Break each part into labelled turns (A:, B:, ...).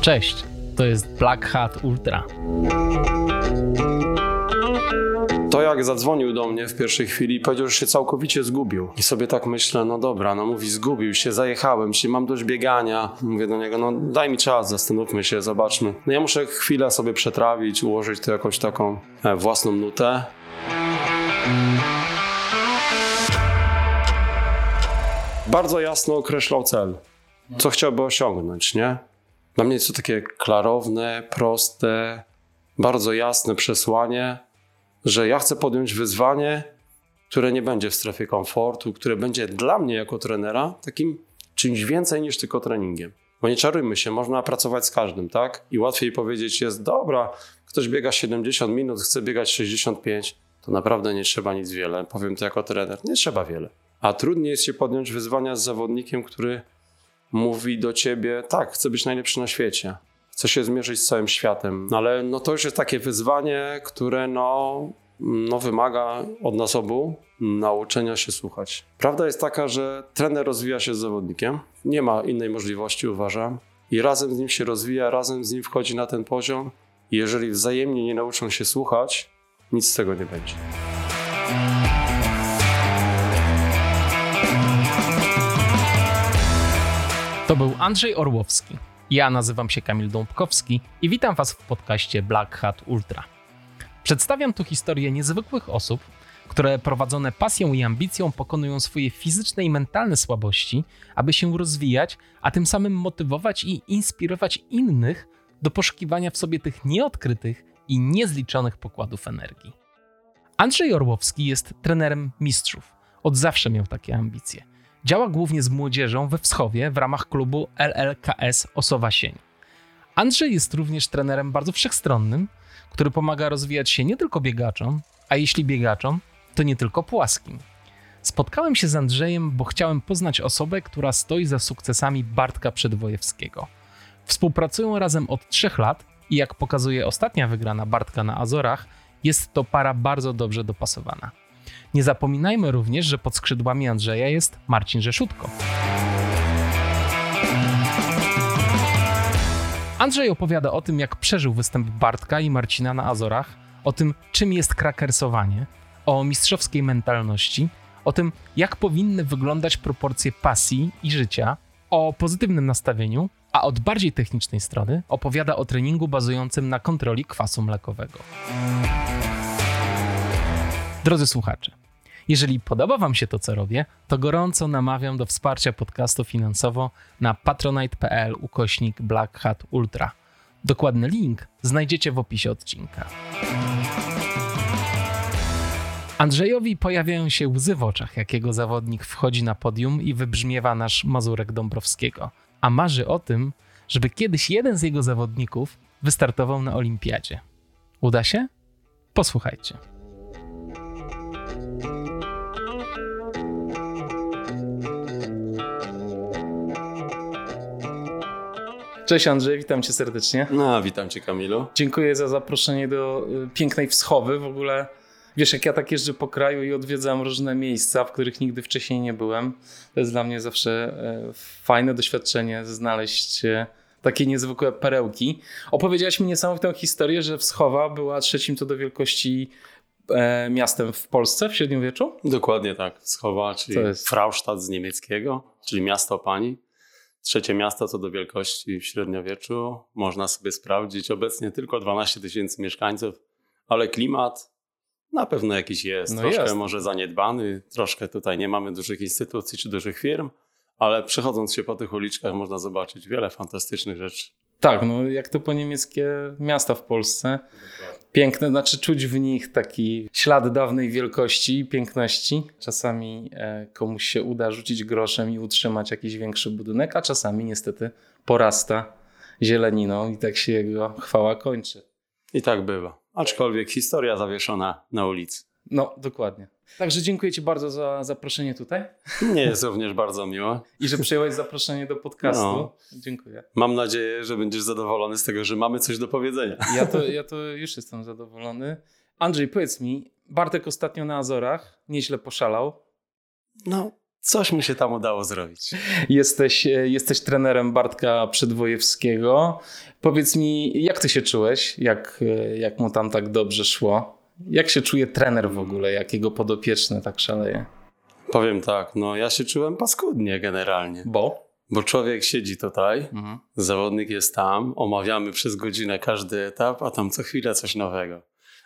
A: Cześć, to jest Black Hat Ultra.
B: To jak zadzwonił do mnie w pierwszej chwili powiedział, że się całkowicie zgubił. I sobie tak myślę, no dobra, no mówi zgubił się, zajechałem się, mam dość biegania. Mówię do niego, no daj mi czas, zastanówmy się, zobaczmy. No ja muszę chwilę sobie przetrawić, ułożyć to jakąś taką e, własną nutę. Bardzo jasno określał cel, co chciałby osiągnąć, nie? Dla mnie jest to takie klarowne, proste, bardzo jasne przesłanie, że ja chcę podjąć wyzwanie, które nie będzie w strefie komfortu, które będzie dla mnie jako trenera takim czymś więcej niż tylko treningiem. Bo nie czarujmy się, można pracować z każdym, tak? I łatwiej powiedzieć jest, dobra, ktoś biega 70 minut, chce biegać 65, to naprawdę nie trzeba nic wiele. Powiem to jako trener, nie trzeba wiele. A trudniej jest się podjąć wyzwania z zawodnikiem, który mówi do ciebie, tak, chcę być najlepszy na świecie. Chcę się zmierzyć z całym światem. No ale no to już jest takie wyzwanie, które no, no wymaga od nas obu nauczenia się słuchać. Prawda jest taka, że trener rozwija się z zawodnikiem. Nie ma innej możliwości, uważam. I razem z nim się rozwija, razem z nim wchodzi na ten poziom. Jeżeli wzajemnie nie nauczą się słuchać, nic z tego nie będzie.
A: To był Andrzej Orłowski. Ja nazywam się Kamil Dąbkowski i witam Was w podcaście Black Hat Ultra. Przedstawiam tu historię niezwykłych osób, które prowadzone pasją i ambicją pokonują swoje fizyczne i mentalne słabości, aby się rozwijać, a tym samym motywować i inspirować innych do poszukiwania w sobie tych nieodkrytych i niezliczonych pokładów energii. Andrzej Orłowski jest trenerem mistrzów. Od zawsze miał takie ambicje. Działa głównie z młodzieżą we Wschowie w ramach klubu LLKS Osowa Sień. Andrzej jest również trenerem bardzo wszechstronnym, który pomaga rozwijać się nie tylko biegaczom, a jeśli biegaczom, to nie tylko płaskim. Spotkałem się z Andrzejem, bo chciałem poznać osobę, która stoi za sukcesami Bartka Przedwojewskiego. Współpracują razem od trzech lat i jak pokazuje ostatnia wygrana Bartka na Azorach, jest to para bardzo dobrze dopasowana. Nie zapominajmy również, że pod skrzydłami Andrzeja jest Marcin Rzeszutko. Andrzej opowiada o tym, jak przeżył występ Bartka i Marcina na Azorach, o tym, czym jest krakersowanie, o mistrzowskiej mentalności, o tym, jak powinny wyglądać proporcje pasji i życia, o pozytywnym nastawieniu, a od bardziej technicznej strony opowiada o treningu bazującym na kontroli kwasu mlekowego. Drodzy słuchacze, jeżeli podoba Wam się to, co robię, to gorąco namawiam do wsparcia podcastu finansowo na patronite.pl ukośnik Black Hat Ultra. Dokładny link znajdziecie w opisie odcinka. Andrzejowi pojawiają się łzy w oczach, jakiego zawodnik wchodzi na podium i wybrzmiewa nasz Mazurek Dąbrowskiego, a marzy o tym, żeby kiedyś jeden z jego zawodników wystartował na olimpiadzie. Uda się? Posłuchajcie. Cześć Andrzej, witam cię serdecznie.
B: No, witam cię Kamilu.
A: Dziękuję za zaproszenie do y, pięknej Wschowy. W ogóle wiesz, jak ja tak jeżdżę po kraju i odwiedzam różne miejsca, w których nigdy wcześniej nie byłem. To jest dla mnie zawsze e, fajne doświadczenie znaleźć e, takie niezwykłe perełki. Opowiedziałaś mi niesamowitą historię, że Wschowa była trzecim co do wielkości e, miastem w Polsce w średniowieczu?
B: Dokładnie tak. Wschowa, czyli Fraustadt z niemieckiego, czyli miasto pani. Trzecie miasto co do wielkości w średniowieczu. Można sobie sprawdzić. Obecnie tylko 12 tysięcy mieszkańców, ale klimat na pewno jakiś jest. No troszkę jest. może zaniedbany, troszkę tutaj nie mamy dużych instytucji czy dużych firm, ale przechodząc się po tych uliczkach można zobaczyć wiele fantastycznych rzeczy.
A: Tak, no jak to po niemieckie miasta w Polsce. Piękne, znaczy czuć w nich taki ślad dawnej wielkości i piękności. Czasami e, komuś się uda rzucić groszem i utrzymać jakiś większy budynek, a czasami niestety porasta zieleniną i tak się jego chwała kończy.
B: I tak bywa. Aczkolwiek historia zawieszona na ulicy.
A: No, dokładnie. Także dziękuję Ci bardzo za zaproszenie tutaj.
B: Nie jest również bardzo miło.
A: I że przyjąłeś zaproszenie do podcastu. No. Dziękuję.
B: Mam nadzieję, że będziesz zadowolony z tego, że mamy coś do powiedzenia.
A: Ja to, ja to już jestem zadowolony. Andrzej, powiedz mi, Bartek ostatnio na Azorach nieźle poszalał.
B: No, coś mu się tam udało zrobić.
C: Jesteś, jesteś trenerem Bartka Przedwojewskiego. Powiedz mi, jak ty się czułeś, jak, jak mu tam tak dobrze szło? Jak się czuje trener w ogóle, jak jego podopieczny tak szaleje?
B: Powiem tak, no ja się czułem paskudnie generalnie.
C: Bo?
B: Bo człowiek siedzi tutaj, mhm. zawodnik jest tam, omawiamy przez godzinę każdy etap, a tam co chwilę coś nowego.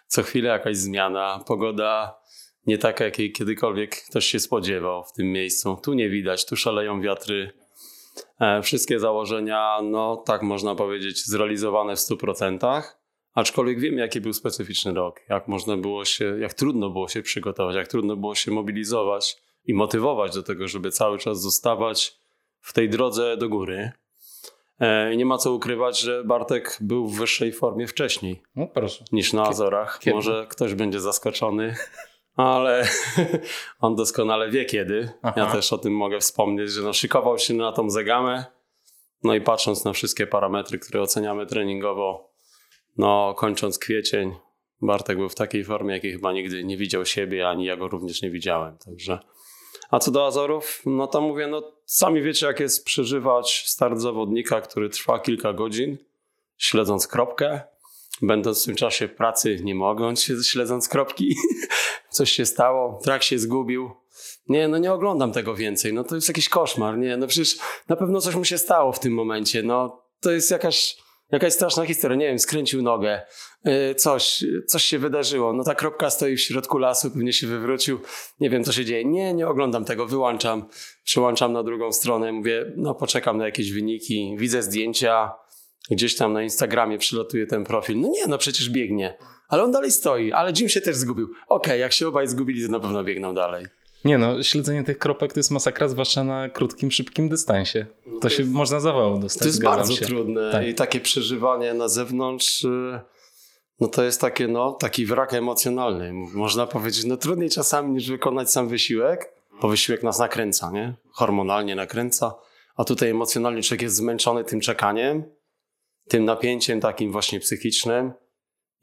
B: Co chwilę jakaś zmiana, pogoda nie taka, jakiej kiedykolwiek ktoś się spodziewał w tym miejscu. Tu nie widać, tu szaleją wiatry. E, wszystkie założenia, no tak można powiedzieć, zrealizowane w 100%. Aczkolwiek wiem, jaki był specyficzny rok, jak można było się, jak trudno było się przygotować, jak trudno było się mobilizować i motywować do tego, żeby cały czas zostawać w tej drodze do góry. E, nie ma co ukrywać, że Bartek był w wyższej formie wcześniej
C: no,
B: niż na Azorach. Kiedy? Może ktoś będzie zaskoczony, ale on doskonale wie kiedy. Aha. Ja też o tym mogę wspomnieć, że no, szykował się na tą zegamę. No i patrząc na wszystkie parametry, które oceniamy treningowo, no kończąc kwiecień, Bartek był w takiej formie, jakiej chyba nigdy nie widział siebie, ani ja go również nie widziałem. Także. A co do Azorów, no to mówię, no sami wiecie, jak jest przeżywać start zawodnika, który trwa kilka godzin, śledząc kropkę, będąc w tym czasie pracy, nie mogąc śledząc kropki, coś się stało, trak się zgubił. Nie, no nie oglądam tego więcej, no to jest jakiś koszmar, nie, no przecież na pewno coś mu się stało w tym momencie, no to jest jakaś, jakaś straszna historia, nie wiem, skręcił nogę, yy, coś, coś się wydarzyło, no ta kropka stoi w środku lasu, pewnie się wywrócił, nie wiem co się dzieje, nie, nie oglądam tego, wyłączam, przełączam na drugą stronę, mówię, no poczekam na jakieś wyniki, widzę zdjęcia, gdzieś tam na Instagramie przylatuje ten profil, no nie, no przecież biegnie, ale on dalej stoi, ale Jim się też zgubił. Okej, okay, jak się obaj zgubili, to na pewno biegną dalej.
C: Nie no, śledzenie tych kropek to jest masakra, zwłaszcza na krótkim, szybkim dystansie. To się można zawału dostać.
B: To jest bardzo się. trudne tak. i takie przeżywanie na zewnątrz, y, no to jest takie, no, taki wrak emocjonalny. Można powiedzieć, no trudniej czasami niż wykonać sam wysiłek, bo wysiłek nas nakręca, nie? Hormonalnie nakręca, a tutaj emocjonalnie człowiek jest zmęczony tym czekaniem, tym napięciem takim właśnie psychicznym,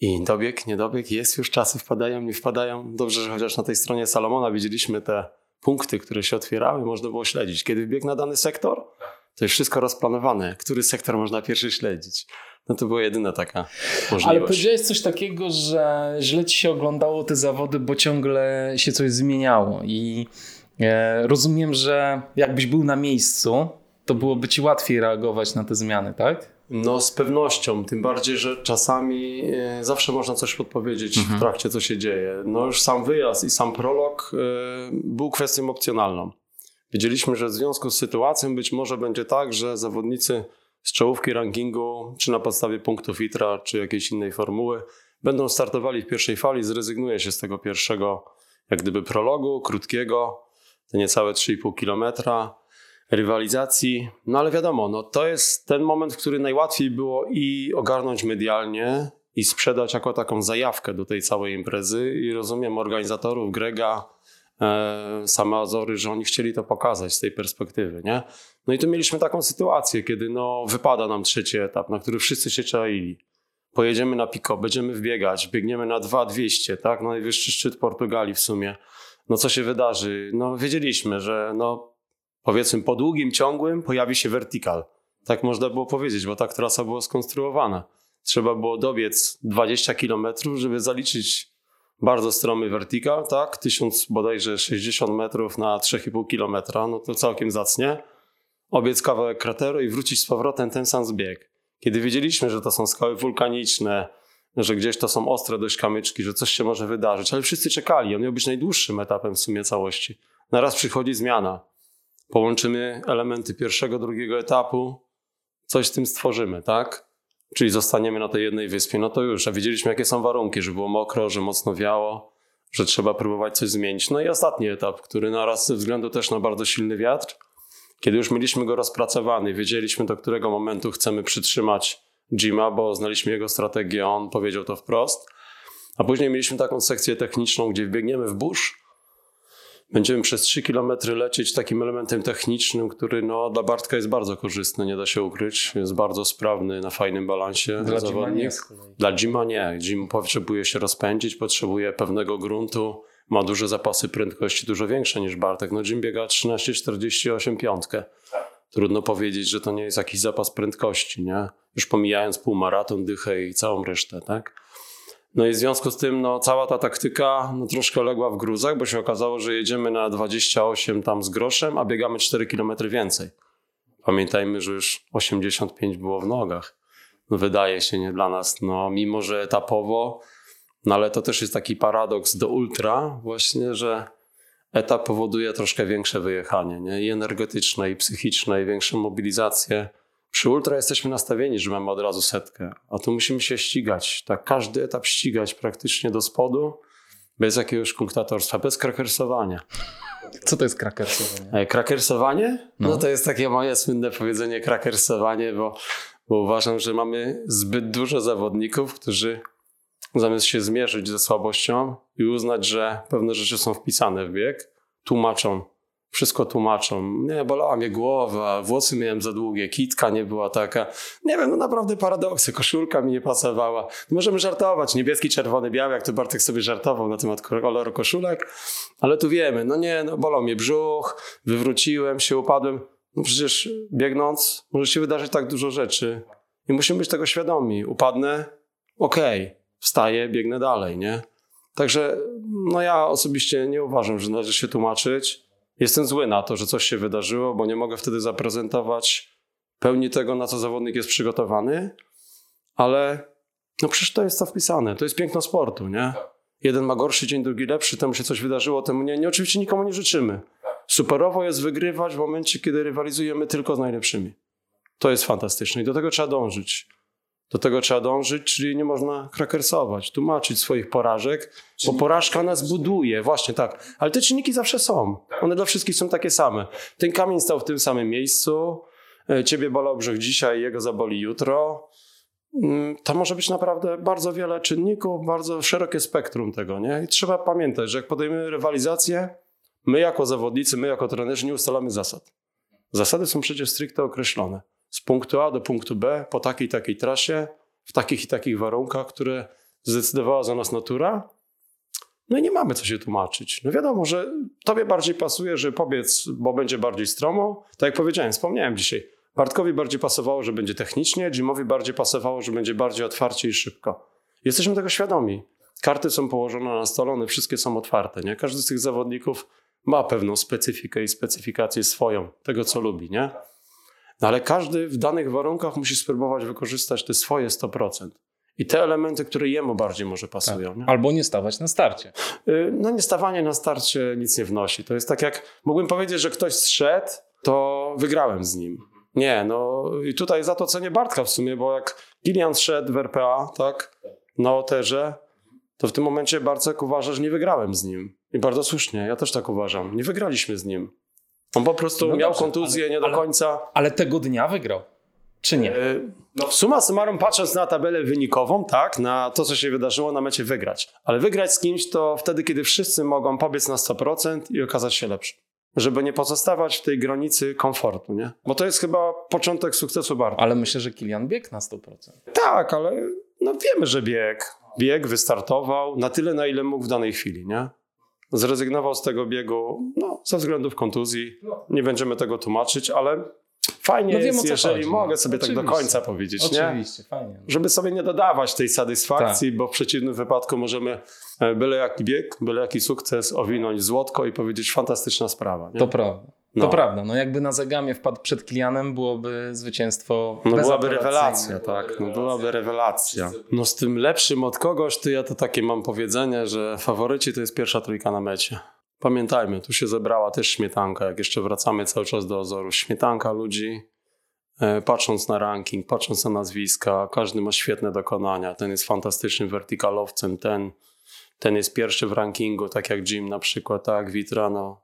B: i dobieg, niedobieg, jest już czasy, wpadają, nie wpadają. Dobrze, że chociaż na tej stronie Salomona widzieliśmy te punkty, które się otwierały, można było śledzić. Kiedy wbiegł na dany sektor, to jest wszystko rozplanowane. Który sektor można pierwszy śledzić? No to była jedyna taka możliwość.
C: Ale powiedziałeś coś takiego, że źle ci się oglądało te zawody, bo ciągle się coś zmieniało i e, rozumiem, że jakbyś był na miejscu, to byłoby ci łatwiej reagować na te zmiany, tak?
B: No z pewnością, tym bardziej, że czasami e, zawsze można coś podpowiedzieć mhm. w trakcie, co się dzieje. No już sam wyjazd i sam prolog e, był kwestią opcjonalną. Wiedzieliśmy, że w związku z sytuacją być może będzie tak, że zawodnicy z czołówki rankingu, czy na podstawie punktów ITRA, czy jakiejś innej formuły, będą startowali w pierwszej fali, zrezygnuje się z tego pierwszego, jak gdyby prologu, krótkiego, te niecałe 3,5 kilometra rywalizacji. No ale wiadomo, no, to jest ten moment, który najłatwiej było i ogarnąć medialnie, i sprzedać jako taką zajawkę do tej całej imprezy. I rozumiem organizatorów, Grega, e, same Azory, że oni chcieli to pokazać z tej perspektywy. Nie? No i tu mieliśmy taką sytuację, kiedy no, wypada nam trzeci etap, na który wszyscy się czaili. Pojedziemy na Pico, będziemy wbiegać, biegniemy na 2200, tak? najwyższy szczyt Portugalii w sumie. No co się wydarzy? No wiedzieliśmy, że no, powiedzmy po długim, ciągłym pojawi się vertikal. Tak można było powiedzieć, bo tak trasa była skonstruowana. Trzeba było dobiec 20 km, żeby zaliczyć bardzo stromy vertikal, tak? 1000 bodajże 60 metrów na 3,5 km, no to całkiem zacnie. Obiec kawałek krateru i wrócić z powrotem ten sam zbieg. Kiedy wiedzieliśmy, że to są skały wulkaniczne, że gdzieś to są ostre dość kamyczki, że coś się może wydarzyć, ale wszyscy czekali. On miał być najdłuższym etapem w sumie całości. Naraz przychodzi zmiana połączymy elementy pierwszego, drugiego etapu, coś z tym stworzymy, tak? Czyli zostaniemy na tej jednej wyspie, no to już, a wiedzieliśmy jakie są warunki, że było mokro, że mocno wiało, że trzeba próbować coś zmienić. No i ostatni etap, który naraz ze względu też na bardzo silny wiatr, kiedy już mieliśmy go rozpracowany, wiedzieliśmy do którego momentu chcemy przytrzymać Jima, bo znaliśmy jego strategię, on powiedział to wprost. A później mieliśmy taką sekcję techniczną, gdzie wbiegniemy w burz, Będziemy przez 3 km lecieć takim elementem technicznym, który no, dla Bartka jest bardzo korzystny, nie da się ukryć. Jest bardzo sprawny na fajnym balansie.
C: Dla nie.
B: Dla Jima nie. Jim potrzebuje się rozpędzić, potrzebuje pewnego gruntu, ma duże zapasy prędkości, dużo większe niż Bartek. No Jim biega 13,48 piątkę. Trudno powiedzieć, że to nie jest jakiś zapas prędkości, nie? Już pomijając półmaraton, dychę i całą resztę, tak? No i w związku z tym no, cała ta taktyka no, troszkę legła w gruzach, bo się okazało, że jedziemy na 28 tam z groszem, a biegamy 4 km więcej. Pamiętajmy, że już 85 było w nogach. No, wydaje się nie dla nas, no mimo że etapowo, no ale to też jest taki paradoks do ultra właśnie, że etap powoduje troszkę większe wyjechanie, nie? i energetyczne, i psychiczne, i większą mobilizację. Przy ultra jesteśmy nastawieni, że mamy od razu setkę, a tu musimy się ścigać, tak każdy etap ścigać praktycznie do spodu, bez jakiegoś kunktatorstwa, bez krakersowania.
C: Co to jest krakersowanie?
B: E, krakersowanie? No. no to jest takie moje słynne powiedzenie krakersowanie, bo, bo uważam, że mamy zbyt dużo zawodników, którzy zamiast się zmierzyć ze słabością i uznać, że pewne rzeczy są wpisane w bieg, tłumaczą wszystko tłumaczą. Nie, bolała mnie głowa, włosy miałem za długie, kitka nie była taka. Nie wiem, no naprawdę paradoksy, koszulka mi nie pasowała. Możemy żartować, niebieski, czerwony, biały, jak to Bartek sobie żartował na temat koloru koszulek, ale tu wiemy, no nie, no bolał mnie brzuch, wywróciłem się, upadłem. No przecież biegnąc może się wydarzyć tak dużo rzeczy i musimy być tego świadomi. Upadnę, okej, okay, wstaję, biegnę dalej, nie? Także no ja osobiście nie uważam, że należy się tłumaczyć Jestem zły na to, że coś się wydarzyło, bo nie mogę wtedy zaprezentować pełni tego, na co zawodnik jest przygotowany, ale no przecież to jest to wpisane. To jest piękno sportu, nie? Jeden ma gorszy dzień, drugi lepszy, temu się coś wydarzyło, temu nie. nie oczywiście nikomu nie życzymy. Superowo jest wygrywać w momencie, kiedy rywalizujemy tylko z najlepszymi. To jest fantastyczne i do tego trzeba dążyć. Do tego trzeba dążyć, czyli nie można krakersować, tłumaczyć swoich porażek, bo porażka nas buduje, właśnie tak. Ale te czynniki zawsze są. One dla wszystkich są takie same. Ten kamień stał w tym samym miejscu, e, ciebie bolał brzeg dzisiaj, jego zaboli jutro. Mm, to może być naprawdę bardzo wiele czynników, bardzo szerokie spektrum tego, nie? I trzeba pamiętać, że jak podejmiemy rywalizację, my jako zawodnicy, my jako trenerzy nie ustalamy zasad. Zasady są przecież stricte określone z punktu A do punktu B po takiej takiej trasie, w takich i takich warunkach, które zdecydowała za nas natura. No i nie mamy co się tłumaczyć. No wiadomo, że tobie bardziej pasuje, że powiedz, bo będzie bardziej stromo. Tak jak powiedziałem, wspomniałem dzisiaj. Bartkowi bardziej pasowało, że będzie technicznie, Jimowi bardziej pasowało, że będzie bardziej otwarcie i szybko. Jesteśmy tego świadomi. Karty są położone na stole, one wszystkie są otwarte. Nie? Każdy z tych zawodników ma pewną specyfikę i specyfikację swoją, tego co lubi. Nie? No ale każdy w danych warunkach musi spróbować wykorzystać te swoje 100%. I te elementy, które jemu bardziej może pasują. Tak.
C: Nie? Albo nie stawać na starcie.
B: Y, no nie stawanie na starcie nic nie wnosi. To jest tak jak, mógłbym powiedzieć, że ktoś zszedł, to wygrałem z nim. Nie, no i tutaj za to cenię Bartka w sumie, bo jak Gillian szedł w RPA, tak, na Oterze, to w tym momencie Bartek uważa, że nie wygrałem z nim. I bardzo słusznie, ja też tak uważam. Nie wygraliśmy z nim. On po prostu no miał dobrze, kontuzję ale, nie do ale, końca.
C: Ale tego dnia wygrał. Czy nie? E,
B: no, suma summarum, patrząc na tabelę wynikową, tak, na to, co się wydarzyło, na mecie wygrać. Ale wygrać z kimś to wtedy, kiedy wszyscy mogą pobiec na 100% i okazać się lepszy. Żeby nie pozostawać w tej granicy komfortu, nie? Bo to jest chyba początek sukcesu bardzo.
C: Ale myślę, że Kilian biegł na 100%.
B: Tak, ale no wiemy, że bieg. Bieg, wystartował na tyle, na ile mógł w danej chwili, nie? Zrezygnował z tego biegu no, ze względów kontuzji. Nie będziemy tego tłumaczyć, ale fajnie no jest, jeżeli chodzi, mogę no. sobie Oczywiście. tak do końca powiedzieć.
C: Oczywiście, nie? fajnie.
B: Żeby sobie nie dodawać tej satysfakcji, tak. bo w przeciwnym wypadku możemy e, byle jaki bieg, byle jaki sukces owinąć złotko i powiedzieć fantastyczna sprawa. Nie?
C: To prawda. No. To prawda, no jakby na Zagamie wpadł przed Kilianem, byłoby zwycięstwo
B: No byłaby rewelacja, tak, no byłaby rewelacja. No z tym lepszym od kogoś, to ja to takie mam powiedzenie, że faworyci to jest pierwsza trójka na mecie. Pamiętajmy, tu się zebrała też śmietanka, jak jeszcze wracamy cały czas do Ozoru. Śmietanka ludzi, e, patrząc na ranking, patrząc na nazwiska, każdy ma świetne dokonania. Ten jest fantastycznym wertykalowcem, ten, ten jest pierwszy w rankingu, tak jak Jim na przykład, tak, Witra, no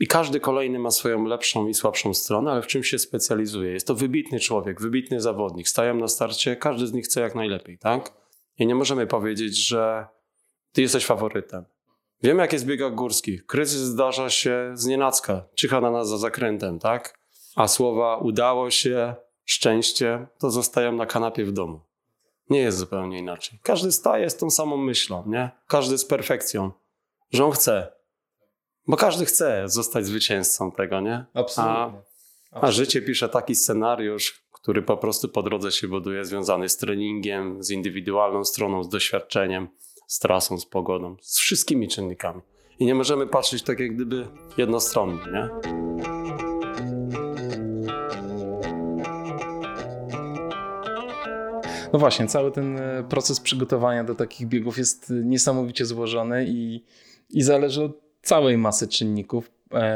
B: i każdy kolejny ma swoją lepszą i słabszą stronę, ale w czym się specjalizuje. Jest to wybitny człowiek, wybitny zawodnik. Stają na starcie, każdy z nich chce jak najlepiej, tak? I nie możemy powiedzieć, że ty jesteś faworytem. Wiemy, jak jest w biegach górskich. Kryzys zdarza się z nienacka, czyha na nas za zakrętem, tak? A słowa udało się, szczęście, to zostają na kanapie w domu. Nie jest zupełnie inaczej. Każdy staje z tą samą myślą, nie? Każdy z perfekcją że on chce. Bo każdy chce zostać zwycięzcą tego, nie?
C: Absolutnie.
B: A, a życie pisze taki scenariusz, który po prostu po drodze się buduje, związany z treningiem, z indywidualną stroną, z doświadczeniem, z trasą, z pogodą, z wszystkimi czynnikami. I nie możemy patrzeć tak jak gdyby jednostronnie, nie?
A: No właśnie, cały ten e, proces przygotowania do takich biegów jest niesamowicie złożony i, i zależy od całej masy czynników, e,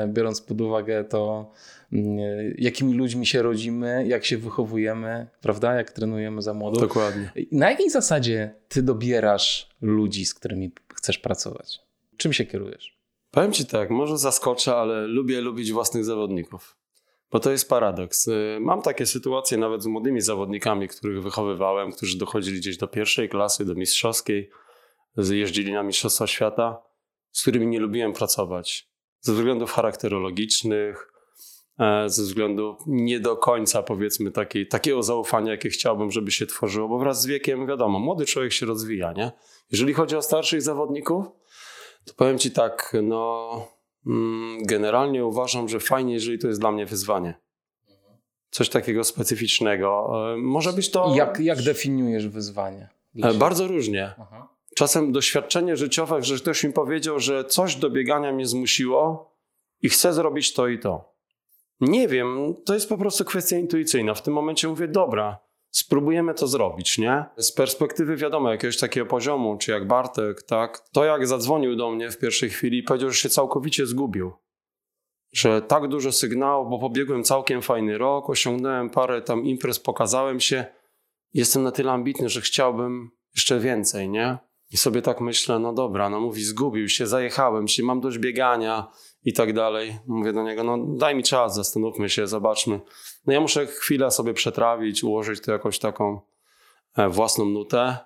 A: biorąc pod uwagę to, mm, jakimi ludźmi się rodzimy, jak się wychowujemy, prawda, jak trenujemy za młodo.
B: Dokładnie.
A: Na jakiej zasadzie ty dobierasz ludzi, z którymi chcesz pracować? Czym się kierujesz?
B: Powiem ci tak, może zaskoczę, ale lubię lubić własnych zawodników. Bo to jest paradoks. Y, mam takie sytuacje nawet z młodymi zawodnikami, których wychowywałem, którzy dochodzili gdzieś do pierwszej klasy, do mistrzowskiej, jeździli na Mistrzostwa Świata, z którymi nie lubiłem pracować. Ze względów charakterologicznych, e, ze względu nie do końca, powiedzmy, takiej, takiego zaufania, jakie chciałbym, żeby się tworzyło, bo wraz z wiekiem, wiadomo, młody człowiek się rozwija, nie? Jeżeli chodzi o starszych zawodników, to powiem ci tak, no Mm, generalnie uważam, że fajnie, jeżeli to jest dla mnie wyzwanie. Coś takiego specyficznego. E, może być to.
A: Jak, jak definiujesz wyzwanie?
B: E, bardzo różnie. Aha. Czasem doświadczenie życiowe, że ktoś mi powiedział, że coś do biegania mnie zmusiło i chcę zrobić to i to. Nie wiem, to jest po prostu kwestia intuicyjna. W tym momencie mówię, dobra, spróbujemy to zrobić, nie? Z perspektywy wiadomo, jakiegoś takiego poziomu, czy jak Bartek, tak? To jak zadzwonił do mnie w pierwszej chwili powiedział, że się całkowicie zgubił. Że tak dużo sygnałów, bo pobiegłem całkiem fajny rok, osiągnąłem parę tam imprez, pokazałem się. Jestem na tyle ambitny, że chciałbym jeszcze więcej, nie? I sobie tak myślę, no dobra, no mówi, zgubił się, zajechałem się, mam dość biegania i tak dalej. Mówię do niego, no daj mi czas, zastanówmy się, zobaczmy. No ja muszę chwilę sobie przetrawić, ułożyć to jakąś taką e, własną nutę.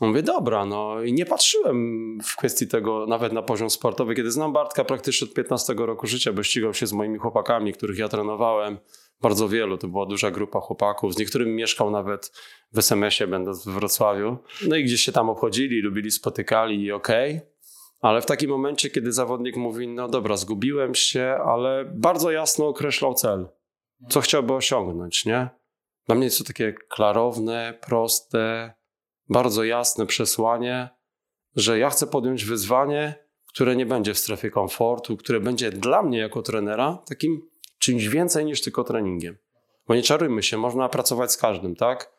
B: Mówię, dobra, no i nie patrzyłem w kwestii tego nawet na poziom sportowy. Kiedy znam Bartka praktycznie od 15 roku życia, bo ścigał się z moimi chłopakami, których ja trenowałem, bardzo wielu, to była duża grupa chłopaków, z niektórymi mieszkał nawet w SMS-ie, będąc w Wrocławiu. No i gdzieś się tam obchodzili, lubili, spotykali i okej. Okay. Ale w takim momencie, kiedy zawodnik mówi, no dobra, zgubiłem się, ale bardzo jasno określał cel, co chciałby osiągnąć, nie? Dla mnie jest to takie klarowne, proste, bardzo jasne przesłanie, że ja chcę podjąć wyzwanie, które nie będzie w strefie komfortu, które będzie dla mnie jako trenera takim czymś więcej niż tylko treningiem. Bo nie czarujmy się, można pracować z każdym, tak?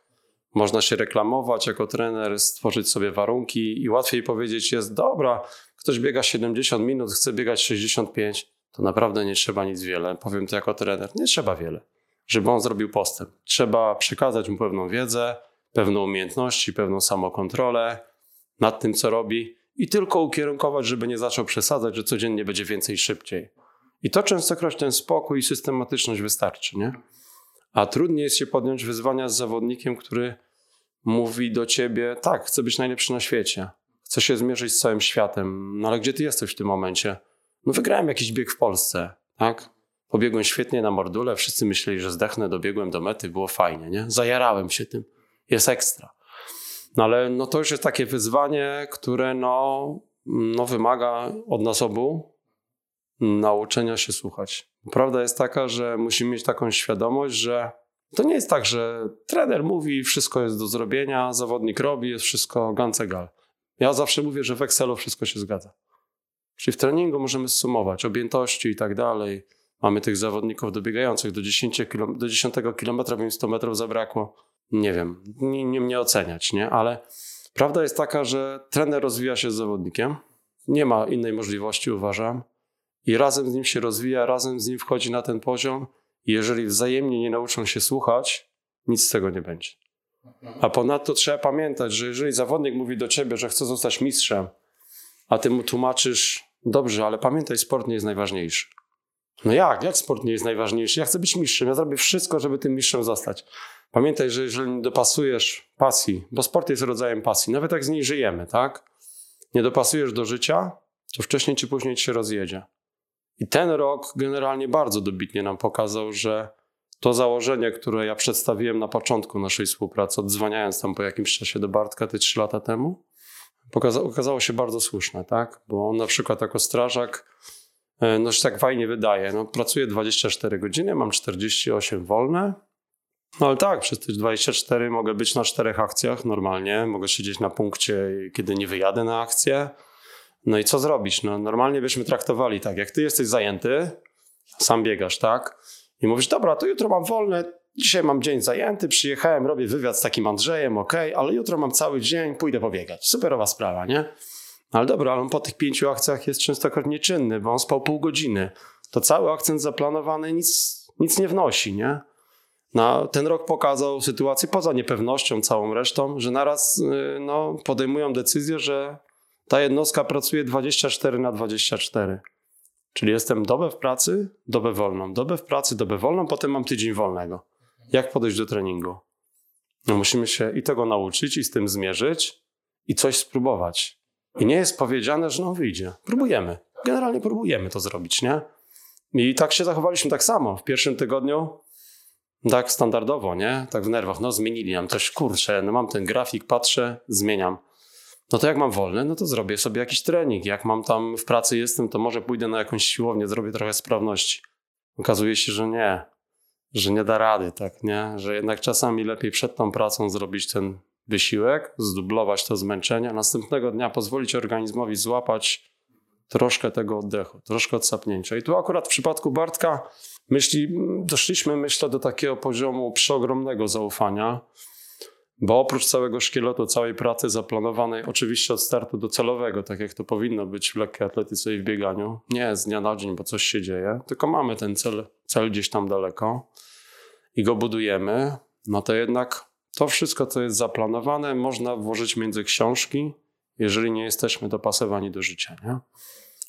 B: Można się reklamować jako trener, stworzyć sobie warunki i łatwiej powiedzieć jest, dobra, ktoś biega 70 minut, chce biegać 65, to naprawdę nie trzeba nic wiele. Powiem to jako trener, nie trzeba wiele, żeby on zrobił postęp. Trzeba przekazać mu pewną wiedzę, pewną umiejętności, pewną samokontrolę nad tym, co robi i tylko ukierunkować, żeby nie zaczął przesadzać, że codziennie będzie więcej szybciej. I to częstokroć ten spokój i systematyczność wystarczy, nie? A trudniej jest się podjąć wyzwania z zawodnikiem, który mówi do ciebie, tak, chcę być najlepszy na świecie, chcę się zmierzyć z całym światem, no ale gdzie ty jesteś w tym momencie? No wygrałem jakiś bieg w Polsce, tak? Pobiegłem świetnie na mordule, wszyscy myśleli, że zdechnę, dobiegłem do mety, było fajnie, nie? Zajarałem się tym, jest ekstra. No ale no to już jest takie wyzwanie, które no, no wymaga od nas obu nauczenia się słuchać. Prawda jest taka, że musimy mieć taką świadomość, że to nie jest tak, że trener mówi, wszystko jest do zrobienia, zawodnik robi, jest wszystko gancegal. Ja zawsze mówię, że w Excelu wszystko się zgadza. Czyli w treningu możemy sumować objętości i tak dalej. Mamy tych zawodników dobiegających do 10 km, do 10 km, im 100 metrów zabrakło. Nie wiem, nie, nie mnie oceniać, nie? Ale prawda jest taka, że trener rozwija się z zawodnikiem. Nie ma innej możliwości, uważam. I razem z nim się rozwija, razem z nim wchodzi na ten poziom jeżeli wzajemnie nie nauczą się słuchać, nic z tego nie będzie. A ponadto trzeba pamiętać, że jeżeli zawodnik mówi do ciebie, że chce zostać mistrzem, a ty mu tłumaczysz, dobrze, ale pamiętaj, sport nie jest najważniejszy. No jak? Jak sport nie jest najważniejszy? Ja chcę być mistrzem, ja zrobię wszystko, żeby tym mistrzem zostać. Pamiętaj, że jeżeli nie dopasujesz pasji, bo sport jest rodzajem pasji, nawet jak z niej żyjemy, tak? Nie dopasujesz do życia, to wcześniej czy później ci się rozjedzie. I ten rok generalnie bardzo dobitnie nam pokazał, że to założenie, które ja przedstawiłem na początku naszej współpracy, odzwaniając tam po jakimś czasie do Bartka te trzy lata temu, okazało się bardzo słuszne, tak? Bo on na przykład jako strażak, e, no się tak fajnie wydaje, no pracuję 24 godziny, mam 48 wolne, no ale tak, przez te 24 mogę być na czterech akcjach normalnie, mogę siedzieć na punkcie, kiedy nie wyjadę na akcję. No i co zrobić? No normalnie byśmy traktowali tak, jak ty jesteś zajęty, sam biegasz, tak? I mówisz, dobra, to jutro mam wolne, dzisiaj mam dzień zajęty, przyjechałem, robię wywiad z takim Andrzejem, ok, ale jutro mam cały dzień, pójdę pobiegać. Superowa sprawa, nie? Ale dobra, ale on po tych pięciu akcjach jest częstokroć nieczynny, bo on spał pół godziny. To cały akcent zaplanowany nic, nic nie wnosi, nie? No, ten rok pokazał sytuację poza niepewnością, całą resztą, że naraz y, no, podejmują decyzję, że ta jednostka pracuje 24 na 24. Czyli jestem dobę w pracy, dobę wolną, dobę w pracy, dobę wolną, potem mam tydzień wolnego. Jak podejść do treningu? No musimy się i tego nauczyć, i z tym zmierzyć, i coś spróbować. I nie jest powiedziane, że no wyjdzie. Próbujemy. Generalnie próbujemy to zrobić, nie? I tak się zachowaliśmy tak samo. W pierwszym tygodniu tak standardowo, nie? Tak w nerwach. No zmienili nam coś, kurczę, no mam ten grafik, patrzę, zmieniam. No to jak mam wolne, no to zrobię sobie jakiś trening. Jak mam tam w pracy jestem, to może pójdę na jakąś siłownię, zrobię trochę sprawności. Okazuje się, że nie, że nie da rady, tak, nie? Że jednak czasami lepiej przed tą pracą zrobić ten wysiłek, zdublować to zmęczenie, a następnego dnia pozwolić organizmowi złapać troszkę tego oddechu, troszkę odsapnięcia. I tu akurat w przypadku Bartka myśli, doszliśmy, myślę, do takiego poziomu przeogromnego zaufania, bo oprócz całego szkieletu, całej pracy zaplanowanej, oczywiście od startu docelowego, tak jak to powinno być w lekkiej atletyce i w bieganiu, nie z dnia na dzień, bo coś się dzieje, tylko mamy ten cel, cel gdzieś tam daleko i go budujemy, no to jednak to wszystko, co jest zaplanowane, można włożyć między książki, jeżeli nie jesteśmy dopasowani do życia. Nie?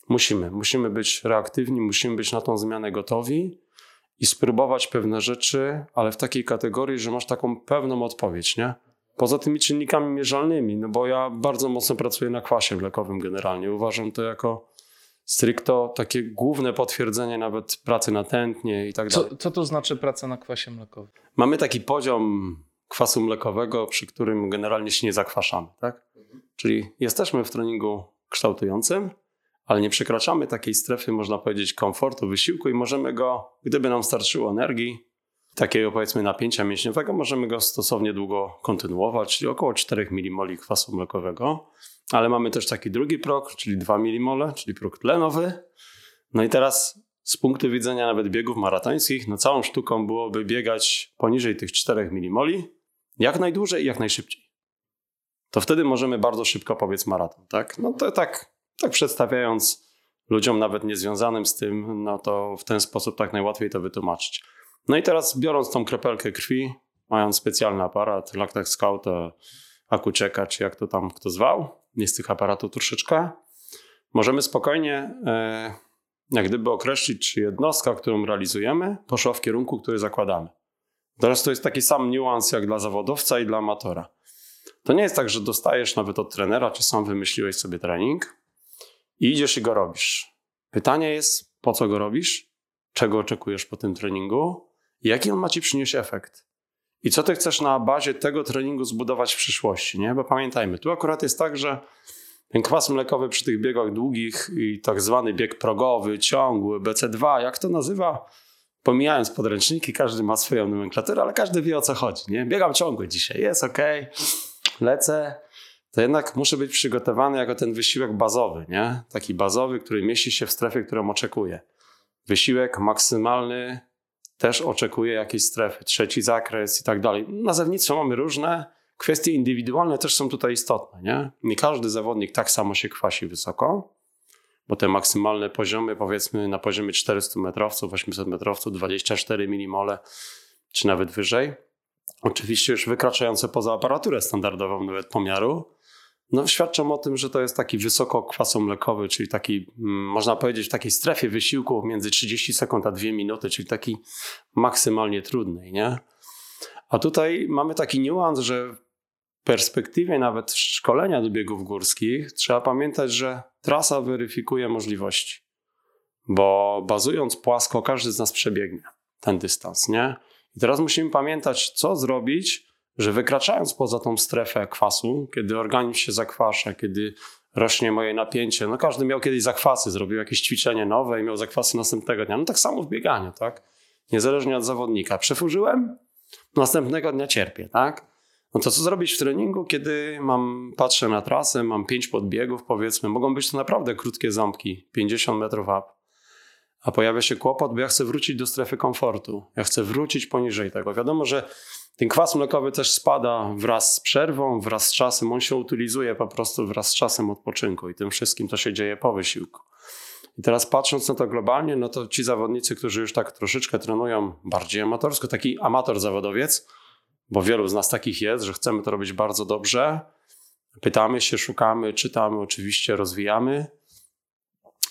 B: Musimy, musimy być reaktywni, musimy być na tą zmianę gotowi i spróbować pewne rzeczy, ale w takiej kategorii, że masz taką pewną odpowiedź, nie? Poza tymi czynnikami mierzalnymi, no bo ja bardzo mocno pracuję na kwasie mlekowym generalnie. Uważam to jako stricto takie główne potwierdzenie nawet pracy na tętnie i tak dalej.
A: Co, co to znaczy praca na kwasie mlekowym?
B: Mamy taki poziom kwasu mlekowego, przy którym generalnie się nie zakwaszamy, tak? Czyli jesteśmy w treningu kształtującym, ale nie przekraczamy takiej strefy, można powiedzieć, komfortu, wysiłku i możemy go, gdyby nam starczyło energii, takiego powiedzmy napięcia mięśniowego, możemy go stosownie długo kontynuować, czyli około 4 mmol kwasu mlekowego. Ale mamy też taki drugi prog, czyli 2 mmol, czyli próg tlenowy. No i teraz z punktu widzenia nawet biegów maratońskich, no całą sztuką byłoby biegać poniżej tych 4 mmol, jak najdłużej i jak najszybciej. To wtedy możemy bardzo szybko pobiec maraton, tak? No to tak tak przedstawiając ludziom nawet niezwiązanym z tym, no to w ten sposób tak najłatwiej to wytłumaczyć. No i teraz biorąc tą kropelkę krwi, mając specjalny aparat, Lactac Scout, Akuczeka, czy jak to tam kto zwał, jest tych aparatów troszeczkę, możemy spokojnie e, jak gdyby określić, czy jednostka, którą realizujemy, poszła w kierunku, który zakładamy. Teraz to jest taki sam niuans jak dla zawodowca i dla amatora. To nie jest tak, że dostajesz nawet od trenera, czy sam wymyśliłeś sobie trening, i idziesz i go robisz. Pytanie jest, po co go robisz? Czego oczekujesz po tym treningu? Jaki on ma ci przynieść efekt? I co ty chcesz na bazie tego treningu zbudować w przyszłości, nie? Bo pamiętajmy, tu akurat jest tak, że ten kwas mlekowy przy tych biegach długich i tak zwany bieg progowy, ciągły, BC2, jak to nazywa? Pomijając podręczniki, każdy ma swoją nomenklaturę, ale każdy wie o co chodzi, nie? Biegam ciągły dzisiaj, jest ok, lecę, to jednak muszę być przygotowany jako ten wysiłek bazowy, nie? Taki bazowy, który mieści się w strefie, którą oczekuję. Wysiłek maksymalny też oczekuje jakiejś strefy, trzeci zakres i tak dalej. Nazewnictwo mamy różne, kwestie indywidualne też są tutaj istotne, nie? Nie każdy zawodnik tak samo się kwasi wysoko, bo te maksymalne poziomy, powiedzmy na poziomie 400 metrowców, 800 metrowców, 24 milimole, czy nawet wyżej. Oczywiście już wykraczające poza aparaturę standardową nawet pomiaru, no, świadczą o tym, że to jest taki wysoko kwasomlekowy, czyli taki, mm, można powiedzieć, w takiej strefie wysiłku między 30 sekund a 2 minuty, czyli taki maksymalnie trudny, nie? A tutaj mamy taki niuans, że w perspektywie nawet szkolenia do biegów górskich trzeba pamiętać, że trasa weryfikuje możliwości, bo bazując płasko, każdy z nas przebiegnie ten dystans, nie? I teraz musimy pamiętać, co zrobić, że wykraczając poza tą strefę kwasu, kiedy organizm się zakwasza, kiedy rośnie moje napięcie, no każdy miał kiedyś zakwasy, zrobił jakieś ćwiczenie nowe i miał zakwasy następnego dnia. No tak samo w bieganiu, tak? Niezależnie od zawodnika. Przefużyłem, następnego dnia cierpię, tak? No to co zrobić w treningu, kiedy mam, patrzę na trasę, mam pięć podbiegów, powiedzmy, mogą być to naprawdę krótkie ząbki, 50 metrów up, a pojawia się kłopot, bo ja chcę wrócić do strefy komfortu. Ja chcę wrócić poniżej tego. Wiadomo, że ten kwas mlekowy też spada wraz z przerwą, wraz z czasem. On się utylizuje po prostu wraz z czasem odpoczynku i tym wszystkim to się dzieje po wysiłku. I teraz patrząc na to globalnie, no to ci zawodnicy, którzy już tak troszeczkę trenują bardziej amatorsko, taki amator zawodowiec, bo wielu z nas takich jest, że chcemy to robić bardzo dobrze. Pytamy się, szukamy, czytamy, oczywiście rozwijamy.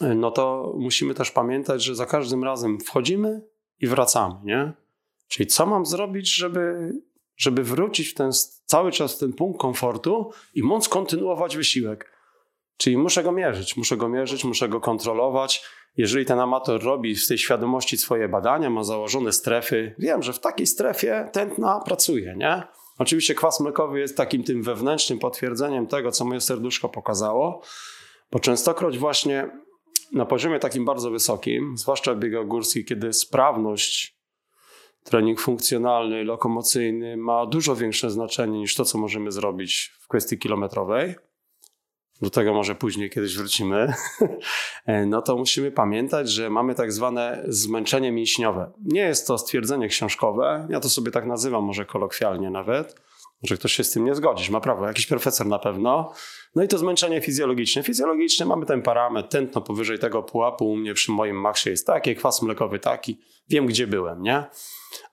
B: No to musimy też pamiętać, że za każdym razem wchodzimy i wracamy, nie? Czyli co mam zrobić, żeby, żeby wrócić w ten, cały czas w ten punkt komfortu i móc kontynuować wysiłek? Czyli muszę go mierzyć, muszę go mierzyć, muszę go kontrolować. Jeżeli ten amator robi w tej świadomości swoje badania, ma założone strefy, wiem, że w takiej strefie tętna pracuje, nie? Oczywiście kwas mlekowy jest takim tym wewnętrznym potwierdzeniem tego, co moje serduszko pokazało, bo częstokroć właśnie na poziomie takim bardzo wysokim, zwłaszcza w biegach górskich, kiedy sprawność, trening funkcjonalny, lokomocyjny ma dużo większe znaczenie niż to, co możemy zrobić w kwestii kilometrowej, do tego może później kiedyś wrócimy, no to musimy pamiętać, że mamy tak zwane zmęczenie mięśniowe. Nie jest to stwierdzenie książkowe, ja to sobie tak nazywam, może kolokwialnie nawet, może ktoś się z tym nie zgodzić, ma prawo, jakiś profesor na pewno. No i to zmęczenie fizjologiczne. Fizjologicznie mamy ten parametr, tętno powyżej tego pułapu, u mnie przy moim maksie jest takie, kwas mlekowy taki, wiem gdzie byłem, nie?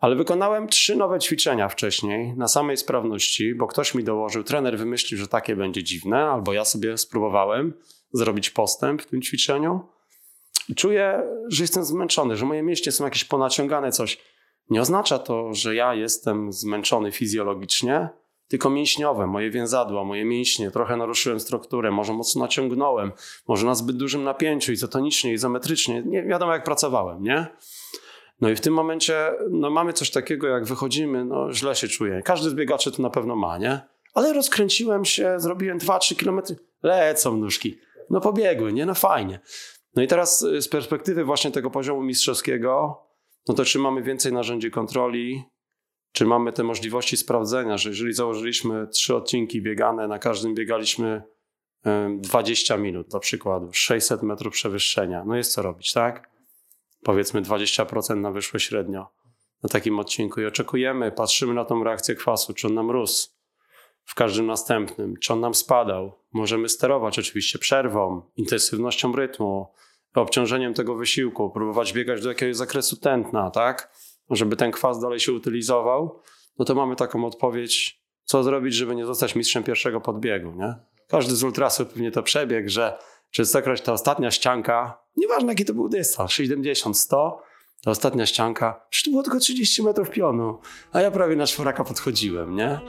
B: Ale wykonałem trzy nowe ćwiczenia wcześniej na samej sprawności, bo ktoś mi dołożył, trener wymyślił, że takie będzie dziwne, albo ja sobie spróbowałem zrobić postęp w tym ćwiczeniu. I czuję, że jestem zmęczony, że moje mięśnie są jakieś ponaciągane, coś. Nie oznacza to, że ja jestem zmęczony fizjologicznie, tylko mięśniowe, moje więzadła, moje mięśnie, trochę naruszyłem strukturę, może mocno naciągnąłem, może na zbyt dużym napięciu, izotonicznie, izometrycznie, nie wiadomo jak pracowałem, nie? No i w tym momencie no mamy coś takiego, jak wychodzimy, no źle się czuję. Każdy z biegaczy to na pewno ma, nie? Ale rozkręciłem się, zrobiłem 2-3 kilometry, lecą nóżki. No pobiegły, nie? No fajnie. No i teraz y, z perspektywy właśnie tego poziomu mistrzowskiego, no to czy mamy więcej narzędzi kontroli, czy mamy te możliwości sprawdzenia, że jeżeli założyliśmy trzy odcinki biegane, na każdym biegaliśmy 20 minut, na przykład 600 metrów przewyższenia, no jest co robić, tak? Powiedzmy 20% na wyszłe średnio na takim odcinku i oczekujemy, patrzymy na tą reakcję kwasu, czy on nam rósł w każdym następnym, czy on nam spadał. Możemy sterować oczywiście przerwą, intensywnością rytmu, obciążeniem tego wysiłku, próbować biegać do jakiegoś zakresu tętna, tak? Żeby ten kwas dalej się utylizował, no to mamy taką odpowiedź, co zrobić, żeby nie zostać mistrzem pierwszego podbiegu, nie? Każdy z ultrasów pewnie to przebieg, że częstokroć ta ostatnia ścianka Nieważne jaki to był dystans, 70, 100, ta ostatnia ścianka, przecież to było tylko 30 metrów pionu, a ja prawie na czworaka podchodziłem, nie?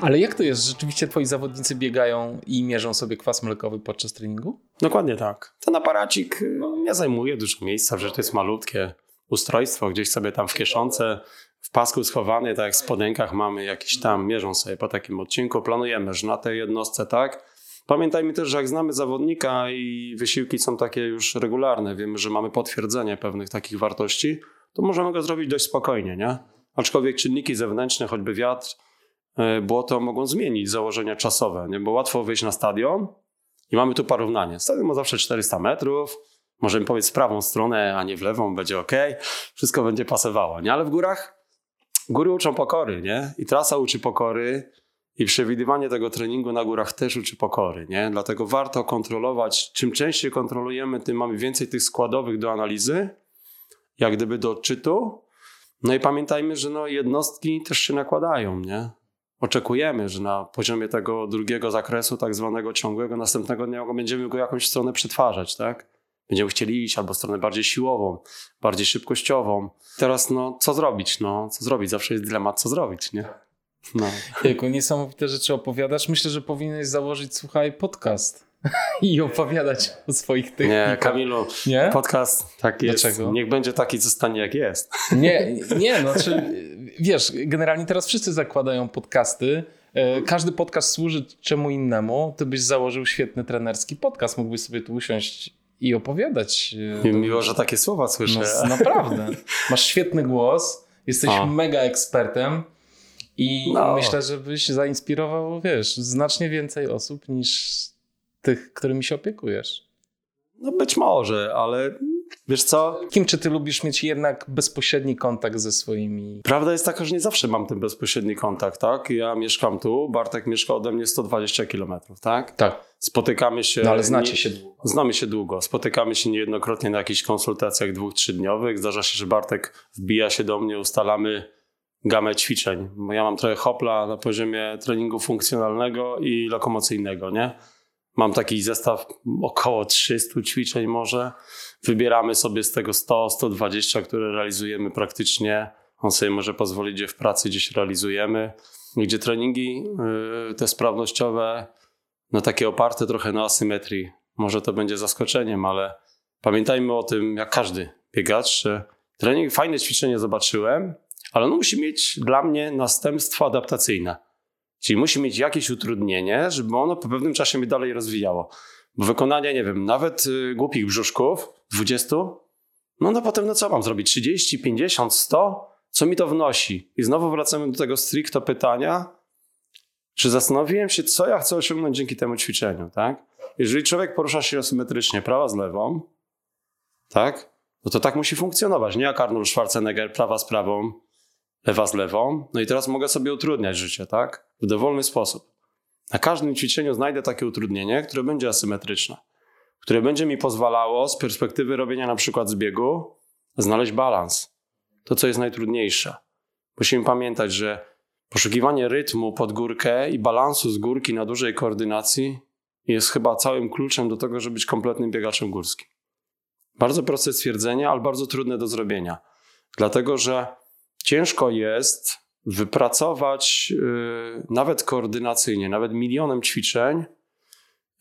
A: Ale jak to jest? Rzeczywiście twoi zawodnicy biegają i mierzą sobie kwas mlekowy podczas treningu?
B: Dokładnie tak. Ten aparacik no, nie zajmuje dużo miejsca, że to jest malutkie ustrojstwo, gdzieś sobie tam w kieszonce w pasku schowany, tak jak w spodenkach mamy jakiś tam, mierzą sobie po takim odcinku, planujemy, że na tej jednostce tak. Pamiętajmy też, że jak znamy zawodnika i wysiłki są takie już regularne, wiemy, że mamy potwierdzenie pewnych takich wartości, to możemy go zrobić dość spokojnie, nie? Aczkolwiek czynniki zewnętrzne, choćby wiatr, e, błoto mogą zmienić założenia czasowe, nie? Bo łatwo wyjść na stadion i mamy tu porównanie. Stadion ma zawsze 400 metrów, możemy powiedzieć w prawą stronę, a nie w lewą, będzie ok, wszystko będzie pasowało, nie? Ale w górach góry uczą pokory, nie? I trasa uczy pokory i przewidywanie tego treningu na górach też uczy pokory, nie? Dlatego warto kontrolować. Czym częściej kontrolujemy, tym mamy więcej tych składowych do analizy, jak gdyby do odczytu. No i pamiętajmy, że no jednostki też się nakładają, nie? Oczekujemy, że na poziomie tego drugiego zakresu, tak zwanego ciągłego, następnego dnia będziemy go jakąś stronę przetwarzać, tak? Będziemy chcieli iść, albo stronę bardziej siłową, bardziej szybkościową. Teraz, no, co zrobić? No, co zrobić? Zawsze jest dylemat, co zrobić, nie?
A: No. Jako niesamowite rzeczy opowiadasz. Myślę, że powinieneś założyć, słuchaj, podcast i opowiadać o swoich technikach.
B: Nie, Kamilu,
A: Nie?
B: podcast tak jest.
A: Dlaczego?
B: Niech będzie taki, zostanie jak jest.
A: Nie, nie, no znaczy, wiesz, generalnie teraz wszyscy zakładają podcasty. E, Każdy podcast służy czemu innemu. Ty byś założył świetny trenerski podcast, mógłbyś sobie tu usiąść i opowiadać. e,
B: miło, że takie słowa słyszę.
A: No, naprawdę. Masz świetny głos, jesteś
B: O.
A: mega ekspertem i
B: No.
A: myślę, że byś zainspirował, wiesz, znacznie więcej osób niż tych, którymi się opiekujesz.
B: No być może, ale wiesz co?
A: Kim czy ty lubisz mieć jednak bezpośredni kontakt ze swoimi...
B: Prawda jest taka, że nie zawsze mam ten bezpośredni kontakt, tak? Ja mieszkam tu, Bartek mieszka ode mnie 120 km, tak?
A: Tak,
B: Spotykamy się.
A: no ale znacie
B: nie-
A: się długo.
B: Znamy się długo. Spotykamy się niejednokrotnie na jakichś konsultacjach dwóch, trzydniowych. Zdarza się, że Bartek wbija się do mnie, ustalamy gamę ćwiczeń. Ja mam trochę hopla na poziomie treningu funkcjonalnego i lokomocyjnego, nie? Mam taki zestaw około 300 ćwiczeń może. Wybieramy sobie z tego 100, 120, które realizujemy praktycznie. On sobie może pozwolić, gdzie w pracy gdzieś realizujemy. Gdzie treningi yy, te sprawnościowe no takie oparte trochę na asymetrii. Może to będzie zaskoczeniem, ale pamiętajmy o tym, jak każdy biegacz, trening, fajne ćwiczenie zobaczyłem, ale ono musi mieć dla mnie następstwo adaptacyjne. Czyli musi mieć jakieś utrudnienie, żeby ono po pewnym czasie mnie dalej rozwijało. Wykonanie, nie wiem, nawet y, głupich brzuszków, 20, no no potem no co mam zrobić? 30, 50, 100? Co mi to wnosi? I znowu wracamy do tego stricto pytania, czy zastanowiłem się, co ja chcę osiągnąć dzięki temu ćwiczeniu, tak? Jeżeli człowiek porusza się asymetrycznie, prawa z lewą, tak? No to tak musi funkcjonować. Nie jak Arnold Schwarzenegger, prawa z prawą, lewa z lewą. No i teraz mogę sobie utrudniać życie, tak? W dowolny sposób. Na każdym ćwiczeniu znajdę takie utrudnienie, które będzie asymetryczne. Które będzie mi pozwalało z perspektywy robienia na przykład zbiegu znaleźć balans. To, co jest najtrudniejsze. Musimy pamiętać, że poszukiwanie rytmu pod górkę i balansu z górki na dużej koordynacji jest chyba całym kluczem do tego, żeby być kompletnym biegaczem górskim. Bardzo proste stwierdzenie, ale bardzo trudne do zrobienia. Dlatego, że ciężko jest wypracować yy, nawet koordynacyjnie, nawet milionem ćwiczeń,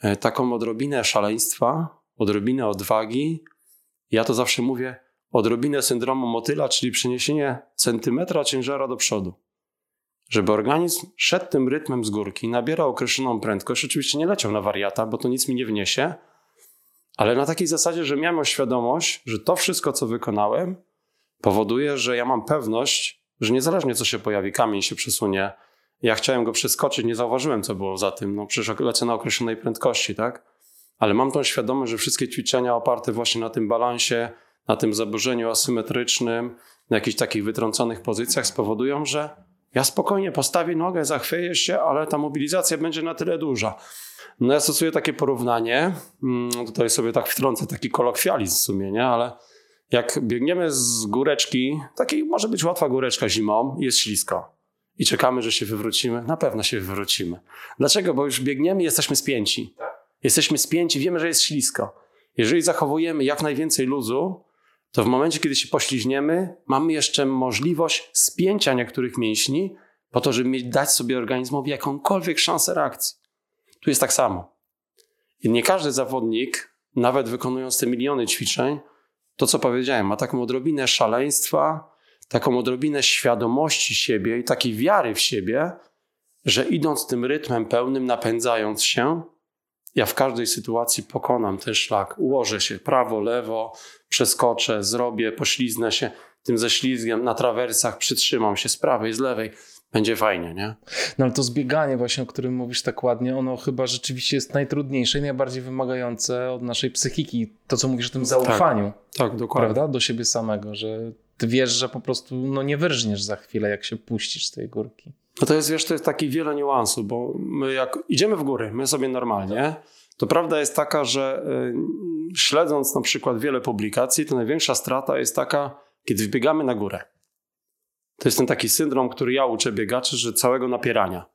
B: yy, taką odrobinę szaleństwa, odrobinę odwagi. Ja to zawsze mówię, odrobinę syndromu motyla, czyli przeniesienie centymetra ciężara do przodu żeby organizm szedł tym rytmem z górki, nabierał określoną prędkość. Oczywiście nie leciał na wariata, bo to nic mi nie wniesie, ale na takiej zasadzie, że miałem świadomość, że to wszystko, co wykonałem, powoduje, że ja mam pewność, że niezależnie co się pojawi, kamień się przesunie. Ja chciałem go przeskoczyć, nie zauważyłem, co było za tym. No przecież lecę na określonej prędkości, tak? Ale mam tą świadomość, że wszystkie ćwiczenia oparte właśnie na tym balansie, na tym zaburzeniu asymetrycznym, na jakichś takich wytrąconych pozycjach spowodują, że ja spokojnie postawię nogę, zachwieję się, ale ta mobilizacja będzie na tyle duża. No ja stosuję takie porównanie, mm, tutaj sobie tak wtrącę taki kolokwializm w sumie, nie? ale jak biegniemy z góreczki, takiej może być łatwa góreczka zimą, jest ślisko i czekamy, że się wywrócimy, na pewno się wywrócimy. Dlaczego? Bo już biegniemy i jesteśmy spięci. Jesteśmy spięci, wiemy, że jest ślisko. Jeżeli zachowujemy jak najwięcej luzu, to w momencie, kiedy się pośliźniemy, mamy jeszcze możliwość spięcia niektórych mięśni po to, żeby dać sobie organizmowi jakąkolwiek szansę reakcji. Tu jest tak samo. I nie każdy zawodnik, nawet wykonując te miliony ćwiczeń, to co powiedziałem, ma taką odrobinę szaleństwa, taką odrobinę świadomości siebie i takiej wiary w siebie, że idąc tym rytmem pełnym, napędzając się, ja w każdej sytuacji pokonam ten szlak, ułożę się prawo, lewo, przeskoczę, zrobię, pośliznę się tym ze ślizgiem na trawersach, przytrzymam się z prawej, z lewej. Będzie fajnie, nie?
A: No ale to zbieganie właśnie, o którym mówisz tak ładnie, ono chyba rzeczywiście jest najtrudniejsze i najbardziej wymagające od naszej psychiki. To, co mówisz o tym zaufaniu,
B: Tak, dokładnie.
A: prawda? Do siebie samego, że ty wiesz, że po prostu no, nie wyrżniesz za chwilę, jak się puścisz z tej górki.
B: No to jest, wiesz, to jest taki wiele niuansów, bo my jak idziemy w góry, my sobie normalnie, to prawda jest taka, że y, śledząc na przykład wiele publikacji, to największa strata jest taka, kiedy wbiegamy na górę. To jest ten taki syndrom, który ja uczę biegaczy, że całego napierania.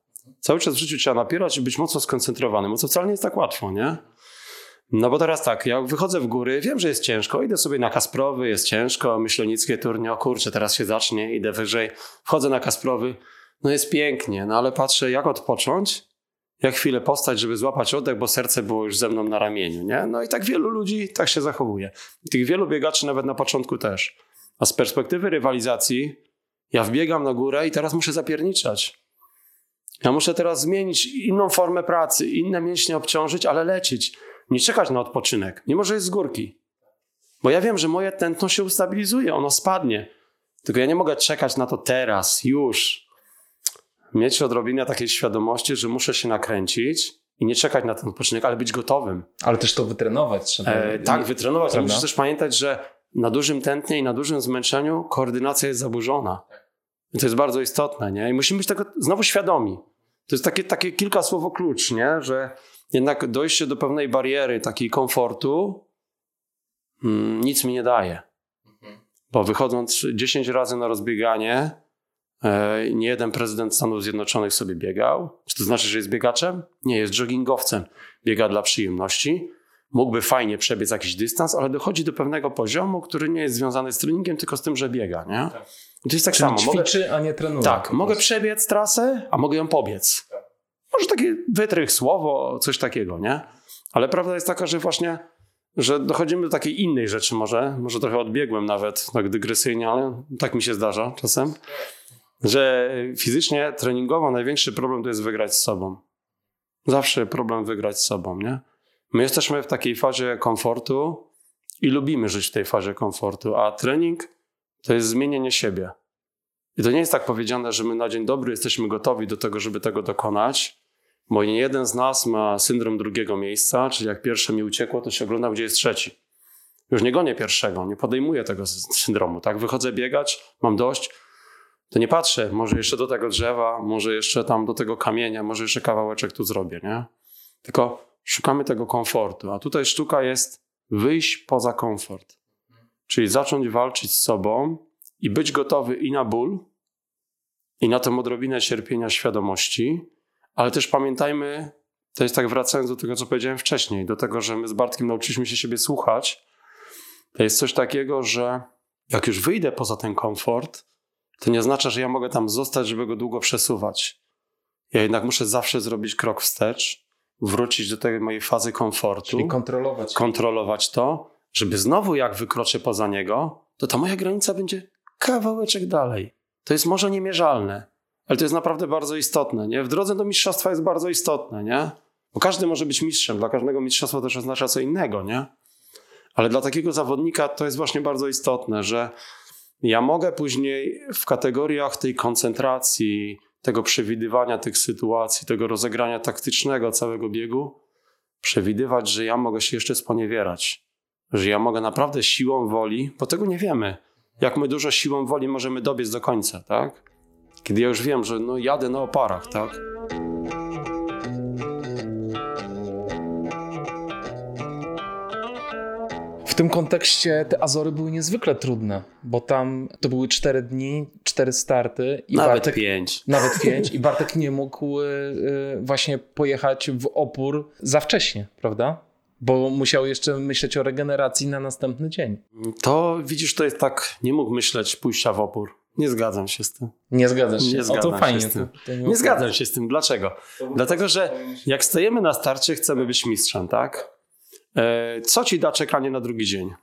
B: Cały czas w życiu trzeba napierać i być mocno skoncentrowanym, co wcale nie jest tak łatwo, nie? No bo teraz tak, jak wychodzę w góry, wiem, że jest ciężko, idę sobie na Kasprowy, jest ciężko, myślenickie turnie, o kurczę, teraz się zacznie, idę wyżej, wchodzę na Kasprowy, no jest pięknie, no ale patrzę jak odpocząć jak chwilę postać, żeby złapać oddech, bo serce było już ze mną na ramieniu, nie? No i tak wielu ludzi tak się zachowuje. Tych wielu biegaczy nawet na początku też. A z perspektywy rywalizacji, ja wbiegam na górę i teraz muszę zapierniczać. Ja muszę teraz zmienić inną formę pracy, inne mięśnie obciążyć, ale lecieć. Nie czekać na odpoczynek, mimo że jest z górki. Bo ja wiem, że moje tętno się ustabilizuje, ono spadnie. Tylko ja nie mogę czekać na to teraz, już. Mieć odrobinę takiej świadomości, że muszę się nakręcić i nie czekać na ten odpoczynek, ale być gotowym.
A: Ale też to wytrenować trzeba.
B: E, tak, wytrenować. Ale musisz też pamiętać, że na dużym tętnie i na dużym zmęczeniu koordynacja jest zaburzona. I to jest bardzo istotne, nie? I musimy być tego znowu świadomi. To jest takie, takie kilka słowo klucz, nie? Że jednak dojście do pewnej bariery, takiej komfortu, mm, nic mi nie daje. Bo wychodząc 10 razy na rozbieganie, e, nie jeden prezydent Stanów Zjednoczonych sobie biegał. Czy to znaczy, że jest biegaczem? Nie, jest joggingowcem. Biega dla przyjemności. Mógłby fajnie przebiec jakiś dystans, ale dochodzi do pewnego poziomu, który nie jest związany z treningiem, tylko z tym, że biega. Nie?
A: Tak.
B: To jest tak
A: Czyli
B: samo.
A: ćwiczy,
B: mogę,
A: a nie trenuje.
B: tak, mogę przebiec trasę, a mogę ją pobiec. Może taki wytrych słowo, coś takiego, nie? Ale prawda jest taka, że właśnie że dochodzimy do takiej innej rzeczy może, może trochę odbiegłem nawet tak dygresyjnie, ale tak mi się zdarza czasem, że fizycznie, treningowo największy problem to jest wygrać z sobą. Zawsze problem wygrać z sobą, nie? My jesteśmy w takiej fazie komfortu i lubimy żyć w tej fazie komfortu, a trening to jest zmienienie siebie. I to nie jest tak powiedziane, że my na dzień dobry jesteśmy gotowi do tego, żeby tego dokonać, bo nie jeden z nas ma syndrom drugiego miejsca, czyli jak pierwsze mi uciekło, to się oglądał, gdzie jest trzeci. Już nie gonię pierwszego, nie podejmuję tego syndromu. Tak, wychodzę biegać, mam dość, to nie patrzę, może jeszcze do tego drzewa, może jeszcze tam do tego kamienia, może jeszcze kawałeczek tu zrobię, nie? Tylko szukamy tego komfortu. A tutaj sztuka jest wyjść poza komfort. Czyli zacząć walczyć z sobą i być gotowy i na ból, i na tę odrobinę cierpienia świadomości, ale też pamiętajmy, to jest tak wracając do tego, co powiedziałem wcześniej, do tego, że my z Bartkiem nauczyliśmy się siebie słuchać, to jest coś takiego, że jak już wyjdę poza ten komfort, to nie oznacza, że ja mogę tam zostać, żeby go długo przesuwać. Ja jednak muszę zawsze zrobić krok wstecz, wrócić do tej mojej fazy komfortu.
A: Czyli kontrolować.
B: Kontrolować to, żeby znowu jak wykroczę poza niego, to ta moja granica będzie kawałeczek dalej. To jest może niemierzalne, ale to jest naprawdę bardzo istotne. Nie? W drodze do mistrzostwa jest bardzo istotne, nie? Bo każdy może być mistrzem, dla każdego mistrzostwo też oznacza co innego, nie? Ale dla takiego zawodnika to jest właśnie bardzo istotne, że ja mogę później w kategoriach tej koncentracji, tego przewidywania tych sytuacji, tego rozegrania taktycznego całego biegu, przewidywać, że ja mogę się jeszcze sponiewierać, że ja mogę naprawdę siłą woli, bo tego nie wiemy, jak my dużo siłą woli możemy dobiec do końca, tak? Kiedy ja już wiem, że no jadę na oparach, tak?
A: Tym kontekście te Azory były niezwykle trudne, bo tam to były cztery dni, cztery starty i
B: Nawet
A: Bartek,
B: pięć.
A: Nawet pięć i Bartek nie mógł y, y, właśnie pojechać w opór za wcześnie, prawda? Bo musiał jeszcze myśleć o regeneracji na następny dzień.
B: To widzisz, to jest tak, nie mógł myśleć pójścia w opór. Nie zgadzam się z tym.
A: Nie zgadzasz się?
B: Nie
A: o,
B: zgadzam
A: to
B: się
A: fajnie.
B: z tym.
A: To, to
B: Nie zgadzam się z tym. Dlaczego? Dlatego, że jak stajemy na starcie, chcemy być mistrzem, tak? E, Co ci da czekanie na drugi dzień?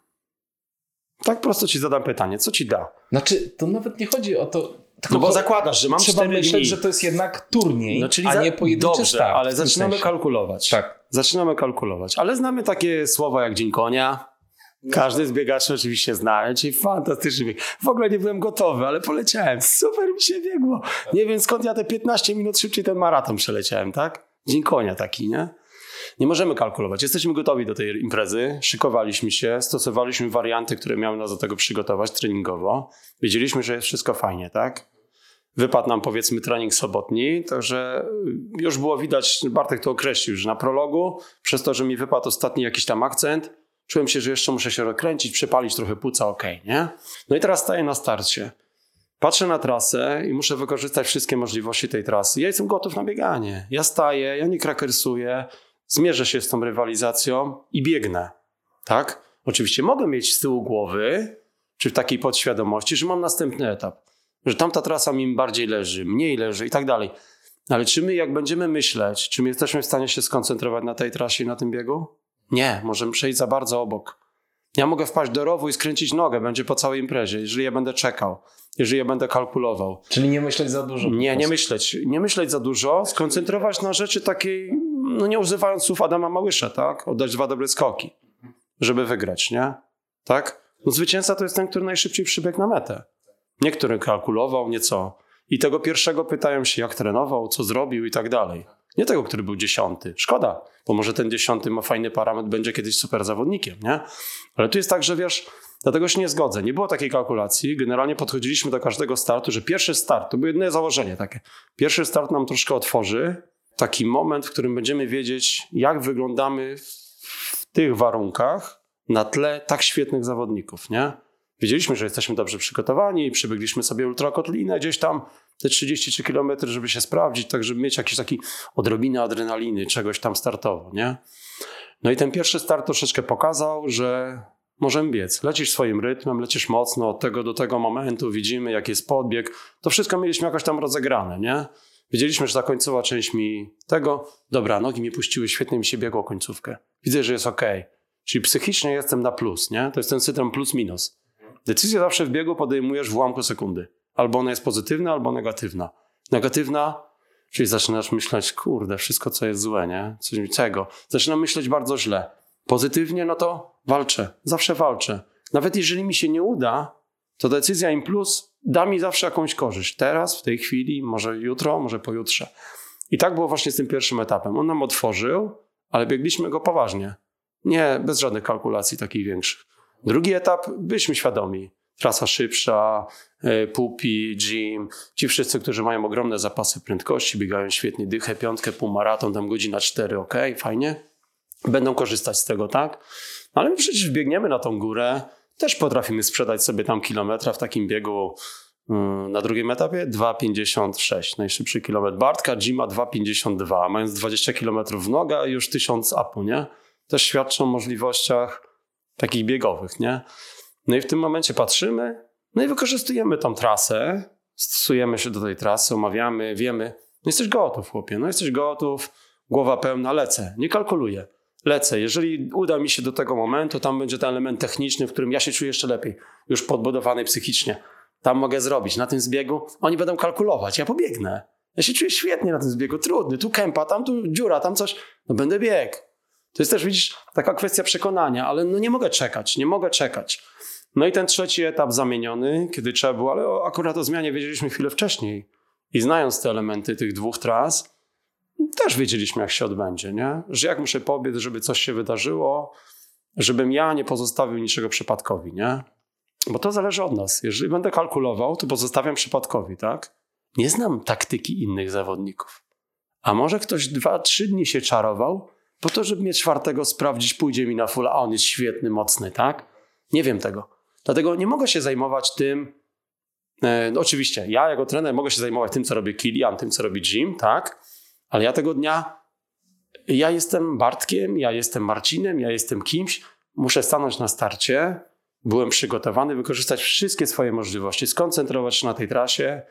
B: Tak prosto ci zadam pytanie. Co ci da?
A: Znaczy, to nawet nie chodzi o to... tylko
B: No bo zakładasz, że mam
A: Trzeba
B: cztery
A: myśleć,
B: dni.
A: że to jest jednak turniej,
B: No, czyli
A: a nie pojedynczy
B: Dobrze,
A: start.
B: ale zaczynamy
A: sensie.
B: kalkulować.
A: Tak.
B: Zaczynamy kalkulować. Ale znamy takie słowa jak dzień konia. Każdy z biegaczy oczywiście zna, czyli fantastyczny bieg. W ogóle nie byłem gotowy, ale poleciałem. Super mi się biegło. Nie wiem skąd ja te 15 minut szybciej ten maraton przeleciałem, tak? Dzień konia taki, nie? Nie możemy kalkulować. Jesteśmy gotowi do tej imprezy, szykowaliśmy się, stosowaliśmy warianty, które miały nas do tego przygotować treningowo. Wiedzieliśmy, że jest wszystko fajnie, tak? Wypadł nam powiedzmy trening sobotni, także już było widać, Bartek to określił, że na prologu, przez to, że mi wypadł ostatni jakiś tam akcent, czułem się, że jeszcze muszę się rozkręcić, przepalić trochę płuca, okej, nie? No i teraz staję na starcie. Patrzę na trasę i muszę wykorzystać wszystkie możliwości tej trasy. Ja jestem gotów na bieganie. Ja staję, ja nie krakersuję, zmierzę się z tą rywalizacją i biegnę. Tak? Oczywiście mogę mieć z tyłu głowy, czy w takiej podświadomości, że mam następny etap. Że tamta trasa mi bardziej leży, mniej leży i tak dalej. Ale czy my, jak będziemy myśleć, czy my jesteśmy w stanie się skoncentrować na tej trasie i na tym biegu? Nie, możemy przejść za bardzo obok. Ja mogę wpaść do rowu i skręcić nogę, będzie po całej imprezie, jeżeli ja będę czekał, jeżeli ja będę kalkulował.
A: Czyli nie myśleć za dużo.
B: Nie, nie myśleć. Nie myśleć za dużo, skoncentrować na rzeczy takiej, no nie używając słów Adama Małysza, tak? Oddać dwa dobre skoki, żeby wygrać, nie? Tak? No zwycięzca to jest ten, który najszybciej przybiegł na metę. Nie który kalkulował, nieco. I tego pierwszego pytają się, jak trenował, co zrobił i tak dalej. Nie tego, który był dziesiąty. Szkoda, bo może ten dziesiąty ma fajny parametr, będzie kiedyś super zawodnikiem, nie? Ale tu jest tak, że wiesz, dlatego się nie zgodzę. Nie było takiej kalkulacji. Generalnie podchodziliśmy do każdego startu, że pierwszy start, to było jedno założenie takie. Pierwszy start nam troszkę otworzy taki moment, w którym będziemy wiedzieć, jak wyglądamy w tych warunkach na tle tak świetnych zawodników, nie? Wiedzieliśmy, że jesteśmy dobrze przygotowani, przybiegliśmy sobie ultrakotlinę gdzieś tam, te 33 km, żeby się sprawdzić, tak żeby mieć jakiś taki odrobinę adrenaliny, czegoś tam startowo, nie? No i ten pierwszy start troszeczkę pokazał, że możemy biec. Lecisz swoim rytmem, lecisz mocno od tego do tego momentu, widzimy jaki jest podbieg. To wszystko mieliśmy jakoś tam rozegrane, nie? Wiedzieliśmy, że ta końcowa część mi tego, dobra, nogi mi puściły, świetnie mi się biegło końcówkę. Widzę, że jest ok. Czyli psychicznie jestem na plus, nie? To jest ten syndrom plus minus. Decyzję zawsze w biegu podejmujesz w ułamku sekundy. Albo ona jest pozytywna, albo negatywna. Negatywna, czyli zaczynasz myśleć, kurde, wszystko co jest złe, nie? Coś mi czego. Zaczynam myśleć bardzo źle. Pozytywnie, no to walczę. Zawsze walczę. Nawet jeżeli mi się nie uda, to decyzja im plus da mi zawsze jakąś korzyść. Teraz, w tej chwili, może jutro, może pojutrze. I tak było właśnie z tym pierwszym etapem. On nam otworzył, ale biegliśmy go poważnie. Nie, bez żadnych kalkulacji takich większych. Drugi etap, byliśmy świadomi. Trasa szybsza, e, pupi, gym. Ci wszyscy, którzy mają ogromne zapasy prędkości, biegają świetnie dychę, piątkę, półmaraton, tam godzina cztery, ok, fajnie. Będą korzystać z tego, tak? Ale my przecież biegniemy na tą górę, też potrafimy sprzedać sobie tam kilometra w takim biegu mm, na drugim etapie 2,56 najszybszy kilometr Bartka, Jima 2,52 mając 20 km w noga już 1000 upu, nie? Też świadczą o możliwościach takich biegowych, nie? No i w tym momencie patrzymy, no i wykorzystujemy tą trasę, stosujemy się do tej trasy, omawiamy, wiemy, no jesteś gotów, chłopie, no jesteś gotów, głowa pełna, lecę, nie kalkuluję, lecę. Jeżeli uda mi się do tego momentu, tam będzie ten element techniczny, w którym ja się czuję jeszcze lepiej, już podbudowany psychicznie. Tam mogę zrobić. Na tym zbiegu oni będą kalkulować, ja pobiegnę. Ja się czuję świetnie na tym zbiegu, trudny, tu kępa, tam tu dziura, tam coś, no będę biegł. To jest też, widzisz, taka kwestia przekonania, ale no nie mogę czekać, nie mogę czekać. No i ten trzeci etap zamieniony, kiedy trzeba było, ale akurat o zmianie wiedzieliśmy chwilę wcześniej. I znając te elementy tych dwóch tras, też wiedzieliśmy, jak się odbędzie, nie? Że jak muszę pobiec, żeby coś się wydarzyło, żebym ja nie pozostawił niczego przypadkowi, nie? Bo to zależy od nas. Jeżeli będę kalkulował, to pozostawiam przypadkowi, tak? Nie znam taktyki innych zawodników. A może ktoś dwa, trzy dni się czarował, po to, żeby mnie czwartego sprawdzić, pójdzie mi na full, a on jest świetny, mocny, tak? Nie wiem tego. Dlatego nie mogę się zajmować tym. E, no oczywiście, ja jako trener mogę się zajmować tym, co robi Kilian, tym, co robi Jim, tak? Ale ja tego dnia, ja jestem Bartkiem, ja jestem Marcinem, ja jestem kimś, muszę stanąć na starcie. Byłem przygotowany, wykorzystać wszystkie swoje możliwości, skoncentrować się na tej trasie,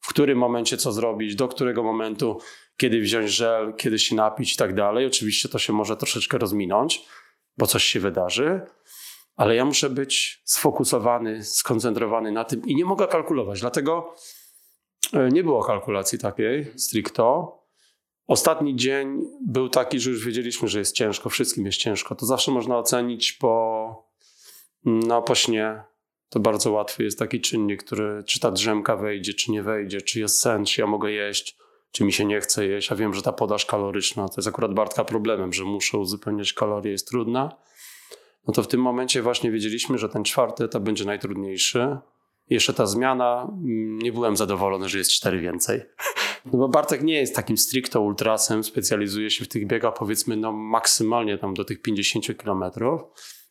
B: w którym momencie co zrobić, do którego momentu, kiedy wziąć żel, kiedy się napić i tak dalej. Oczywiście to się może troszeczkę rozminąć, bo coś się wydarzy, ale ja muszę być sfokusowany, skoncentrowany na tym i nie mogę kalkulować. Dlatego e, nie było kalkulacji takiej stricto. Ostatni dzień był taki, że już wiedzieliśmy, że jest ciężko, wszystkim jest ciężko. To zawsze można ocenić po, no, po śnie. To bardzo łatwy jest taki czynnik, który, czy ta drzemka wejdzie, czy nie wejdzie, czy jest sen, czy ja mogę jeść czy mi się nie chce jeść, a wiem, że ta podaż kaloryczna to jest akurat Bartka problemem, że muszę uzupełniać kalorie, jest trudna, no to w tym momencie właśnie wiedzieliśmy, że ten czwarty etap będzie najtrudniejszy. Jeszcze ta zmiana, mm, nie byłem zadowolony, że jest cztery więcej. No bo Bartek nie jest takim stricto ultrasem, specjalizuje się w tych biegach powiedzmy no maksymalnie tam do tych 50 kilometrów.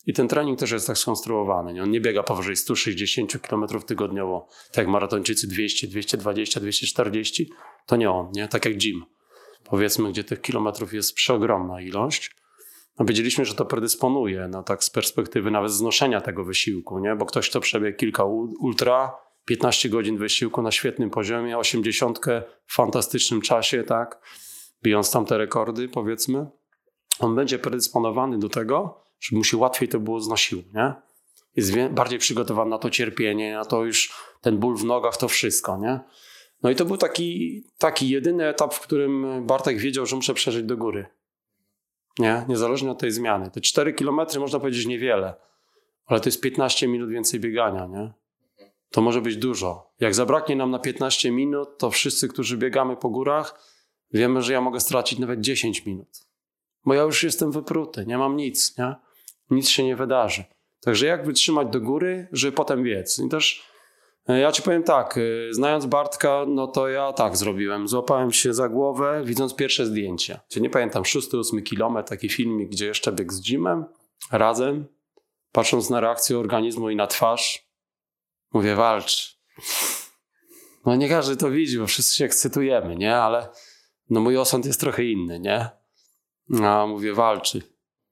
B: I ten trening też jest tak skonstruowany. Nie? On nie biega powyżej 160 km tygodniowo, tak jak maratończycy 200, 220, 240. To nie on, nie? tak jak gym. Powiedzmy, gdzie tych kilometrów jest przeogromna ilość. No wiedzieliśmy, że to predysponuje, no tak z perspektywy nawet znoszenia tego wysiłku, nie? bo ktoś, kto przebiegł kilka ultra, 15 godzin wysiłku na świetnym poziomie, 80 w fantastycznym czasie, tak, bijąc tam te rekordy, powiedzmy, on będzie predysponowany do tego, żeby mu się łatwiej to było znosiło, nie? Jest bardziej przygotowany na to cierpienie, na to już ten ból w nogach, to wszystko, nie? No i to był taki, taki jedyny etap, w którym Bartek wiedział, że muszę przeżyć do góry. Nie? Niezależnie od tej zmiany. Te 4 kilometry można powiedzieć niewiele, ale to jest 15 minut więcej biegania, nie? To może być dużo. Jak zabraknie nam na 15 minut, to wszyscy, którzy biegamy po górach, wiemy, że ja mogę stracić nawet 10 minut. Bo ja już jestem wypruty, nie mam nic, nie? Nic się nie wydarzy. Także jak wytrzymać do góry, żeby potem biec? I też ja ci powiem tak, e, znając Bartka, no to ja tak zrobiłem. Złapałem się za głowę, widząc pierwsze zdjęcie. Czyli nie pamiętam, 6-8 kilometr, taki filmik, gdzie jeszcze bieg z Jimem, razem, patrząc na reakcję organizmu i na twarz, mówię, walcz. No nie każdy to widzi, bo wszyscy się ekscytujemy, nie? Ale no mój osąd jest trochę inny, nie? A mówię, walczy.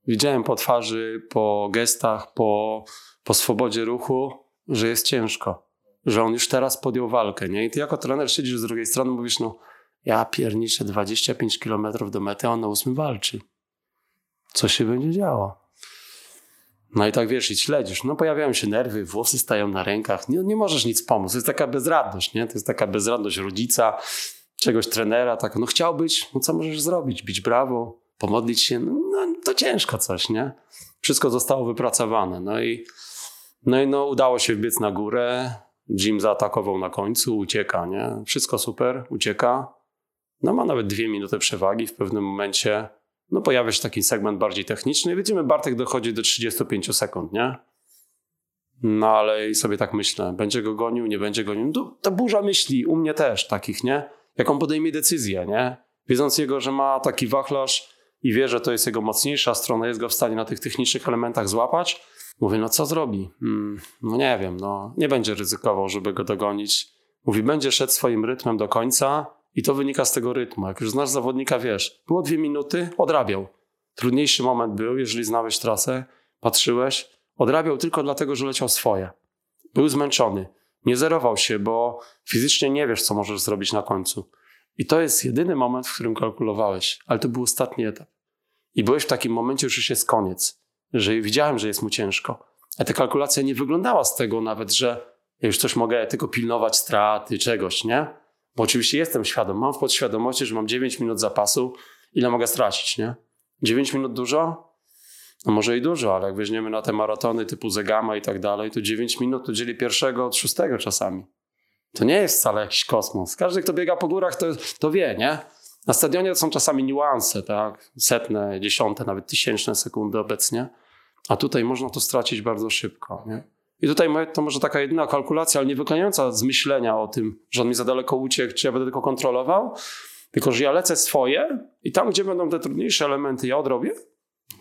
B: Widziałem po twarzy, po gestach, po, po swobodzie ruchu, że jest ciężko. Że on już teraz podjął walkę, nie? I ty jako trener siedzisz z drugiej strony, mówisz, no ja pierniczę 25 km do mety, a on na ósmym walczy. Co się będzie działo? No i tak wiesz, i śledzisz. No pojawiają się nerwy, włosy stają na rękach. Nie, nie możesz nic pomóc. To jest taka bezradność, nie? To jest taka bezradność rodzica, czegoś trenera. Tak, no chciał być, no co możesz zrobić? Bić brawo, pomodlić się? No, no to ciężko coś, nie? Wszystko zostało wypracowane. No i, no i no, udało się wbiec na górę. Jim zaatakował na końcu, ucieka, nie? Wszystko super, ucieka. No ma nawet dwie minuty przewagi w pewnym momencie no pojawia się taki segment bardziej techniczny i widzimy, Bartek dochodzi do 35 sekund, nie? No ale i sobie tak myślę, będzie go gonił, nie będzie gonił. To, to burza myśli, u mnie też takich, nie? Jak on podejmie decyzję, nie? Wiedząc jego, że ma taki wachlarz i wie, że to jest jego mocniejsza strona, jest go w stanie na tych technicznych elementach złapać, mówię, no co zrobi? Hmm, no nie wiem, no nie będzie ryzykował, żeby go dogonić. Mówi, będzie szedł swoim rytmem do końca, i to wynika z tego rytmu. Jak już znasz zawodnika, wiesz, było dwie minuty, odrabiał. Trudniejszy moment był, jeżeli znałeś trasę, patrzyłeś, odrabiał tylko dlatego, że leciał swoje. Był zmęczony. Nie zerował się, bo fizycznie nie wiesz, co możesz zrobić na końcu. I to jest jedyny moment, w którym kalkulowałeś, ale to był ostatni etap. I byłeś w takim momencie, że już jest koniec, że widziałem, że jest mu ciężko. A ta kalkulacja nie wyglądała z tego nawet, że ja już coś mogę tylko pilnować straty, czegoś, nie? Bo oczywiście jestem świadom, mam w podświadomości, że mam 9 minut zapasu, ile mogę stracić, nie? 9 minut dużo? No może i dużo, ale jak weźmiemy na te maratony typu Zegama i tak dalej, to 9 minut to dzieli pierwszego od szóstego czasami. To nie jest wcale jakiś kosmos. Każdy, kto biega po górach, to, to wie, nie? Na stadionie są czasami niuanse, tak? Setne, dziesiąte, nawet tysięczne sekundy obecnie. A tutaj można to stracić bardzo szybko, nie? I tutaj to może taka jedyna kalkulacja, ale nie wykonająca z myślenia o tym, że on mi za daleko uciekł, czy ja będę tylko kontrolował, tylko że ja lecę swoje i tam, gdzie będą te trudniejsze elementy, ja odrobię,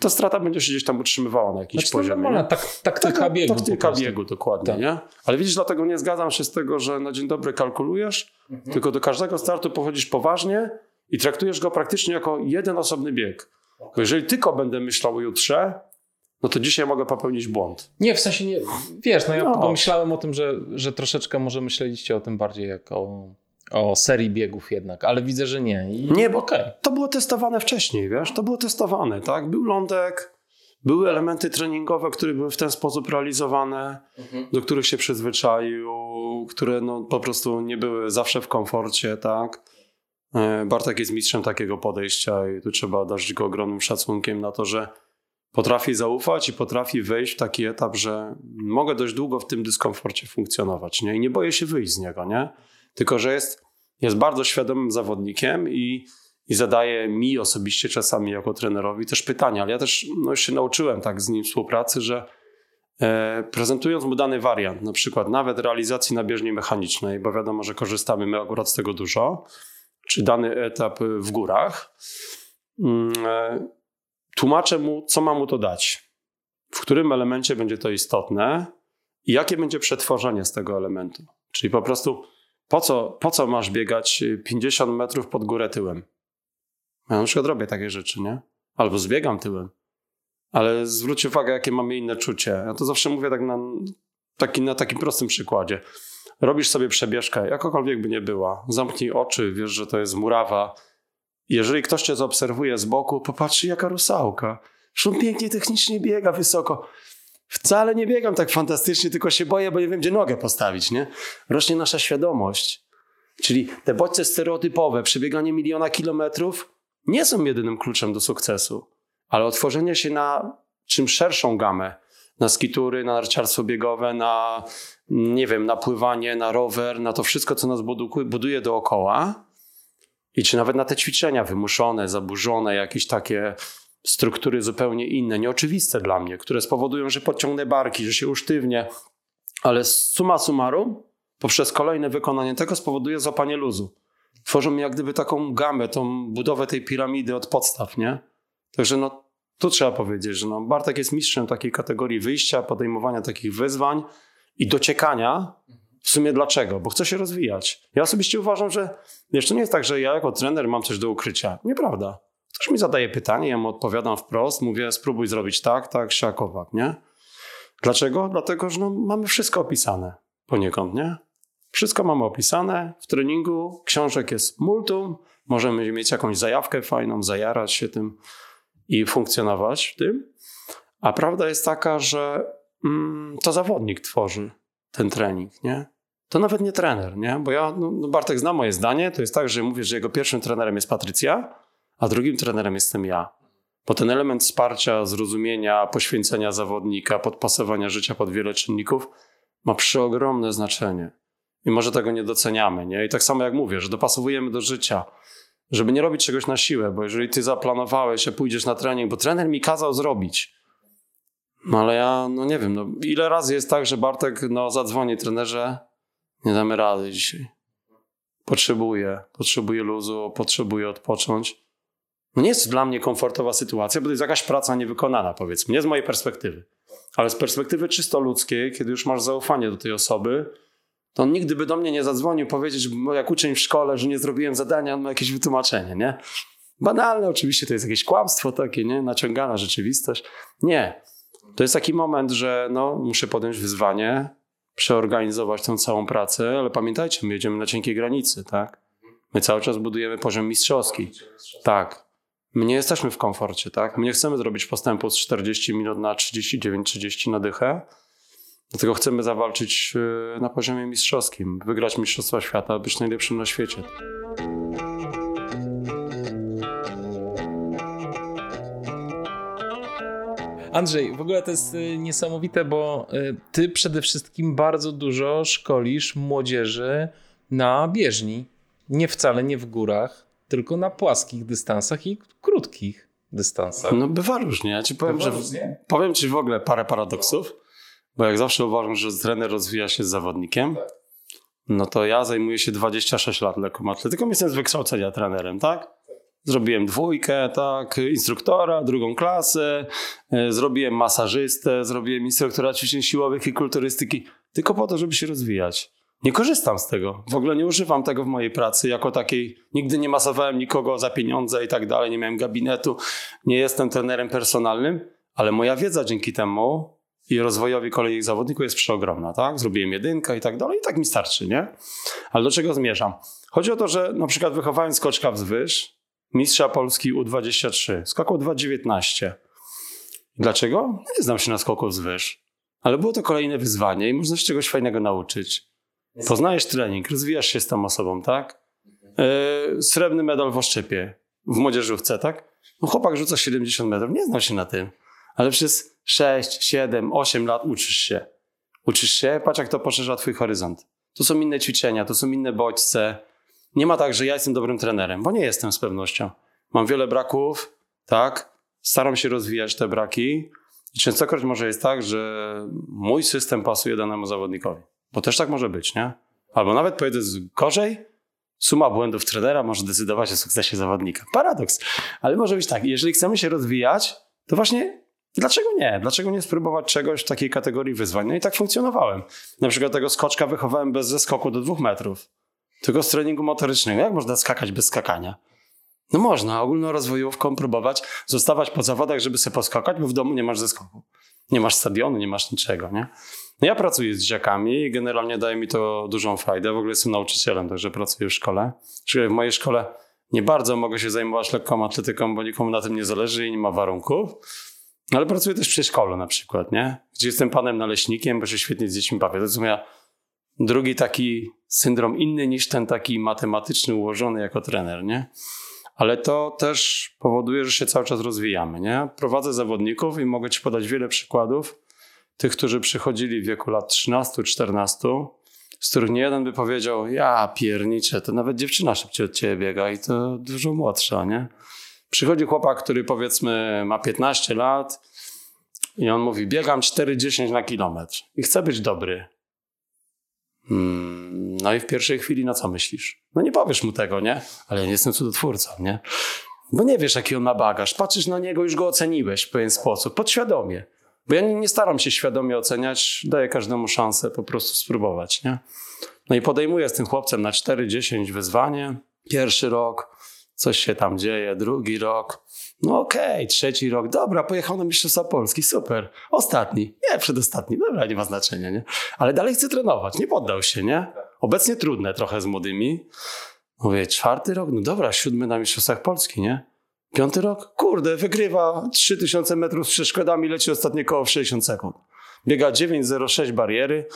B: to strata będzie się gdzieś tam utrzymywała na jakimś
C: znaczy,
B: poziomie.
C: Normalna, tak, taktyka
B: taka,
C: biegu.
B: Taktyka biegu, dokładnie. Tak. Nie? Ale widzisz, dlatego nie zgadzam się z tego, że na dzień dobry kalkulujesz, mhm. tylko do każdego startu pochodzisz poważnie i traktujesz go praktycznie jako jeden osobny bieg. Bo jeżeli tylko będę myślał o jutrze, no to dzisiaj mogę popełnić błąd.
C: Nie, w sensie nie, wiesz, no ja no. pomyślałem o tym, że, że troszeczkę może myśleliście o tym bardziej jak o, o serii biegów jednak, ale widzę, że nie. I...
B: Nie, bo okay. to było testowane wcześniej, wiesz, to było testowane, tak? Był lądek, były elementy treningowe, które były w ten sposób realizowane, mhm. do których się przyzwyczaił, które no, po prostu nie były zawsze w komforcie, tak? E, Bartek jest mistrzem takiego podejścia i tu trzeba dać go ogromnym szacunkiem na to, że potrafi zaufać i potrafi wejść w taki etap, że mogę dość długo w tym dyskomforcie funkcjonować, nie? I nie boję się wyjść z niego, nie? Tylko, że jest, jest bardzo świadomym zawodnikiem i, i zadaje mi osobiście czasami jako trenerowi też pytania, ale ja też no, się nauczyłem tak z nim współpracy, że e, prezentując mu dany wariant, na przykład nawet realizacji na bieżni mechanicznej, bo wiadomo, że korzystamy my akurat z tego dużo, czy dany etap w górach, mm, e, tłumaczę mu, co ma mu to dać, w którym elemencie będzie to istotne i jakie będzie przetworzenie z tego elementu. Czyli po prostu, po co, po co masz biegać 50 metrów pod górę tyłem? Ja na przykład robię takie rzeczy, nie? Albo zbiegam tyłem. Ale zwróć uwagę, jakie mamy inne czucie. Ja to zawsze mówię tak na, taki, na takim prostym przykładzie. Robisz sobie przebieżkę, jakokolwiek by nie była, zamknij oczy, wiesz, że to jest murawa. Jeżeli ktoś cię zaobserwuje z boku, popatrzy jaka rusałka. On pięknie technicznie biega wysoko. Wcale nie biegam tak fantastycznie, tylko się boję, bo nie wiem, gdzie nogę postawić, nie? Rośnie nasza świadomość. Czyli te bodźce stereotypowe, przebieganie miliona kilometrów nie są jedynym kluczem do sukcesu, ale otworzenie się na czym szerszą gamę, na skitury, na narciarstwo biegowe, na, nie wiem, na pływanie, na rower, na to wszystko, co nas buduje dookoła. I czy nawet na te ćwiczenia wymuszone, zaburzone, jakieś takie struktury zupełnie inne, nieoczywiste dla mnie, które spowodują, że podciągnę barki, że się usztywnię, ale summa summarum, poprzez kolejne wykonanie tego spowoduje złapanie luzu. Tworzą jak gdyby taką gamę, tą budowę tej piramidy od podstaw, nie? Także no, tu trzeba powiedzieć, że no, Bartek jest mistrzem takiej kategorii wyjścia, podejmowania takich wyzwań i dociekania. W sumie dlaczego? Bo chce się rozwijać. Ja osobiście uważam, że jeszcze nie jest tak, że ja jako trener mam coś do ukrycia. Nieprawda. Ktoś mi zadaje pytanie, ja mu odpowiadam wprost, mówię spróbuj zrobić tak, tak, siak, nie? Dlaczego? Dlatego, że no, mamy wszystko opisane poniekąd, nie? Wszystko mamy opisane w treningu, książek jest multum, możemy mieć jakąś zajawkę fajną, zajarać się tym i funkcjonować w tym. A prawda jest taka, że mm, to zawodnik tworzy ten trening, nie? To nawet nie trener, nie? Bo ja, no, no Bartek zna moje zdanie, to jest tak, że mówię, że jego pierwszym trenerem jest Patrycja, a drugim trenerem jestem ja. Bo ten element wsparcia, zrozumienia, poświęcenia zawodnika, podpasowania życia pod wiele czynników ma przeogromne znaczenie. I może tego nie doceniamy, nie? I tak samo jak mówię, że dopasowujemy do życia, żeby nie robić czegoś na siłę, bo jeżeli ty zaplanowałeś, że pójdziesz na trening, bo trener mi kazał zrobić, no ale ja, no nie wiem, no ile razy jest tak, że Bartek, no zadzwoni trenerze, nie damy rady dzisiaj. Potrzebuję, potrzebuję luzu, potrzebuję odpocząć. No nie jest dla mnie komfortowa sytuacja, bo to jest jakaś praca niewykonana, powiedzmy, nie z mojej perspektywy. Ale z perspektywy czysto ludzkiej, kiedy już masz zaufanie do tej osoby, to on nigdy by do mnie nie zadzwonił powiedzieć, jak uczeń w szkole, że nie zrobiłem zadania, on ma jakieś wytłumaczenie, nie? Banalne oczywiście, to jest jakieś kłamstwo takie, nie? Naciągana rzeczywistość. Nie. To jest taki moment, że no, muszę podjąć wyzwanie, przeorganizować tą całą pracę, ale pamiętajcie, my jedziemy na cienkiej granicy, tak? My cały czas budujemy poziom mistrzowski. Tak. My nie jesteśmy w komforcie, tak? My nie chcemy zrobić postępu z 40 minut na 39-30 na dychę, Dlatego chcemy zawalczyć e, na poziomie mistrzowskim, wygrać Mistrzostwa Świata, być najlepszym na świecie.
A: Andrzej, w ogóle to jest e, niesamowite, bo e, ty przede wszystkim bardzo dużo szkolisz młodzieży na bieżni. Nie wcale nie w górach, tylko na płaskich dystansach i krótkich dystansach.
B: No bywa różnie. Ja ci powiem, bywa że różnie? powiem ci w ogóle parę paradoksów. Bo jak zawsze uważam, że trener rozwija się z zawodnikiem, no to ja zajmuję się 26 lat lekką atletyką, jestem z wykształcenia trenerem, tak? Zrobiłem dwójkę, tak, instruktora, drugą klasę, e, zrobiłem masażystę, zrobiłem instruktora ćwiczeń siłowych i kulturystyki, tylko po to, żeby się rozwijać. Nie korzystam z tego. W ogóle nie używam tego w mojej pracy jako takiej. Nigdy nie masowałem nikogo za pieniądze i tak dalej, nie miałem gabinetu, nie jestem trenerem personalnym, ale moja wiedza dzięki temu i rozwojowi kolejnych zawodników jest przeogromna, tak? Zrobiłem jedynkę i tak dalej i tak mi starczy, nie? Ale do czego zmierzam? Chodzi o to, że na przykład wychowałem skoczka wzwyż, mistrza Polski U23, skakał 2,19. Dlaczego? Nie znam się na skoku wzwyż, ale było to kolejne wyzwanie i można się czegoś fajnego nauczyć. Poznajesz trening, rozwijasz się z tą osobą, tak? Yy, srebrny medal w oszczepie, w młodzieżówce, tak? No chłopak rzuca 70 metrów, nie znam się na tym, ale przez 6, 7, 8 lat uczysz się. Uczysz się, patrz jak to poszerza twój horyzont. To są inne ćwiczenia, to są inne bodźce. Nie ma tak, że ja jestem dobrym trenerem, bo nie jestem z pewnością. Mam wiele braków, tak? Staram się rozwijać te braki i częstokroć może jest tak, że mój system pasuje danemu zawodnikowi. Bo też tak może być, nie? Albo nawet powiedzę gorzej, suma błędów trenera może decydować o sukcesie zawodnika. Paradoks. Ale może być tak, jeżeli chcemy się rozwijać, to właśnie Dlaczego nie? Dlaczego nie spróbować czegoś w takiej kategorii wyzwań? No i tak funkcjonowałem. Na przykład tego skoczka wychowałem bez zeskoku do dwóch metrów. Tylko z treningu motorycznego. Jak można skakać bez skakania? No można ogólnorozwojówką próbować zostawać po zawodach, żeby sobie poskakać, bo w domu nie masz zeskoku. Nie masz stadionu, nie masz niczego, nie? No ja pracuję z dzieciakami i generalnie daje mi to dużą frajdę. W ogóle jestem nauczycielem, także pracuję w szkole. Czyli w mojej szkole nie bardzo mogę się zajmować lekką atletyką, bo nikomu na tym nie zależy i nie ma warunków. No ale pracuję też w przedszkolu na przykład, nie? Gdzie jestem panem naleśnikiem, bo się świetnie z dziećmi bawię. To jest moja drugi taki syndrom inny niż ten taki matematyczny, ułożony jako trener, nie? Ale to też powoduje, że się cały czas rozwijamy, nie? Prowadzę zawodników i mogę ci podać wiele przykładów tych, którzy przychodzili w wieku lat 13-14, z których nie jeden by powiedział, ja pierniczę, to nawet dziewczyna szybciej od ciebie biega i to dużo młodsza, nie? Przychodzi chłopak, który powiedzmy ma 15 lat i on mówi, biegam 4,10 na kilometr i chcę być dobry. Hmm, no i w pierwszej chwili na co myślisz? No nie powiesz mu tego, nie? Ale ja nie jestem cudotwórcą, nie? Bo nie wiesz, jaki on ma bagaż. Patrzysz na niego, już go oceniłeś w pewien sposób, podświadomie. Bo ja nie, nie staram się świadomie oceniać, daję każdemu szansę po prostu spróbować, nie? No i podejmuję z tym chłopcem na 4-10 wyzwanie. Pierwszy rok, coś się tam dzieje, drugi rok. No okej, okay, trzeci rok, dobra, pojechał na Mistrzostwa Polski, super. Ostatni, nie, przedostatni, dobra, nie ma znaczenia, nie? Ale dalej chce trenować, nie poddał się, nie? Obecnie trudne trochę z młodymi. Mówię, czwarty rok, no dobra, siódmy na Mistrzostwach Polski, nie? Piąty rok, kurde, wygrywa 3000 metrów z przeszkodami, leci ostatnie koło w 60 sekund. Biega 9,06 bariery.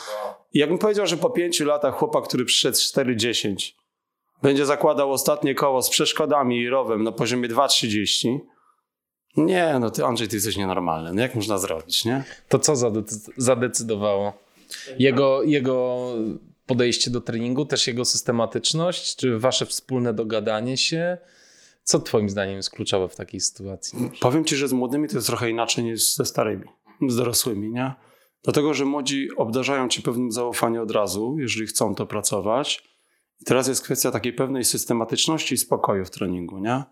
B: I jakbym powiedział, że po pięciu latach chłopak, który przyszedł 4,10 będzie zakładał ostatnie koło z przeszkodami i rowem na poziomie 2,30, nie, no ty Andrzej, ty jesteś nienormalny. No jak można zrobić, nie?
A: To co zadecydowało? Jego, jego podejście do treningu, też jego systematyczność, czy wasze wspólne dogadanie się? Co twoim zdaniem jest kluczowe w takiej sytuacji?
B: Powiem ci, że z młodymi to jest trochę inaczej niż ze starymi, z dorosłymi, nie? Dlatego, że młodzi obdarzają ci pewnym zaufaniem od razu, jeżeli chcą to pracować. Teraz jest kwestia takiej pewnej systematyczności i spokoju w treningu, nie?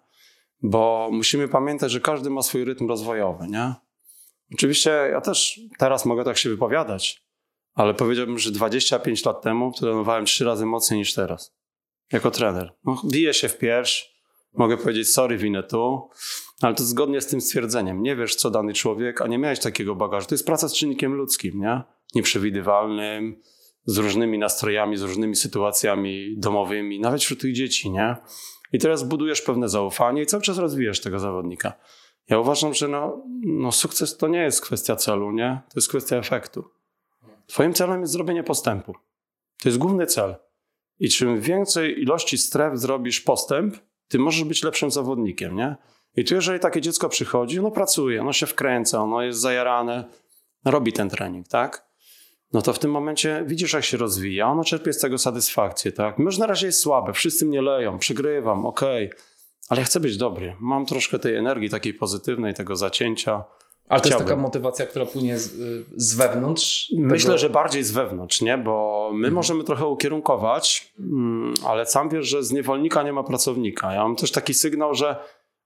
B: Bo musimy pamiętać, że każdy ma swój rytm rozwojowy, nie? Oczywiście ja też teraz mogę tak się wypowiadać, ale powiedziałbym, że 25 lat temu trenowałem trzy razy mocniej niż teraz. Jako trener. No, biję się w pierś, mogę powiedzieć sorry, winę tu, ale to zgodnie z tym stwierdzeniem. Nie wiesz, co dany człowiek, a nie miałeś takiego bagażu. To jest praca z czynnikiem ludzkim, nie? Nieprzewidywalnym, z różnymi nastrojami, z różnymi sytuacjami domowymi, nawet wśród tych dzieci, nie? I teraz budujesz pewne zaufanie i cały czas rozwijasz tego zawodnika. Ja uważam, że no, no sukces to nie jest kwestia celu, nie? To jest kwestia efektu. Twoim celem jest zrobienie postępu. To jest główny cel. I czym więcej ilości stref zrobisz postęp, tym możesz być lepszym zawodnikiem, nie? I tu jeżeli takie dziecko przychodzi, ono pracuje, ono się wkręca, ono jest zajarane, robi ten trening, tak? No to w tym momencie widzisz, jak się rozwija, ono czerpie z tego satysfakcję, tak? Może na razie jest słabe, wszyscy mnie leją, przegrywam, okej, okay. ale ja chcę być dobry. Mam troszkę tej energii takiej pozytywnej, tego zacięcia.
A: Ale to jest taka motywacja, która płynie z, z wewnątrz?
B: Myślę, tego... że bardziej z wewnątrz, nie? Bo my mhm. możemy trochę ukierunkować, mm, ale sam wiesz, że z niewolnika nie ma pracownika. Ja mam też taki sygnał, że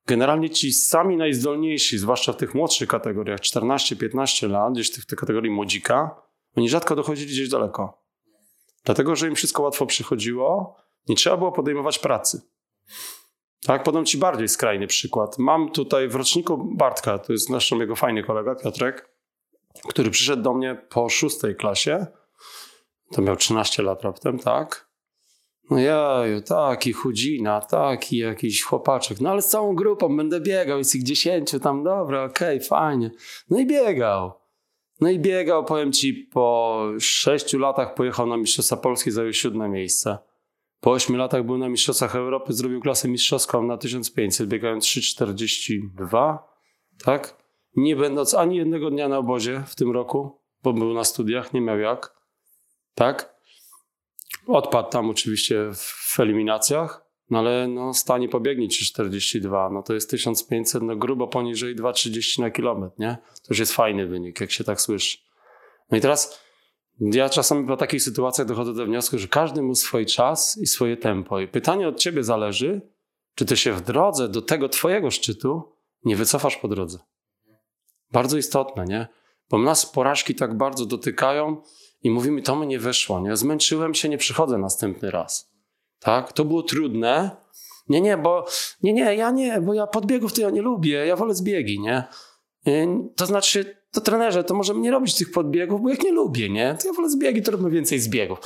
B: generalnie ci sami najzdolniejsi, zwłaszcza w tych młodszych kategoriach, 14-15 lat, gdzieś w tych kategorii młodzika, oni rzadko dochodzili gdzieś daleko. Dlatego, że im wszystko łatwo przychodziło, nie trzeba było podejmować pracy. Tak, podam Ci bardziej skrajny przykład. Mam tutaj w roczniku Bartka, to jest nasz jego fajny kolega, Piotrek, który przyszedł do mnie po szóstej klasie. To miał 13 lat raptem, tak? No jaju, taki chudzina, taki jakiś chłopaczek. No ale z całą grupą będę biegał, jest ich dziesięciu tam, dobra, okej, okay, fajnie. No i biegał. No i biegał, powiem ci, po sześciu latach pojechał na Mistrzostwa Polski, zajął siódme miejsce. Po ośmiu latach był na Mistrzostwach Europy, zrobił klasę mistrzowską na 1500, biegając 3,42, tak? Nie będąc ani jednego dnia na obozie w tym roku, bo był na studiach, nie miał jak, tak? Odpadł tam oczywiście w eliminacjach, no ale no, stanie pobiegnie 3,42, no to jest 1500, no grubo poniżej 2,30 na kilometr, nie? To już jest fajny wynik, jak się tak słyszy. No i teraz ja czasami po takich sytuacjach dochodzę do wniosku, że każdy ma swój czas i swoje tempo. I pytanie od ciebie zależy, czy ty się w drodze do tego twojego szczytu nie wycofasz po drodze. Bardzo istotne, nie? Bo nas porażki tak bardzo dotykają i mówimy, to mi nie wyszło, nie? Zmęczyłem się, nie przychodzę następny raz. Tak? To było trudne. Nie, nie, bo nie, nie, ja nie, bo ja podbiegów to ja nie lubię, ja wolę zbiegi, nie? Y, to znaczy, to trenerze, to możemy nie robić tych podbiegów, bo jak nie lubię, nie? To ja wolę zbiegi, to robimy więcej zbiegów.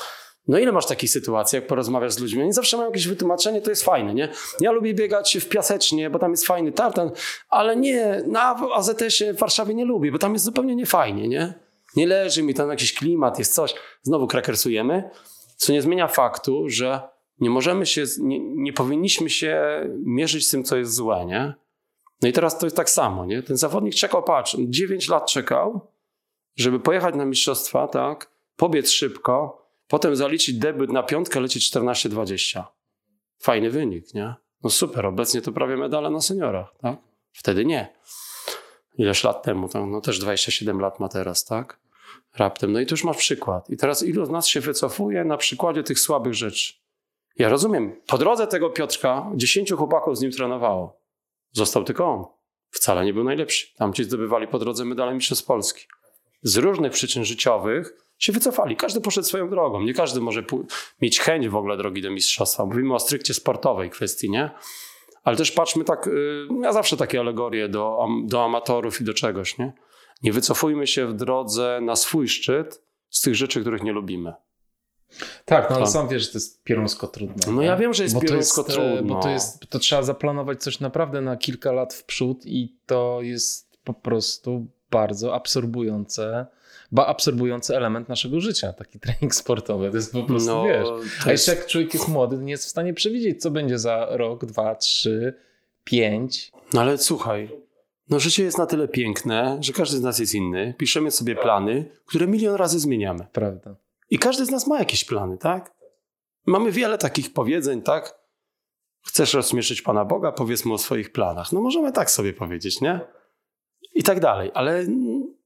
B: No ile masz takich sytuacji, jak porozmawiasz z ludźmi? Oni zawsze mają jakieś wytłumaczenie, to jest fajne, nie? Ja lubię biegać w Piasecznie, bo tam jest fajny tartan, ale nie, na AZS-ie w Warszawie nie lubię, bo tam jest zupełnie niefajnie, nie? Nie leży mi tam jakiś klimat, jest coś. Znowu krakersujemy, co nie zmienia faktu, że nie możemy się, nie, nie powinniśmy się mierzyć z tym, co jest złe, nie? No i teraz to jest tak samo, nie? Ten zawodnik czekał, patrz, 9 lat czekał, żeby pojechać na mistrzostwa, tak? Pobiec szybko, potem zaliczyć debiut na piątkę, lecieć 14-20. Fajny wynik, nie? No super, obecnie to prawie medale na seniorach, tak? Wtedy nie. Ileś lat temu, to, no też 27 lat ma teraz, tak? Raptem. No i tu już masz przykład. I teraz ilu z nas się wycofuje na przykładzie tych słabych rzeczy? Ja rozumiem. Po drodze tego Piotrka 10 chłopaków z nim trenowało. Został tylko on. Wcale nie był najlepszy. Tam ci zdobywali po drodze medale mistrzostw Polski. Z różnych przyczyn życiowych się wycofali. Każdy poszedł swoją drogą. Nie każdy może mieć chęć w ogóle drogi do mistrzostwa. Mówimy o stricte sportowej kwestii, nie? Ale też patrzmy tak, y, ja zawsze takie alegorie do, do amatorów i do czegoś, nie? Nie wycofujmy się w drodze na swój szczyt z tych rzeczy, których nie lubimy.
A: Tak, no ale sam wiesz, że to jest pierunsko trudne.
B: No ja wiem, że jest bo pierunsko
A: jest,
B: trudne.
A: Bo to, jest, to trzeba zaplanować coś naprawdę na kilka lat w przód i to jest po prostu bardzo absorbujące, ba absorbujący element naszego życia, taki trening sportowy. To jest po prostu, no, wiesz. A jeszcze jak człowiek jest młody, to nie jest w stanie przewidzieć, co będzie za rok, dwa, trzy, pięć.
B: No ale słuchaj, no życie jest na tyle piękne, że każdy z nas jest inny. Piszemy sobie plany, które milion razy zmieniamy.
A: Prawda.
B: I każdy z nas ma jakieś plany, tak? Mamy wiele takich powiedzeń, tak? Chcesz rozśmieszyć Pana Boga, powiedzmy o swoich planach. No możemy tak sobie powiedzieć, nie? I tak dalej. Ale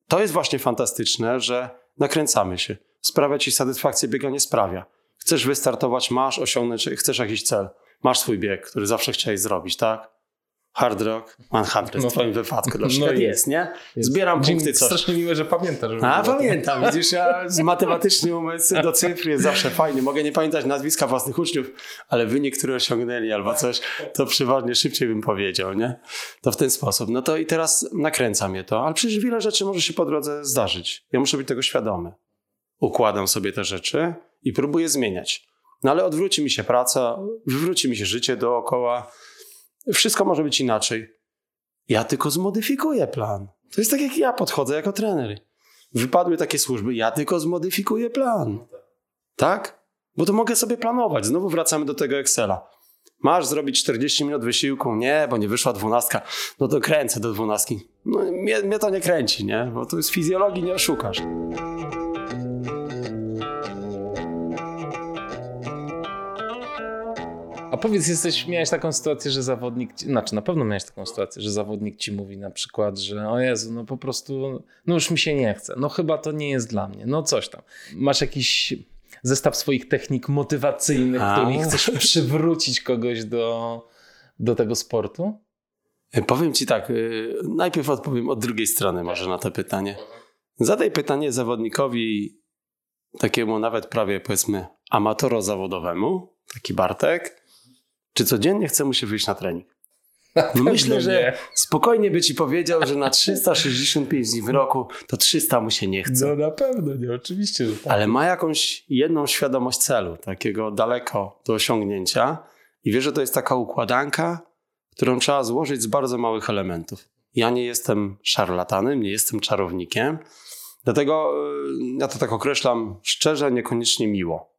B: to jest właśnie fantastyczne, że nakręcamy się. Sprawia Ci satysfakcję, biega nie sprawia. Chcesz wystartować, masz osiągnąć, chcesz jakiś cel. Masz swój bieg, który zawsze chciałeś zrobić, tak? Hard Rock 100 no, w twoim wypadku na przykład no jest, nie? Zbieram jest. punkty, coś.
A: Strasznie miłe, że pamiętasz.
B: A, pamiętam. Widzisz, ja z matematyczny umysł do cyfr jest zawsze fajny. Mogę nie pamiętać nazwiska własnych uczniów, ale wynik, który osiągnęli albo coś, to przeważnie szybciej bym powiedział, nie? To w ten sposób. No to i teraz nakręca mnie to, ale przecież wiele rzeczy może się po drodze zdarzyć. Ja muszę być tego świadomy. Układam sobie te rzeczy i próbuję zmieniać. No ale odwróci mi się praca, wywróci mi się życie dookoła, wszystko może być inaczej. Ja tylko zmodyfikuję plan. To jest tak, jak ja podchodzę jako trener. Wypadły takie służby, ja tylko zmodyfikuję plan. Tak? Bo to mogę sobie planować. Znowu wracamy do tego Excela. Masz zrobić 40 minut wysiłku? Nie, bo nie wyszła dwunastka. No to kręcę do dwunastki. No, mnie, mnie to nie kręci, nie? Bo to jest fizjologii, nie oszukasz.
A: Powiedz, jesteś, miałeś taką sytuację, że zawodnik, znaczy na pewno miałeś taką sytuację, że zawodnik ci mówi na przykład, że o Jezu, no po prostu, no już mi się nie chce, no chyba to nie jest dla mnie, no coś tam. Masz jakiś zestaw swoich technik motywacyjnych, A. którymi chcesz przywrócić kogoś do, do tego sportu?
B: E, powiem ci tak, e, najpierw odpowiem od drugiej strony może na to pytanie. Zadaj pytanie zawodnikowi takiemu nawet prawie powiedzmy amatoro-zawodowemu, taki Bartek, czy codziennie chce mu się wyjść na trening? No myślę, że spokojnie by ci powiedział, że na 365 dni w roku to 300 mu się nie chce.
A: No na pewno, nie, oczywiście, że tak.
B: Ale ma jakąś jedną świadomość celu, takiego daleko do osiągnięcia i wie, że to jest taka układanka, którą trzeba złożyć z bardzo małych elementów. Ja nie jestem szarlatanem, nie jestem czarownikiem, dlatego y, ja to tak określam szczerze, niekoniecznie miło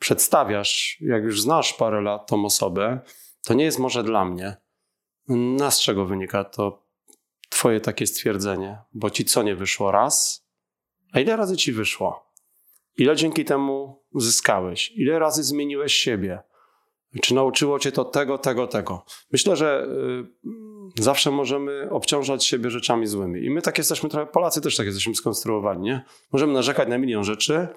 B: przedstawiasz, jak już znasz parę lat tą osobę, to nie jest może dla mnie. Na z czego wynika to twoje takie stwierdzenie? Bo ci co nie wyszło raz, a ile razy ci wyszło? Ile dzięki temu zyskałeś? Ile razy zmieniłeś siebie? Czy nauczyło cię to tego, tego, tego? Myślę, że y, zawsze możemy obciążać siebie rzeczami złymi. I my tak jesteśmy, trochę Polacy też tak jesteśmy skonstruowani, nie? Możemy narzekać na milion rzeczy,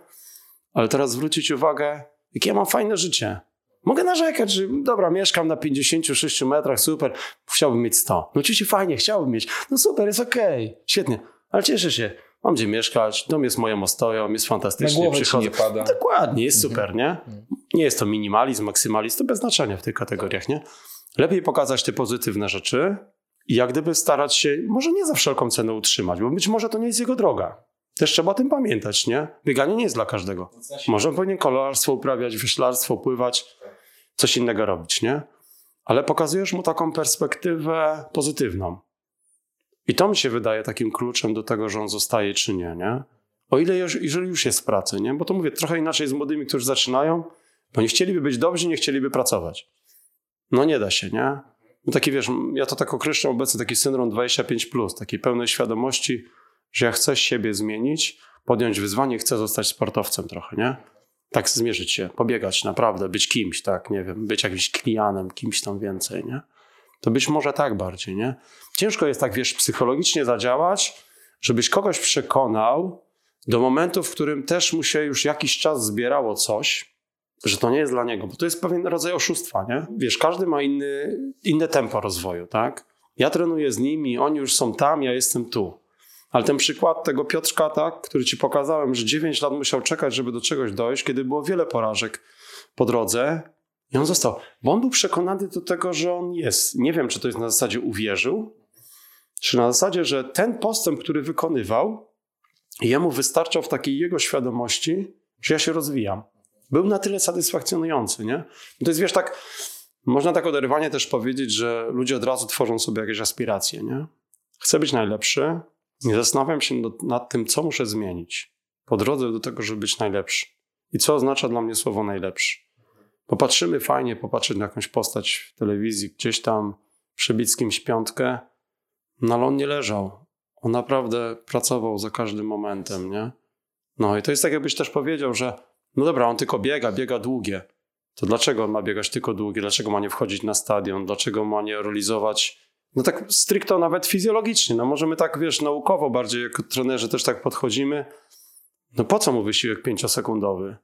B: ale teraz zwrócić uwagę, jakie ja mam fajne życie. Mogę narzekać, że dobra, mieszkam na 56 metrach, super, chciałbym mieć 100. No oczywiście fajnie, chciałbym mieć. No super, jest okej, okay, świetnie, ale cieszę się. Mam gdzie mieszkać, dom jest moją ostoją, jest fantastycznie.
A: Przychodzę. nie pada.
B: Dokładnie, jest mhm. super, nie? Mhm. Nie jest to minimalizm, maksymalizm, to bez znaczenia w tych kategoriach, nie? Lepiej pokazać te pozytywne rzeczy, i jak gdyby starać się, może nie za wszelką cenę utrzymać, bo być może to nie jest jego droga. Też trzeba o tym pamiętać, nie? Bieganie nie jest dla każdego. Może powinien kolorarstwo uprawiać, wyślarstwo, pływać, coś innego robić, nie? Ale pokazujesz mu taką perspektywę pozytywną. I to mi się wydaje takim kluczem do tego, że on zostaje czy nie, nie? O ile już, jeżeli już jest w pracy, nie? Bo to mówię trochę inaczej z młodymi, którzy zaczynają, bo nie chcieliby być dobrzy, nie chcieliby pracować. No nie da się, nie? No taki wiesz, ja to tak określam obecnie, taki syndrom 25+, plus, takiej pełnej świadomości, że ja chcę siebie zmienić, podjąć wyzwanie, chcę zostać sportowcem trochę, nie? Tak zmierzyć się, pobiegać naprawdę, być kimś, tak, nie wiem, być jakimś klianem, kimś tam więcej, nie? To być może tak bardziej, nie? Ciężko jest tak, wiesz, psychologicznie zadziałać, żebyś kogoś przekonał do momentu, w którym też mu się już jakiś czas zbierało coś, że to nie jest dla niego, bo to jest pewien rodzaj oszustwa, nie? Wiesz, każdy ma inny, inne tempo rozwoju, tak? Ja trenuję z nimi, oni już są tam, ja jestem tu. Ale ten przykład tego Piotrka, tak, który ci pokazałem, że 9 lat musiał czekać, żeby do czegoś dojść, kiedy było wiele porażek po drodze, i on został. Bo on był przekonany do tego, że on jest. Nie wiem, czy to jest na zasadzie uwierzył, czy na zasadzie, że ten postęp, który wykonywał, jemu wystarczał w takiej jego świadomości, że ja się rozwijam. Był na tyle satysfakcjonujący, nie? To jest, wiesz, tak, można tak oderwanie też powiedzieć, że ludzie od razu tworzą sobie jakieś aspiracje, nie? Chcę być najlepszy, nie zastanawiam się nad tym, co muszę zmienić po drodze do tego, żeby być najlepszy. I co oznacza dla mnie słowo najlepszy. Popatrzymy fajnie, popatrzeć na jakąś postać w telewizji, gdzieś tam przebić z kimś piątkę, no ale on nie leżał. On naprawdę pracował za każdym momentem, nie? No i to jest tak, jakbyś też powiedział, że no dobra, on tylko biega, biega długie. To dlaczego on ma biegać tylko długie? Dlaczego ma nie wchodzić na stadion? Dlaczego ma nie realizować no tak stricto nawet fizjologicznie, no możemy tak, wiesz, naukowo bardziej jako trenerzy też tak podchodzimy. No po co mu wysiłek pięciosekundowy?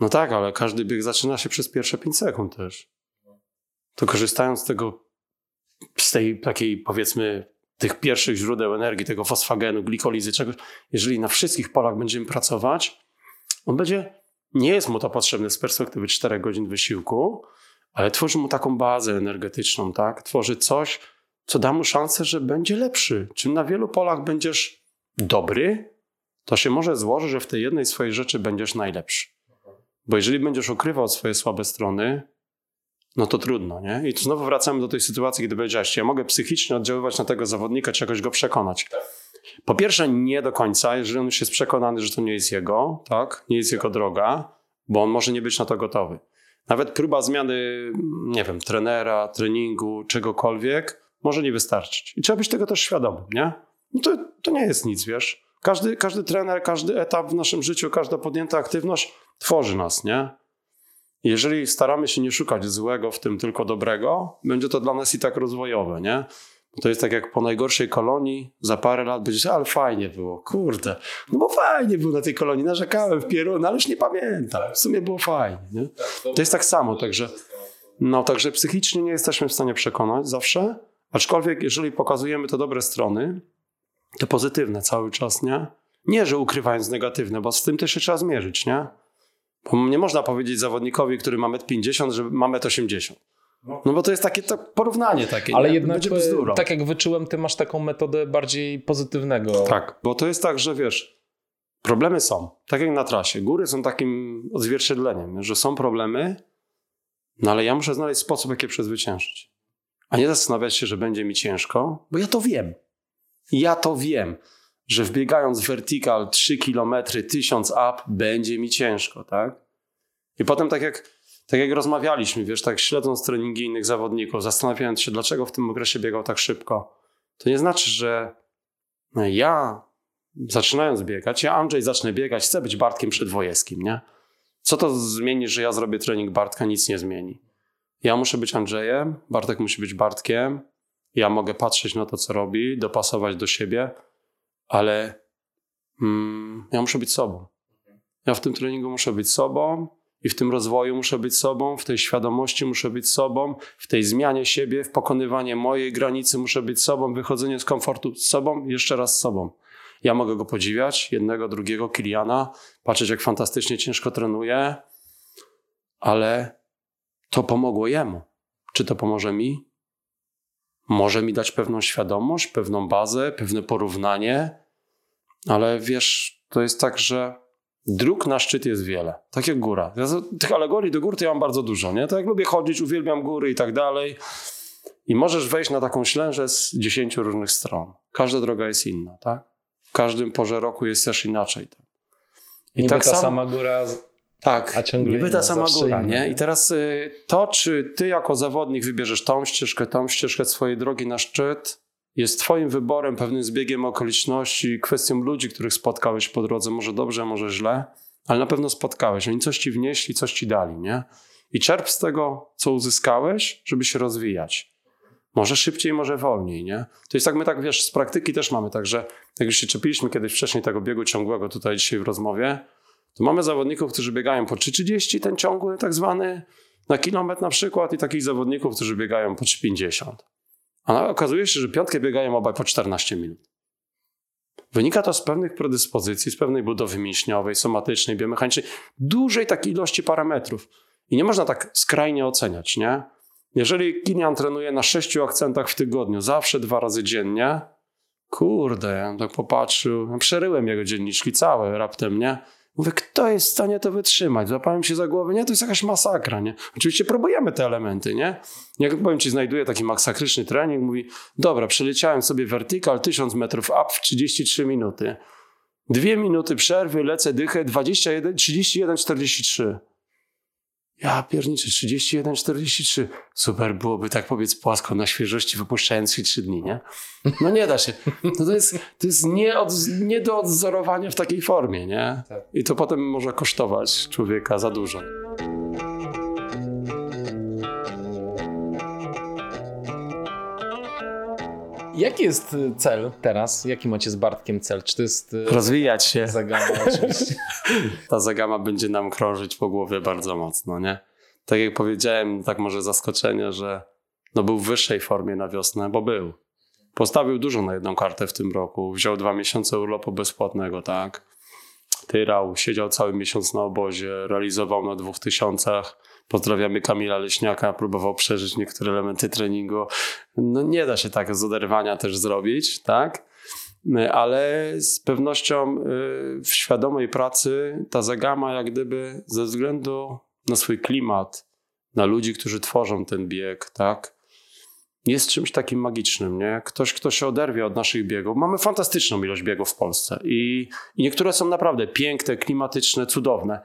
B: No tak, ale każdy bieg zaczyna się przez pierwsze 5 sekund też. To korzystając z tego, z tej takiej powiedzmy tych pierwszych źródeł energii, tego fosfagenu, glikolizy, czegoś, jeżeli na wszystkich polach będziemy pracować, on będzie, nie jest mu to potrzebne z perspektywy 4 godzin wysiłku, ale tworzy mu taką bazę energetyczną, tak? Tworzy coś, co da mu szansę, że będzie lepszy. Czym na wielu polach będziesz dobry, to się może złoży, że w tej jednej swojej rzeczy będziesz najlepszy. Bo jeżeli będziesz ukrywał swoje słabe strony, no to trudno, nie? I tu znowu wracamy do tej sytuacji, kiedy powiedziałeś, ja mogę psychicznie oddziaływać na tego zawodnika, czy jakoś go przekonać. Po pierwsze, nie do końca, jeżeli on już jest przekonany, że to nie jest jego, tak? Nie jest jego droga, bo on może nie być na to gotowy. Nawet próba zmiany, nie wiem, trenera, treningu, czegokolwiek może nie wystarczyć. I trzeba być tego też świadomym, nie? No to, to nie jest nic, wiesz. Każdy, każdy trener, każdy etap w naszym życiu, każda podjęta aktywność tworzy nas, nie? Jeżeli staramy się nie szukać złego, w tym tylko dobrego, będzie to dla nas i tak rozwojowe, nie? To jest tak jak po najgorszej kolonii, za parę lat będziesz, ale fajnie było, kurde. No bo fajnie było na tej kolonii, narzekałem w pieru, no ale już nie pamiętam. W sumie było fajnie, nie? To jest tak samo, także, no, także psychicznie nie jesteśmy w stanie przekonać zawsze, aczkolwiek jeżeli pokazujemy te dobre strony, te pozytywne cały czas, nie? Nie, że ukrywając negatywne, bo z tym też się trzeba zmierzyć, nie? Bo nie można powiedzieć zawodnikowi, który ma 1,50 m, że ma 1,80 m. No. no bo to jest takie to porównanie takie.
A: Ale nie? jednak, tak jak wyczułem, ty masz taką metodę bardziej pozytywnego.
B: Tak, bo to jest tak, że wiesz, problemy są. Tak jak na trasie. Góry są takim odzwierciedleniem, że są problemy, no ale ja muszę znaleźć sposób, jak je przezwyciężyć. A nie zastanawiać się, że będzie mi ciężko, bo ja to wiem. Ja to wiem, że wbiegając vertical 3 km, 1000 up, będzie mi ciężko, tak? I potem tak jak tak jak rozmawialiśmy, wiesz, tak śledząc treningi innych zawodników, zastanawiając się, dlaczego w tym okresie biegał tak szybko, to nie znaczy, że ja zaczynając biegać, ja Andrzej zacznę biegać, chcę być Bartkiem Przedwojewskim, nie? Co to zmieni, że ja zrobię trening Bartka? Nic nie zmieni. Ja muszę być Andrzejem, Bartek musi być Bartkiem, ja mogę patrzeć na to, co robi, dopasować do siebie, ale mm, ja muszę być sobą. Ja w tym treningu muszę być sobą, i w tym rozwoju muszę być sobą, w tej świadomości muszę być sobą, w tej zmianie siebie, w pokonywaniu mojej granicy muszę być sobą, wychodzenie z komfortu z sobą, jeszcze raz z sobą. Ja mogę go podziwiać, jednego, drugiego, Kiliana, patrzeć jak fantastycznie ciężko trenuje, ale to pomogło jemu. Czy to pomoże mi? może mi dać pewną świadomość, pewną bazę, pewne porównanie, ale wiesz, to jest tak, że dróg na szczyt jest wiele, tak jak góra. Ja, tych alegorii do gór to ja mam bardzo dużo, nie? Tak jak lubię chodzić, uwielbiam góry i tak dalej. I możesz wejść na taką ślężę z dziesięciu różnych stron. Każda droga jest inna, tak? W każdym porze roku jest też inaczej.
A: I Niby tak ta sam... sama góra
B: tak, a ciągle niby ta sama góra, nie? I teraz y, to, czy ty jako zawodnik wybierzesz tą ścieżkę, tą ścieżkę swojej drogi na szczyt, jest twoim wyborem, pewnym zbiegiem okoliczności, kwestią ludzi, których spotkałeś po drodze, może dobrze, może źle, ale na pewno spotkałeś. Oni coś ci wnieśli, coś ci dali, nie? I czerp z tego, co uzyskałeś, żeby się rozwijać. Może szybciej, może wolniej, nie? To jest tak, my tak, wiesz, z praktyki też mamy tak, że jak już się czepiliśmy kiedyś wcześniej tego biegu ciągłego tutaj dzisiaj w rozmowie, to mamy zawodników, którzy biegają po 3,30, ten ciągły tak zwany, na kilometr na przykład i takich zawodników, którzy biegają po 3,50. A okazuje się, że piątkę biegają obaj po 14 minut. Wynika to z pewnych predyspozycji, z pewnej budowy mięśniowej, somatycznej, biomechanicznej, dużej takiej ilości parametrów. I nie można tak skrajnie oceniać, nie? Jeżeli Kilian trenuje na sześciu akcentach w tygodniu, zawsze dwa razy dziennie, kurde, ja tak popatrzył, przeryłem jego dzienniczki całe raptem, nie? Mówię, kto jest w stanie to wytrzymać? Złapałem się za głowę, nie, to jest jakaś masakra, nie? Oczywiście próbujemy te elementy, nie? Jak powiem ci, znajduję taki masakryczny trening, mówi, dobra, przeleciałem sobie vertical 1000 metrów up w 33 minuty. Dwie minuty przerwy, lecę dychę, 21, 31, 43. Ja pierniczę, 31, 43. Super byłoby tak powiedz płasko na świeżości, wypuszczając się 3 dni, nie? No nie da się. No to jest, to jest nie, od, nie do odzorowania w takiej formie, nie? Tak. I to potem może kosztować człowieka za dużo.
A: Jaki jest y, cel teraz? Jaki macie z Bartkiem cel? Czy to jest. Y,
B: Rozwijać się.
A: Zagama, oczywiście.
B: Ta zagama będzie nam krążyć po głowie bardzo mocno, nie? Tak jak powiedziałem, tak może zaskoczenie, że no był w wyższej formie na wiosnę, bo był. Postawił dużo na jedną kartę w tym roku. Wziął dwa miesiące urlopu bezpłatnego, tak? Tyrał, siedział cały miesiąc na obozie, realizował na dwóch tysiącach Pozdrawiamy Kamila Leśniaka, próbował przeżyć niektóre elementy treningu. No nie da się tak z oderwania też zrobić, tak? Ale z pewnością y, w świadomej pracy ta zagama jak gdyby ze względu na swój klimat, na ludzi, którzy tworzą ten bieg, tak? Jest czymś takim magicznym, nie? Ktoś, kto się oderwie od naszych biegów. Mamy fantastyczną ilość biegów w Polsce i, i niektóre są naprawdę piękne, klimatyczne, cudowne.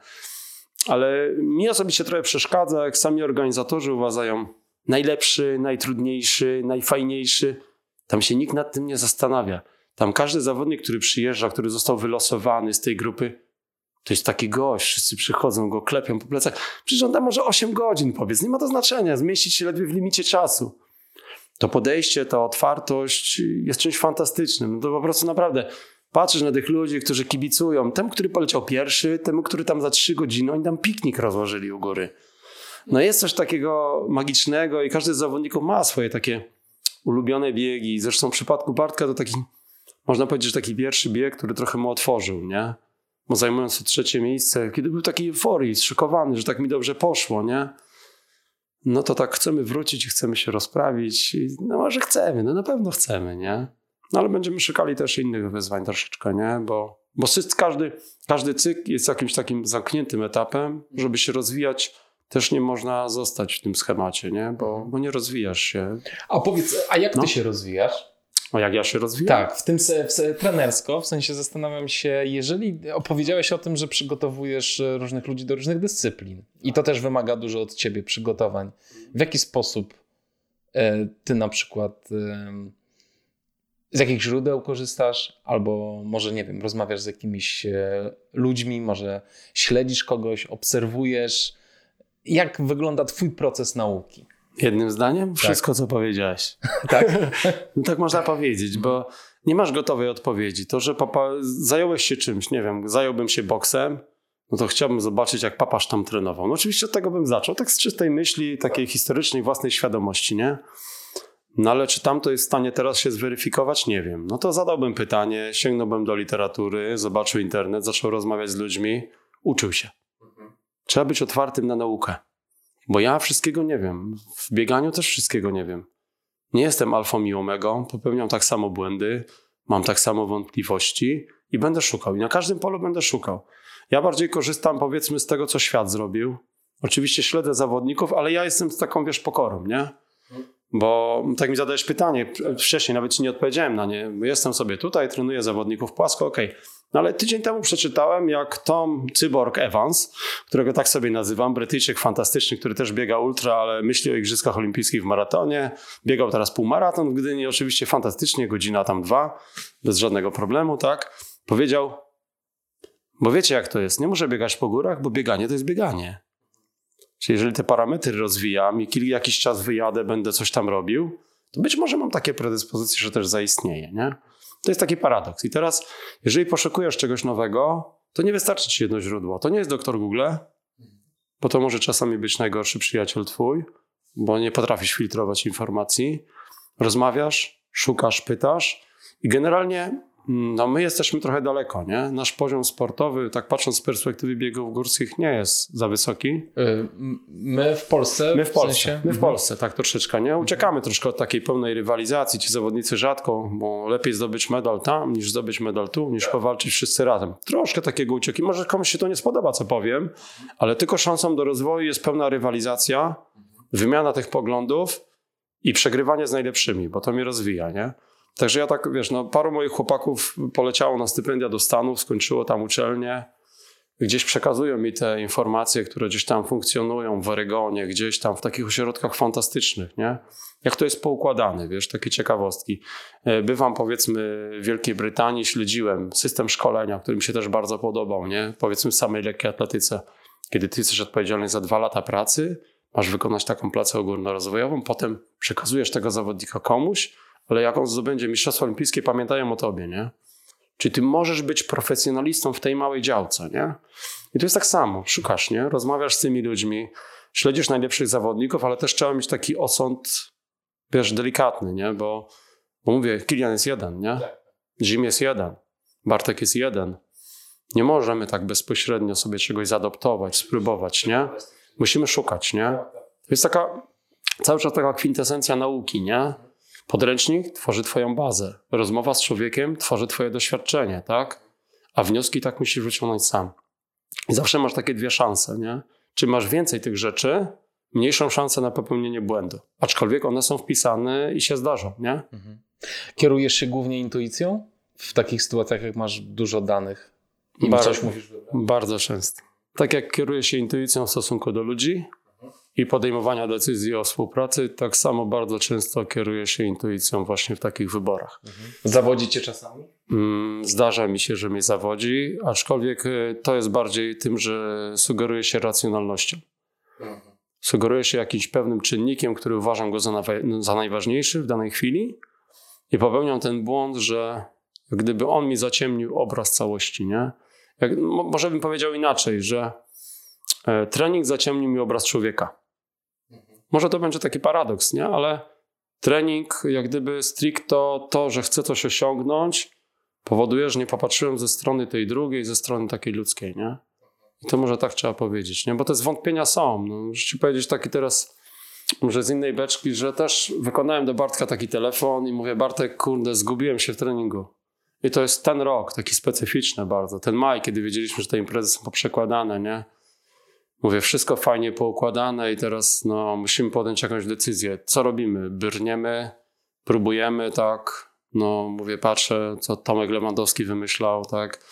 B: Ale mi osobiście trochę przeszkadza, jak sami organizatorzy uważają najlepszy, najtrudniejszy, najfajniejszy. Tam się nikt nad tym nie zastanawia. Tam każdy zawodnik, który przyjeżdża, który został wylosowany z tej grupy, to jest taki gość, wszyscy przychodzą, go klepią po plecach. Przecież on da może 8 godzin, powiedz, nie ma to znaczenia, zmieścić się ledwie w limicie czasu. To podejście, ta otwartość jest czymś fantastycznym. No to po prostu naprawdę Patrzysz na tych ludzi, którzy kibicują. Temu, który poleciał pierwszy, temu, który tam za trzy godziny, oni tam piknik rozłożyli u góry. No jest coś takiego magicznego i każdy z zawodników ma swoje takie ulubione biegi. Zresztą w przypadku Bartka to taki, można powiedzieć, że taki pierwszy bieg, który trochę mu otworzył, nie? Bo zajmując to trzecie miejsce, kiedy był taki euforii, zszokowany, że tak mi dobrze poszło, nie? No to tak chcemy wrócić i chcemy się rozprawić. No może chcemy, no na pewno chcemy, nie? No ale będziemy szukali też innych wyzwań troszeczkę, nie? Bo, bo każdy, każdy cykl jest jakimś takim zamkniętym etapem, żeby się rozwijać. Też nie można zostać w tym schemacie, nie? Bo, bo nie rozwijasz się.
A: A powiedz, a jak no. ty się rozwijasz?
B: A jak ja się rozwijam?
A: Tak, w tym se, w trenersko, w sensie zastanawiam się, jeżeli opowiedziałeś o tym, że przygotowujesz różnych ludzi do różnych dyscyplin i to też wymaga dużo od ciebie przygotowań. W jaki sposób e, ty na przykład z jakich źródeł korzystasz, albo może, nie wiem, rozmawiasz z jakimiś e, ludźmi, może śledzisz kogoś, obserwujesz. Jak wygląda Twój proces nauki?
B: Jednym zdaniem? Tak. Wszystko, co powiedziałeś.
A: tak?
B: no tak można powiedzieć, bo nie masz gotowej odpowiedzi. To, że papa, zająłeś się czymś, nie wiem, zająłbym się boksem, no to chciałbym zobaczyć, jak papasz tam trenował. No oczywiście od tego bym zaczął, tak z czystej myśli, takiej historycznej, własnej świadomości, nie? No ale czy tam to jest w stanie teraz się zweryfikować? Nie wiem. No to zadałbym pytanie, sięgnąłbym do literatury, zobaczył internet, zaczął rozmawiać z ludźmi, uczył się. Trzeba być otwartym na naukę. Bo ja wszystkiego nie wiem. W bieganiu też wszystkiego nie wiem. Nie jestem alfą i omegą, popełniam tak samo błędy, mam tak samo wątpliwości i będę szukał. I na każdym polu będę szukał. Ja bardziej korzystam, powiedzmy, z tego, co świat zrobił. Oczywiście śledzę zawodników, ale ja jestem z taką, wiesz, pokorą, nie? Bo tak mi zadajesz pytanie, wcześniej nawet ci nie odpowiedziałem na nie. Jestem sobie tutaj, trenuję zawodników płasko, okej. Okay. No ale tydzień temu przeczytałem, jak Tom Cyborg Evans, którego tak sobie nazywam, Brytyjczyk fantastyczny, który też biega ultra, ale myśli o Igrzyskach Olimpijskich w maratonie. Biegał teraz półmaraton w Gdyni, oczywiście fantastycznie, godzina tam dwa, bez żadnego problemu, tak? Powiedział, bo wiecie jak to jest, nie muszę biegać po górach, bo bieganie to jest bieganie. Czyli jeżeli te parametry rozwijam i jakiś czas wyjadę, będę coś tam robił, to być może mam takie predyspozycje, że też zaistnieje, nie? To jest taki paradoks. I teraz, jeżeli poszukujesz czegoś nowego, to nie wystarczy ci jedno źródło. To nie jest doktor Google, bo to może czasami być najgorszy przyjaciel twój, bo nie potrafisz filtrować informacji. Rozmawiasz, szukasz, pytasz i generalnie no my jesteśmy trochę daleko, nie? Nasz poziom sportowy, tak patrząc z perspektywy biegów górskich, nie jest za wysoki. Y,
A: my w Polsce?
B: My w Polsce, w sensie? my w mhm. Polsce, tak troszeczkę, nie? Uciekamy troszkę od takiej pełnej rywalizacji, ci zawodnicy rzadko, bo lepiej zdobyć medal tam, niż zdobyć medal tu, niż powalczyć wszyscy razem. Troszkę takiego ucieki. Może komuś się to nie spodoba, co powiem, ale tylko szansą do rozwoju jest pełna rywalizacja, wymiana tych poglądów i przegrywanie z najlepszymi, bo to mnie rozwija, nie? Także ja tak, wiesz, no, paru moich chłopaków poleciało na stypendia do Stanów, skończyło tam uczelnię. Gdzieś przekazują mi te informacje, które gdzieś tam funkcjonują w Oregonie, gdzieś tam w takich ośrodkach fantastycznych, nie? Jak to jest poukładane, wiesz, takie ciekawostki. E, bywam, powiedzmy, w Wielkiej Brytanii, śledziłem system szkolenia, który mi się też bardzo podobał, nie? Powiedzmy w samej lekkiej atletyce. Kiedy ty jesteś odpowiedzialny za dwa lata pracy, masz wykonać taką pracę ogólnorozwojową, potem przekazujesz tego zawodnika komuś, ale jak on zdobędzie Mistrzostwo Olimpijskie, pamiętają o tobie, nie? Czyli ty możesz być profesjonalistą w tej małej działce, nie? I to jest tak samo. Szukasz, nie? Rozmawiasz z tymi ludźmi, śledzisz najlepszych zawodników, ale też trzeba mieć taki osąd, wiesz, delikatny, nie? Bo, bo mówię, Kilian jest jeden, nie? Jim jest jeden, Bartek jest jeden. Nie możemy tak bezpośrednio sobie czegoś zadoptować, spróbować, nie? Musimy szukać, nie? To jest taka, cały czas taka kwintesencja nauki, nie? Podręcznik tworzy Twoją bazę. Rozmowa z człowiekiem tworzy Twoje doświadczenie, tak? A wnioski tak musisz wyciągnąć sam. I zawsze masz takie dwie szanse, nie? Czy masz więcej tych rzeczy, mniejszą szansę na popełnienie błędu. Aczkolwiek one są wpisane i się zdarzą, nie? Mhm.
A: Kierujesz się głównie intuicją w takich sytuacjach, jak masz dużo danych i
B: bardzo, coś wybrać? Bardzo często. Tak jak kieruję się intuicją w stosunku do ludzi, i podejmowania decyzji o współpracy, tak samo bardzo często kieruję się intuicją właśnie w takich wyborach.
A: Mhm. Zawodzi cię czasami?
B: Mm, zdarza mi się, że mnie zawodzi, aczkolwiek e, to jest bardziej tym, że sugeruje się racjonalnością. Mhm. Sugeruje się jakimś pewnym czynnikiem, który uważam go za, za najważniejszy w danej chwili i popełniam ten błąd, że gdyby on mi zaciemnił obraz całości, nie? Jak, może bym powiedział inaczej, że e, trening zaciemnił mi obraz człowieka. Może to będzie taki paradoks, nie? Ale trening, jak gdyby stricto to, że chcę coś osiągnąć, powoduje, że nie popatrzyłem ze strony tej drugiej, ze strony takiej ludzkiej, nie? I to może tak trzeba powiedzieć, nie? Bo te zwątpienia są. No, muszę ci powiedzieć taki teraz, może z innej beczki, że też wykonałem do Bartka taki telefon i mówię, Bartek, kurde, zgubiłem się w treningu. I to jest ten rok, taki specyficzny bardzo. Ten maj, kiedy wiedzieliśmy, że te imprezy są poprzekładane, nie? Mówię, wszystko fajnie poukładane i teraz no, musimy podjąć jakąś decyzję. Co robimy? Brniemy, próbujemy, tak. No, mówię, patrzę, co Tomek Lewandowski wymyślał, tak.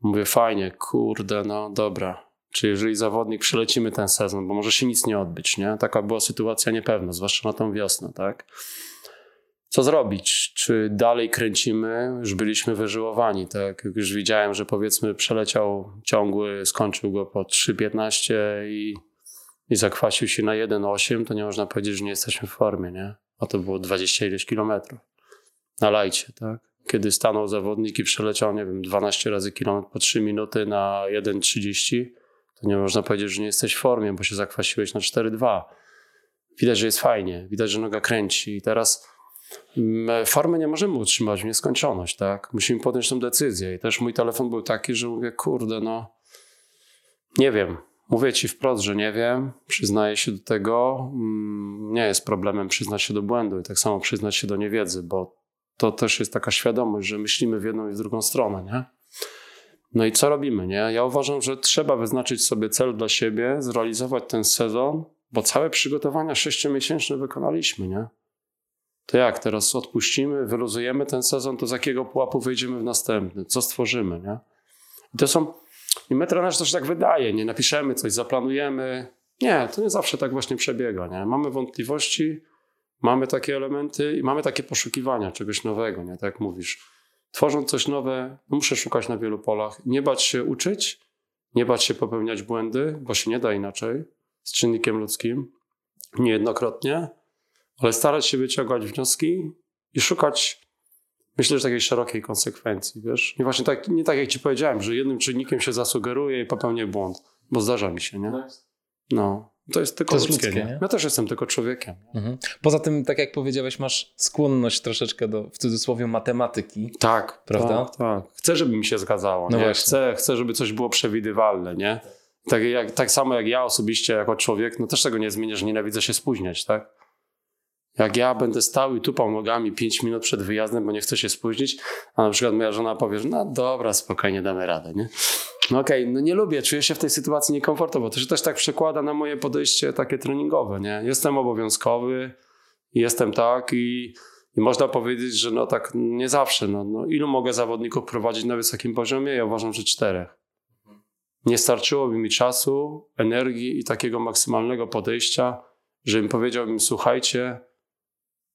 B: Mówię, fajnie, kurde, no dobra. Czy jeżeli zawodnik przelecimy ten sezon, bo może się nic nie odbyć, nie? Taka była sytuacja niepewna, zwłaszcza na tą wiosnę, tak co zrobić? Czy dalej kręcimy? Już byliśmy wyżyłowani, tak? Już widziałem, że powiedzmy przeleciał ciągły, skończył go po 3,15 i, i zakwasił się na 1,8, to nie można powiedzieć, że nie jesteśmy w formie, nie? A to było 20 ileś kilometrów. Na lajcie, tak? Kiedy stanął zawodnik i przeleciał, nie wiem, 12 razy kilometr po 3 minuty na 1,30, to nie można powiedzieć, że nie jesteś w formie, bo się zakwasiłeś na 4,2. Widać, że jest fajnie, widać, że noga kręci. I teraz Formy nie możemy utrzymać w nieskończoność, tak? Musimy podjąć tę decyzję. I też mój telefon był taki, że mówię, kurde, no nie wiem, Mówię ci wprost, że nie wiem, przyznaję się do tego. Mm, Nie jest problemem przyznać się do błędu i tak samo przyznać się do niewiedzy, bo to też jest taka świadomość, że myślimy w jedną i w drugą stronę, nie? No i co robimy, nie? Ja uważam, że trzeba wyznaczyć sobie cel dla siebie, zrealizować ten sezon, bo całe przygotowania sześciomiesięczne wykonaliśmy, nie? To jak teraz odpuścimy, wyluzujemy ten sezon, to z jakiego pułapu wejdziemy w następny? Co stworzymy, nie? I to są i my trenerzy też tak wydaje, nie napiszemy coś, zaplanujemy. Nie, to nie zawsze tak właśnie przebiega. Nie? Mamy wątpliwości, mamy takie elementy i mamy takie poszukiwania czegoś nowego, nie? tak jak mówisz. Tworząc coś nowe, no muszę szukać na wielu polach. Nie bać się uczyć, nie bać się popełniać błędy, bo się nie da inaczej z czynnikiem ludzkim, niejednokrotnie, ale starać się wyciągać wnioski i szukać Myślę, że takiej szerokiej konsekwencji, wiesz? I właśnie tak, nie tak jak ci powiedziałem, że jednym czynnikiem się zasugeruje i popełnię błąd, bo zdarza mi się, nie? No, to jest tylko
A: To jest
B: ludzkie,
A: ludzkie,
B: nie? Ja też jestem tylko człowiekiem.
A: Mhm. Poza tym, tak jak powiedziałeś, masz skłonność troszeczkę do, w cudzysłowie, matematyki.
B: Tak,
A: Prawda?
B: Tak, tak. Chcę, żeby mi się zgadzało,
A: No
B: nie?
A: właśnie.
B: Chcę, chcę, żeby coś było przewidywalne, nie? Tak, jak, tak samo jak ja osobiście jako człowiek, no też tego nie zmienię, że nienawidzę się spóźniać, tak? Jak ja będę stał i tupał nogami 5 minut przed wyjazdem, bo nie chcę się spóźnić, a na przykład moja żona powie, że no dobra, spokojnie damy radę, nie? No okej, no nie lubię, czuję się w tej sytuacji niekomfortowo. To się też tak przekłada na moje podejście takie treningowe, nie? Jestem obowiązkowy, jestem tak i, i można powiedzieć, że no tak nie zawsze. No, no, ilu mogę zawodników prowadzić na wysokim poziomie? Ja uważam, że czterech. Nie starczyłoby mi czasu, energii i takiego maksymalnego podejścia, żebym powiedział im, słuchajcie,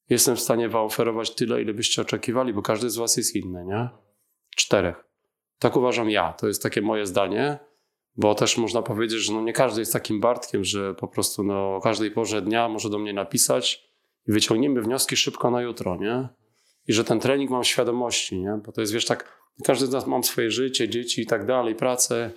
B: jestem w stanie wam oferować tyle, ile byście oczekiwali, bo każdy z was jest inny, nie? Czterech. Tak uważam ja. To jest takie moje zdanie, bo też można powiedzieć, że no nie każdy jest takim Bartkiem, że po prostu no, o każdej porze dnia może do mnie napisać i wyciągniemy wnioski szybko na jutro, nie? I że ten trening mam świadomości, nie? Bo to jest, wiesz, tak, każdy z nas mam swoje życie, dzieci i tak dalej, pracę,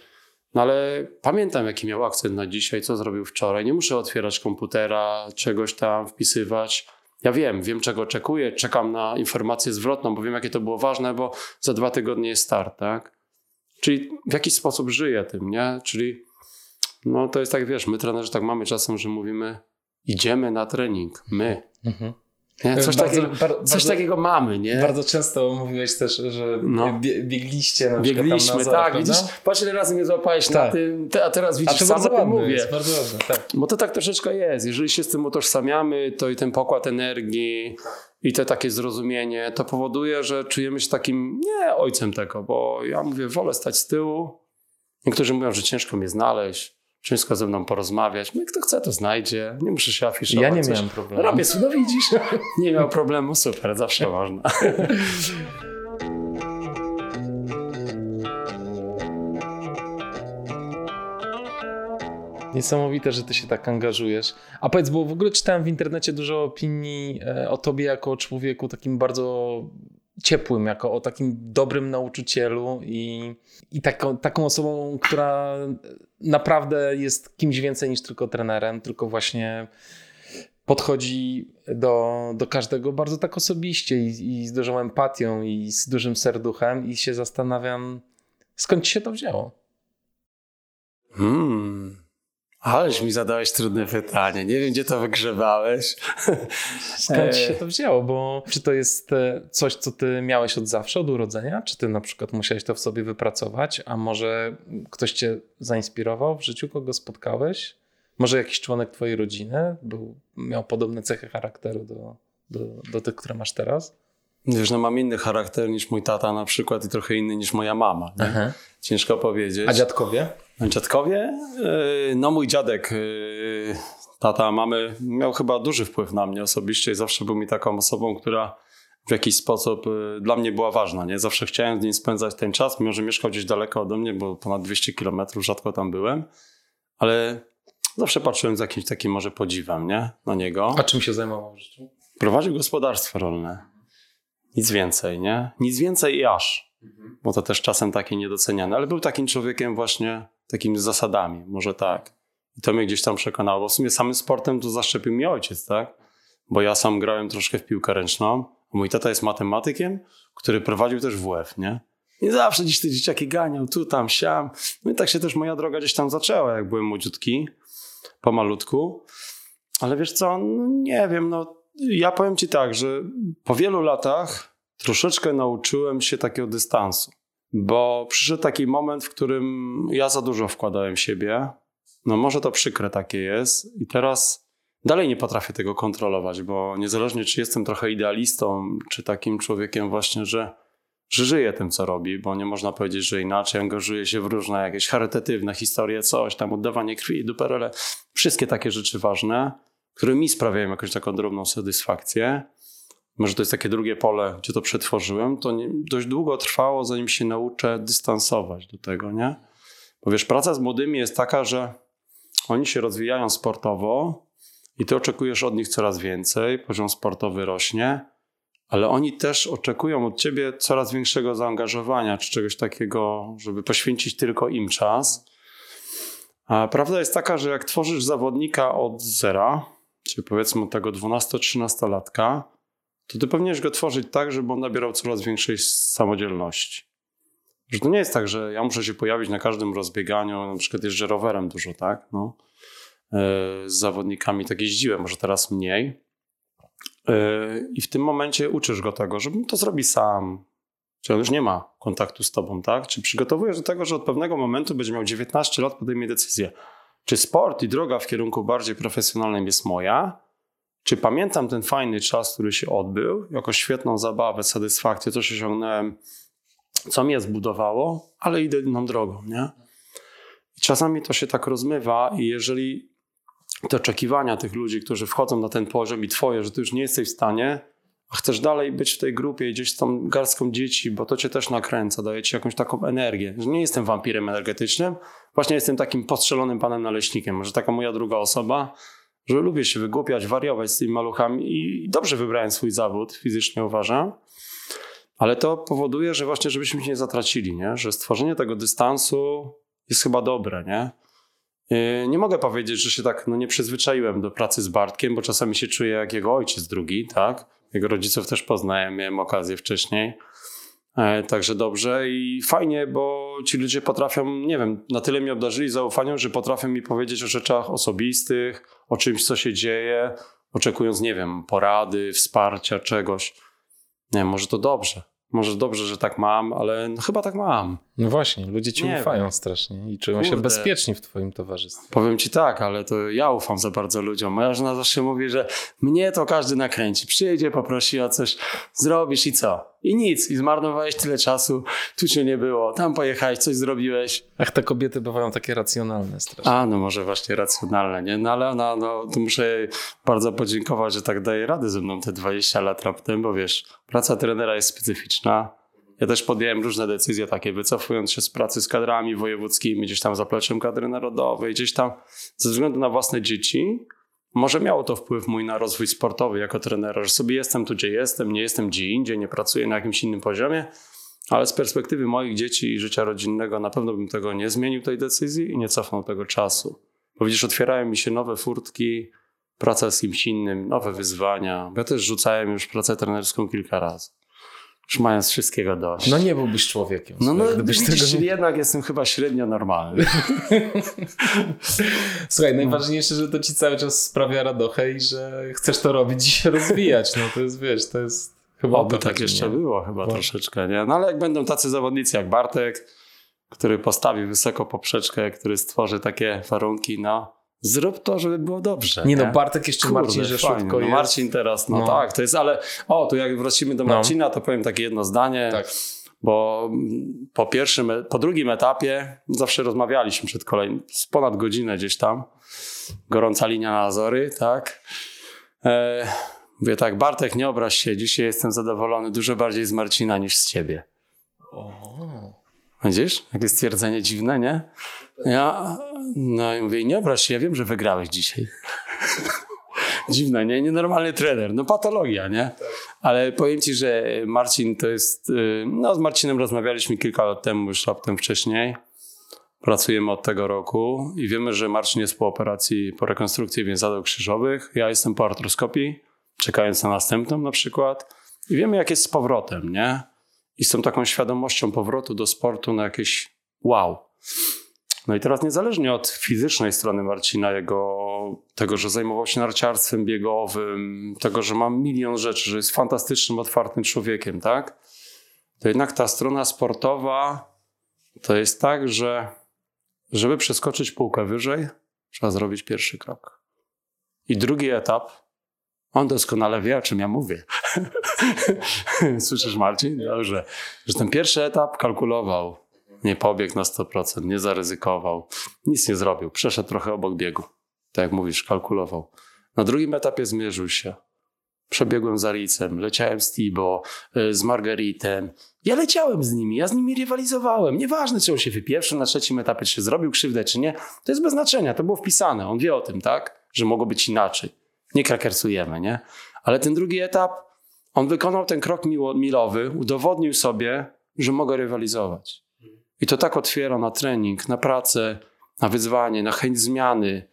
B: no ale pamiętam, jaki miał akcent na dzisiaj, co zrobił wczoraj. Nie muszę otwierać komputera, czegoś tam wpisywać. Ja wiem, wiem czego oczekuję, czekam na informację zwrotną, bo wiem, jakie to było ważne, bo za dwa tygodnie jest start, tak? Czyli w jakiś sposób żyję tym, nie? Czyli no to jest tak, wiesz, my trenerzy tak mamy czasem, że mówimy idziemy na trening, my.
A: Mhm.
B: Nie? Coś,
A: Bardzo-
B: takiego,
A: bar-
B: coś
A: bardzo-
B: takiego mamy, nie?
A: Bardzo często mówiłeś też, że
B: No.
A: bie, biegliście na
B: Biegliśmy,
A: tam na
B: tak,
A: prawda?
B: widzisz, patrz ile razy mnie złapałeś na
A: Tak.
B: tym, te, a teraz
A: A
B: widzisz,
A: to
B: sam
A: bardzo
B: o tym
A: ładne
B: mówię.
A: jest, bardzo ważne, tak.
B: Bo to tak troszeczkę jest. Jeżeli się z tym utożsamiamy, to i ten pokład energii i te takie zrozumienie, to powoduje, że czujemy się takim nie ojcem tego, bo ja mówię, wolę stać z tyłu. Niektórzy mówią, że ciężko mnie znaleźć, ciężko ze mną porozmawiać. No, kto chce, to znajdzie. Nie muszę się afiszować.
A: Ja nie
B: coś.
A: miałem problemu.
B: Robię, no widzisz, nie miał problemu, super, zawsze można.
A: Niesamowite, że ty się tak angażujesz. A powiedz, bo w ogóle czytałem w internecie dużo opinii e, o tobie jako o człowieku takim bardzo ciepłym, jako o takim dobrym nauczycielu i, i taką, taką osobą, która naprawdę jest kimś więcej niż tylko trenerem, tylko właśnie podchodzi do, do każdego bardzo tak osobiście i, i z dużą empatią i z dużym serduchem i się zastanawiam, skąd się to wzięło?
B: Hmm. Aleś mi zadałeś trudne pytanie. Nie wiem, gdzie to wygrzebałeś.
A: Skąd ci się to wzięło? Bo czy to jest e, coś, co ty miałeś od zawsze, od urodzenia? Czy ty na przykład musiałeś to w sobie wypracować? A może ktoś cię zainspirował w życiu, kogo spotkałeś? Może jakiś członek twojej rodziny był, miał podobne cechy charakteru do, do, do tych, które masz teraz?
B: Wiesz, no mam inny charakter niż mój tata na przykład i trochę inny niż moja mama. Ciężko powiedzieć.
A: A dziadkowie?
B: Dziadkowie? Yy, No mój dziadek, yy, tata mamy, miał chyba duży wpływ na mnie osobiście i zawsze był mi taką osobą, która w jakiś sposób yy, dla mnie była ważna. Nie? Zawsze chciałem z nim spędzać ten czas, mimo że mieszkał gdzieś daleko ode mnie, bo ponad 200 kilometrów, rzadko tam byłem, ale zawsze patrzyłem z jakimś takim może podziwem nie? na niego.
A: A czym się zajmował w życiu?
B: Prowadził gospodarstwo rolne. Nic więcej, nie? Nic więcej i aż. Bo to też czasem takie niedoceniane, ale był takim człowiekiem właśnie, takim z zasadami, może tak. I to mnie gdzieś tam przekonało, bo w sumie samym sportem to zaszczepił mi ojciec, tak? Bo ja sam grałem troszkę w piłkę ręczną, a mój tata jest matematykiem, który prowadził też WF, nie? I zawsze gdzieś te dzieciaki ganiał, tu, tam, siam. No i tak się też moja droga gdzieś tam zaczęła, jak byłem młodziutki, pomalutku. Ale wiesz co, no nie wiem, no ja powiem ci tak, że po wielu latach troszeczkę nauczyłem się takiego dystansu. Bo przyszedł taki moment, w którym ja za dużo wkładałem siebie. No może to przykre takie jest. I teraz dalej nie potrafię tego kontrolować, bo niezależnie czy jestem trochę idealistą, czy takim człowiekiem właśnie, że, że żyje tym, co robi, bo nie można powiedzieć, że inaczej angażuje się w różne jakieś charytatywne historie, coś tam, oddawanie krwi, duperele. Wszystkie takie rzeczy ważne, które mi sprawiają jakąś taką drobną satysfakcję może to jest takie drugie pole, gdzie to przetworzyłem, to nie, dość długo trwało, zanim się nauczę dystansować do tego, nie? Bo wiesz, praca z młodymi jest taka, że oni się rozwijają sportowo i ty oczekujesz od nich coraz więcej, poziom sportowy rośnie, ale oni też oczekują od ciebie coraz większego zaangażowania, czy czegoś takiego, żeby poświęcić tylko im czas. A prawda jest taka, że jak tworzysz zawodnika od zera, czyli powiedzmy tego 12-13 latka, to ty powinieneś go tworzyć tak, żeby on nabierał coraz większej samodzielności. Że to nie jest tak, że ja muszę się pojawić na każdym rozbieganiu, na przykład jeżdżę rowerem dużo, tak? No. E, z zawodnikami tak jeździłem, może teraz mniej. E, I w tym momencie uczysz go tego, żeby to zrobi sam. Czy on już nie ma kontaktu z tobą, tak? Czy przygotowujesz do tego, że od pewnego momentu będzie miał 19 lat, podejmie decyzję, czy sport i droga w kierunku bardziej profesjonalnym jest moja, czy pamiętam ten fajny czas, który się odbył, jako świetną zabawę, satysfakcję, coś osiągnąłem, co mnie zbudowało, ale idę inną drogą, nie? I czasami to się tak rozmywa i jeżeli te oczekiwania tych ludzi, którzy wchodzą na ten poziom i twoje, że ty już nie jesteś w stanie, chcesz dalej być w tej grupie, gdzieś z tą garstką dzieci, bo to cię też nakręca, daje ci jakąś taką energię. Nie jestem wampirem energetycznym, właśnie jestem takim postrzelonym panem naleśnikiem, że taka moja druga osoba, że lubię się wygłupiać, wariować z tymi maluchami i dobrze wybrałem swój zawód, fizycznie uważam. Ale to powoduje, że właśnie, żebyśmy się nie zatracili, nie? że stworzenie tego dystansu jest chyba dobre. Nie? Yy, nie mogę powiedzieć, że się tak no, nie przyzwyczaiłem do pracy z Bartkiem, bo czasami się czuję jak jego ojciec drugi, tak? Jego rodziców też poznałem, miałem okazję wcześniej. E, także dobrze i fajnie, bo ci ludzie potrafią, nie wiem, na tyle mnie obdarzyli zaufaniem, że potrafią mi powiedzieć o rzeczach osobistych, o czymś, co się dzieje, oczekując, nie wiem, porady, wsparcia, czegoś. Nie może to dobrze. Może dobrze, że tak mam, ale no, chyba tak mam.
A: No właśnie, ludzie ci nie ufają wiem. strasznie i czują Kurde. się bezpieczni w twoim towarzystwie.
B: Powiem ci tak, ale to ja ufam za bardzo ludziom. Moja żona zawsze mówi, że mnie to każdy nakręci. Przyjdzie, poprosi o coś, zrobisz i co? I nic. I zmarnowałeś tyle czasu, tu cię nie było, tam pojechałeś, coś zrobiłeś.
A: Ach, te kobiety bywają takie racjonalne strasznie.
B: A, no może właśnie racjonalne, nie? No ale ona, no to muszę bardzo podziękować, że tak daje radę ze mną te 20 lat raptem, bo wiesz, praca trenera jest specyficzna. Ja też podjąłem różne decyzje takie, wycofując się z pracy z kadrami wojewódzkimi, gdzieś tam zapleczem kadry narodowej, gdzieś tam ze względu na własne dzieci, może miało to wpływ mój na rozwój sportowy jako trenera, że sobie jestem tu, gdzie jestem, nie jestem gdzie indziej, nie pracuję na jakimś innym poziomie, ale z perspektywy moich dzieci i życia rodzinnego na pewno bym tego nie zmienił, tej decyzji i nie cofnął tego czasu. Bo widzisz, otwierają mi się nowe furtki, praca z kimś innym, nowe wyzwania. Ja też rzucałem już pracę trenerską kilka razy już mając wszystkiego dość.
A: No nie byłbyś człowiekiem.
B: No, no gdybyś widzisz, tego... jednak jestem chyba średnio normalny.
A: Słuchaj, najważniejsze, że to ci cały czas sprawia radochę i że chcesz to robić i się rozwijać. No to jest, wiesz, to jest chyba...
B: Oby tak jeszcze nie? było chyba Bo... troszeczkę, nie? No ale jak będą tacy zawodnicy jak Bartek, który postawi wysoko poprzeczkę, który stworzy takie warunki, no Zrób to, żeby było dobrze.
A: Nie, no, nie? no, Bartek jeszcze Kurde, Marcin Rzeszutko
B: no, jest. Marcin teraz, no, no, tak, to jest, ale o, tu jak wrócimy do no. Marcina, no. to powiem takie jedno zdanie. Tak. Bo po pierwszym, po drugim etapie zawsze rozmawialiśmy przed kolejnym, z ponad godzinę gdzieś tam. Gorąca linia na Azory, tak. E, mówię tak, Bartek, nie obraź się, dzisiaj jestem zadowolony dużo bardziej z Marcina niż z ciebie. O. Widzisz? Jakie stwierdzenie dziwne, nie? Ja, no i mówię, nie obraź się, ja wiem, że wygrałeś dzisiaj. Dziwne, nie? Nienormalny trener. No patologia, nie? Ale powiem ci, że Marcin to jest... Y, no z Marcinem rozmawialiśmy kilka lat temu, już raptem wcześniej. Pracujemy od tego roku i wiemy, że Marcin jest po operacji, po rekonstrukcji więzadeł krzyżowych. Ja jestem po artroskopii, czekając na następną na przykład. I wiemy, jak jest z powrotem, nie? i z tą taką świadomością powrotu do sportu na jakieś wow. No i teraz niezależnie od fizycznej strony Marcina, jego, tego, że zajmował się narciarstwem biegowym, tego, że ma milion rzeczy, że jest fantastycznym, otwartym człowiekiem, tak? To jednak ta strona sportowa to jest tak, że żeby przeskoczyć półkę wyżej, trzeba zrobić pierwszy krok. I drugi etap, on doskonale wie, o czym ja mówię. Słyszysz, Marcin? Dobrze. Że ten pierwszy etap kalkulował, nie pobiegł na 100%, nie zaryzykował, nic nie zrobił, przeszedł trochę obok biegu. Tak jak mówisz, kalkulował. Na drugim etapie zmierzył się. Przebiegłem z Aricem, leciałem z Tibo, y, z Margaritem. Ja leciałem z nimi, ja z nimi rywalizowałem. Nieważne, czy on się wypieprzył na trzecim etapie, czy zrobił krzywdę, czy nie. To jest bez znaczenia, to było wpisane. On wie o tym, tak? Że mogło być inaczej. Nie krakersujemy, nie? Ale ten drugi etap, on wykonał ten krok milowy, udowodnił sobie, że mogę rywalizować. I to tak otwiera na trening, na pracę, na wyzwanie, na chęć zmiany,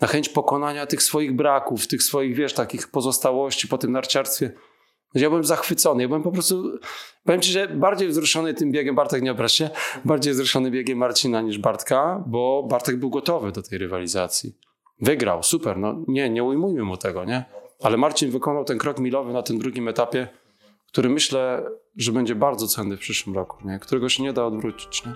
B: na chęć pokonania tych swoich braków, tych swoich, wiesz, takich pozostałości po tym narciarstwie. Ja byłem zachwycony, ja byłem po prostu, powiem ci, że bardziej wzruszony tym biegiem, Bartek nie obraź się, bardziej wzruszony biegiem Marcina niż Bartka, bo Bartek był gotowy do tej rywalizacji. Wygrał, super, no nie, nie ujmujmy mu tego, nie? Ale Marcin wykonał ten krok milowy na tym drugim etapie, który myślę, że będzie bardzo cenny w przyszłym roku, nie? którego się nie da odwrócić. Nie?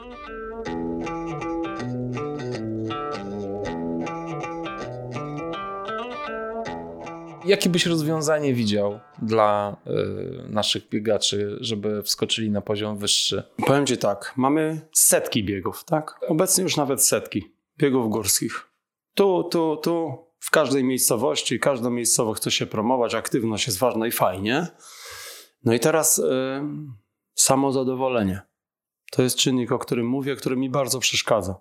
A: Jakie byś rozwiązanie widział dla y, naszych biegaczy, żeby wskoczyli na poziom wyższy?
B: Powiem Ci tak, mamy setki biegów, tak? Obecnie już nawet setki biegów górskich. Tu, tu, tu, w każdej miejscowości, każda miejscowość chce się promować, aktywność jest ważna i fajnie. No i teraz y, samozadowolenie. To jest czynnik, o którym mówię, który mi bardzo przeszkadza.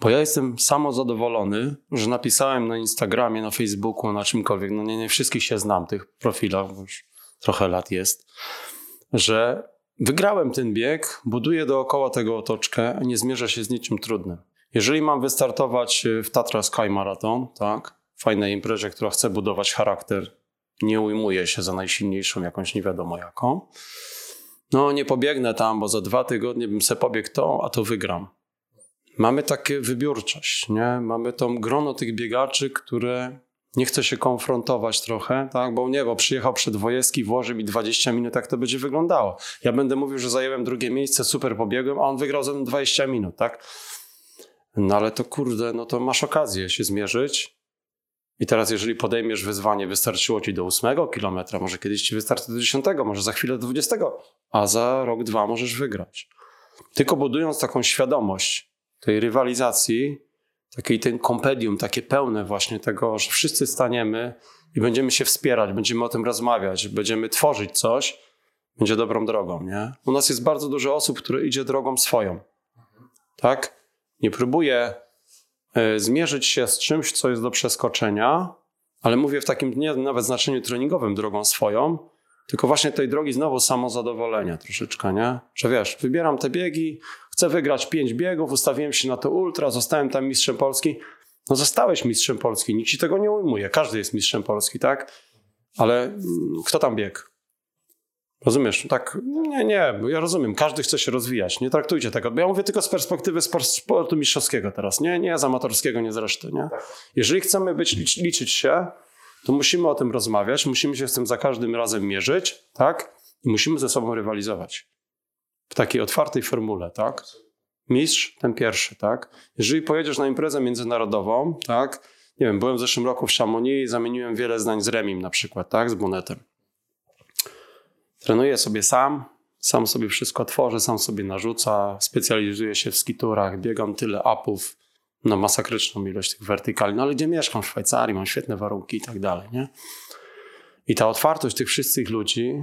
B: Bo ja jestem samozadowolony, że napisałem na Instagramie, na Facebooku, na czymkolwiek, no nie, nie wszystkich się znam, tych profilach, bo już trochę lat jest, że wygrałem ten bieg, buduję dookoła tego otoczkę, nie zmierzę się z niczym trudnym. Jeżeli mam wystartować w Tatra Sky Marathon, tak, fajnej imprezie, która chce budować charakter, nie ujmuję się za najsilniejszą jakąś nie wiadomo jaką, no nie pobiegnę tam, bo za dwa tygodnie bym se pobiegł to, a to wygram mamy takie wybiórczość, nie? Mamy tą grono tych biegaczy, które nie chce się konfrontować trochę, tak? Bo nie, bo przyjechał przedwojewski, włoży mi 20 minut, jak to będzie wyglądało. Ja będę mówił, że zajęłem drugie miejsce, super pobiegłem, a on wygrał ze mną 20 minut, tak? No ale to kurde, no to masz okazję się zmierzyć. I teraz, jeżeli podejmiesz wyzwanie, wystarczyło ci do 8 kilometra, może kiedyś ci wystarczy do 10, może za chwilę do 20, a za rok, dwa możesz wygrać. Tylko budując taką świadomość, tej rywalizacji, takiej ten kompedium, takie pełne właśnie tego, że wszyscy staniemy i będziemy się wspierać, będziemy o tym rozmawiać, będziemy tworzyć coś, będzie dobrą drogą, nie? U nas jest bardzo dużo osób, które idzie drogą swoją, tak? Nie próbuje zmierzyć się z czymś, co jest do przeskoczenia, ale mówię w takim nie nawet znaczeniu treningowym drogą swoją, tylko właśnie tej drogi znowu samozadowolenia troszeczkę, nie? Że wiesz, wybieram te biegi, chcę wygrać pięć biegów, ustawiłem się na to ultra, zostałem tam mistrzem Polski. No zostałeś mistrzem Polski, nikt ci tego nie ujmuje. Każdy jest mistrzem Polski, tak? Ale mm, kto tam biegł? Rozumiesz? Tak, nie, nie, ja rozumiem, każdy chce się rozwijać, nie traktujcie tego, bo ja mówię tylko z perspektywy sportu mistrzowskiego teraz, nie, nie z amatorskiego, nie z reszty, nie? Jeżeli chcemy być, liczyć się, to musimy o tym rozmawiać, musimy się z tym za każdym razem mierzyć, tak? I musimy ze sobą rywalizować. W takiej otwartej formule, tak? Mistrz, ten pierwszy, tak? Jeżeli pojedziesz na imprezę międzynarodową, tak? Nie wiem, byłem w zeszłym roku w Chamonix i zamieniłem wiele zdań z Remim na przykład, tak? Z Bonetem. Trenuję sobie sam, sam sobie wszystko tworzę, sam sobie narzuca, specjalizuję się w skiturach, biegam tyle upów, na masakryczną ilość tych wertykali, no ale gdzie mieszkam w Szwajcarii, mam świetne warunki i tak dalej, nie? I ta otwartość tych wszystkich ludzi,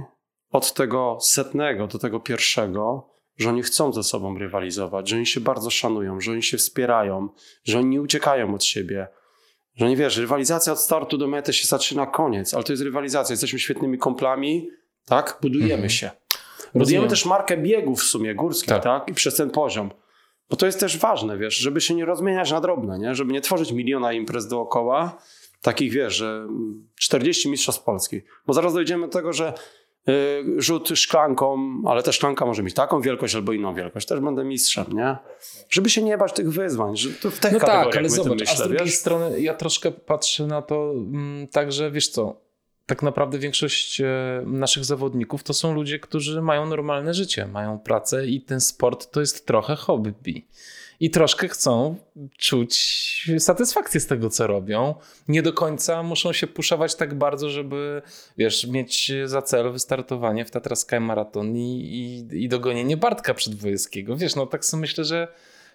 B: od tego setnego do tego pierwszego, że oni chcą ze sobą rywalizować, że oni się bardzo szanują, że oni się wspierają, że oni nie uciekają od siebie, że nie wiesz, rywalizacja od startu do mety się zaczyna koniec, ale to jest rywalizacja, jesteśmy świetnymi komplami, tak? Budujemy mhm. się. Budujemy Rozumiem. też markę biegów w sumie górskich, tak. tak? I przez ten poziom. Bo to jest też ważne, wiesz, żeby się nie rozmieniać na drobne, nie? żeby nie tworzyć miliona imprez dookoła, takich wiesz, że 40 mistrzostw Polski. Bo zaraz dojdziemy do tego, że y, rzut szklanką, ale ta szklanka może mieć taką wielkość albo inną wielkość. Też będę mistrzem, nie? Żeby się nie bać tych wyzwań, że to w tych
A: No tak, ale zobacz, a z
B: myślę,
A: drugiej
B: wiesz?
A: strony ja troszkę patrzę na to mm, tak, że wiesz co, tak naprawdę większość e, naszych zawodników to są ludzie, którzy mają normalne życie, mają pracę i ten sport to jest trochę hobby. I troszkę chcą czuć satysfakcję z tego, co robią. Nie do końca muszą się puszować tak bardzo, żeby wiesz, mieć za cel wystartowanie w Tatra Sky Marathon i, i, i dogonienie Bartka Przedwojewskiego. Wiesz, no tak sobie myślę, że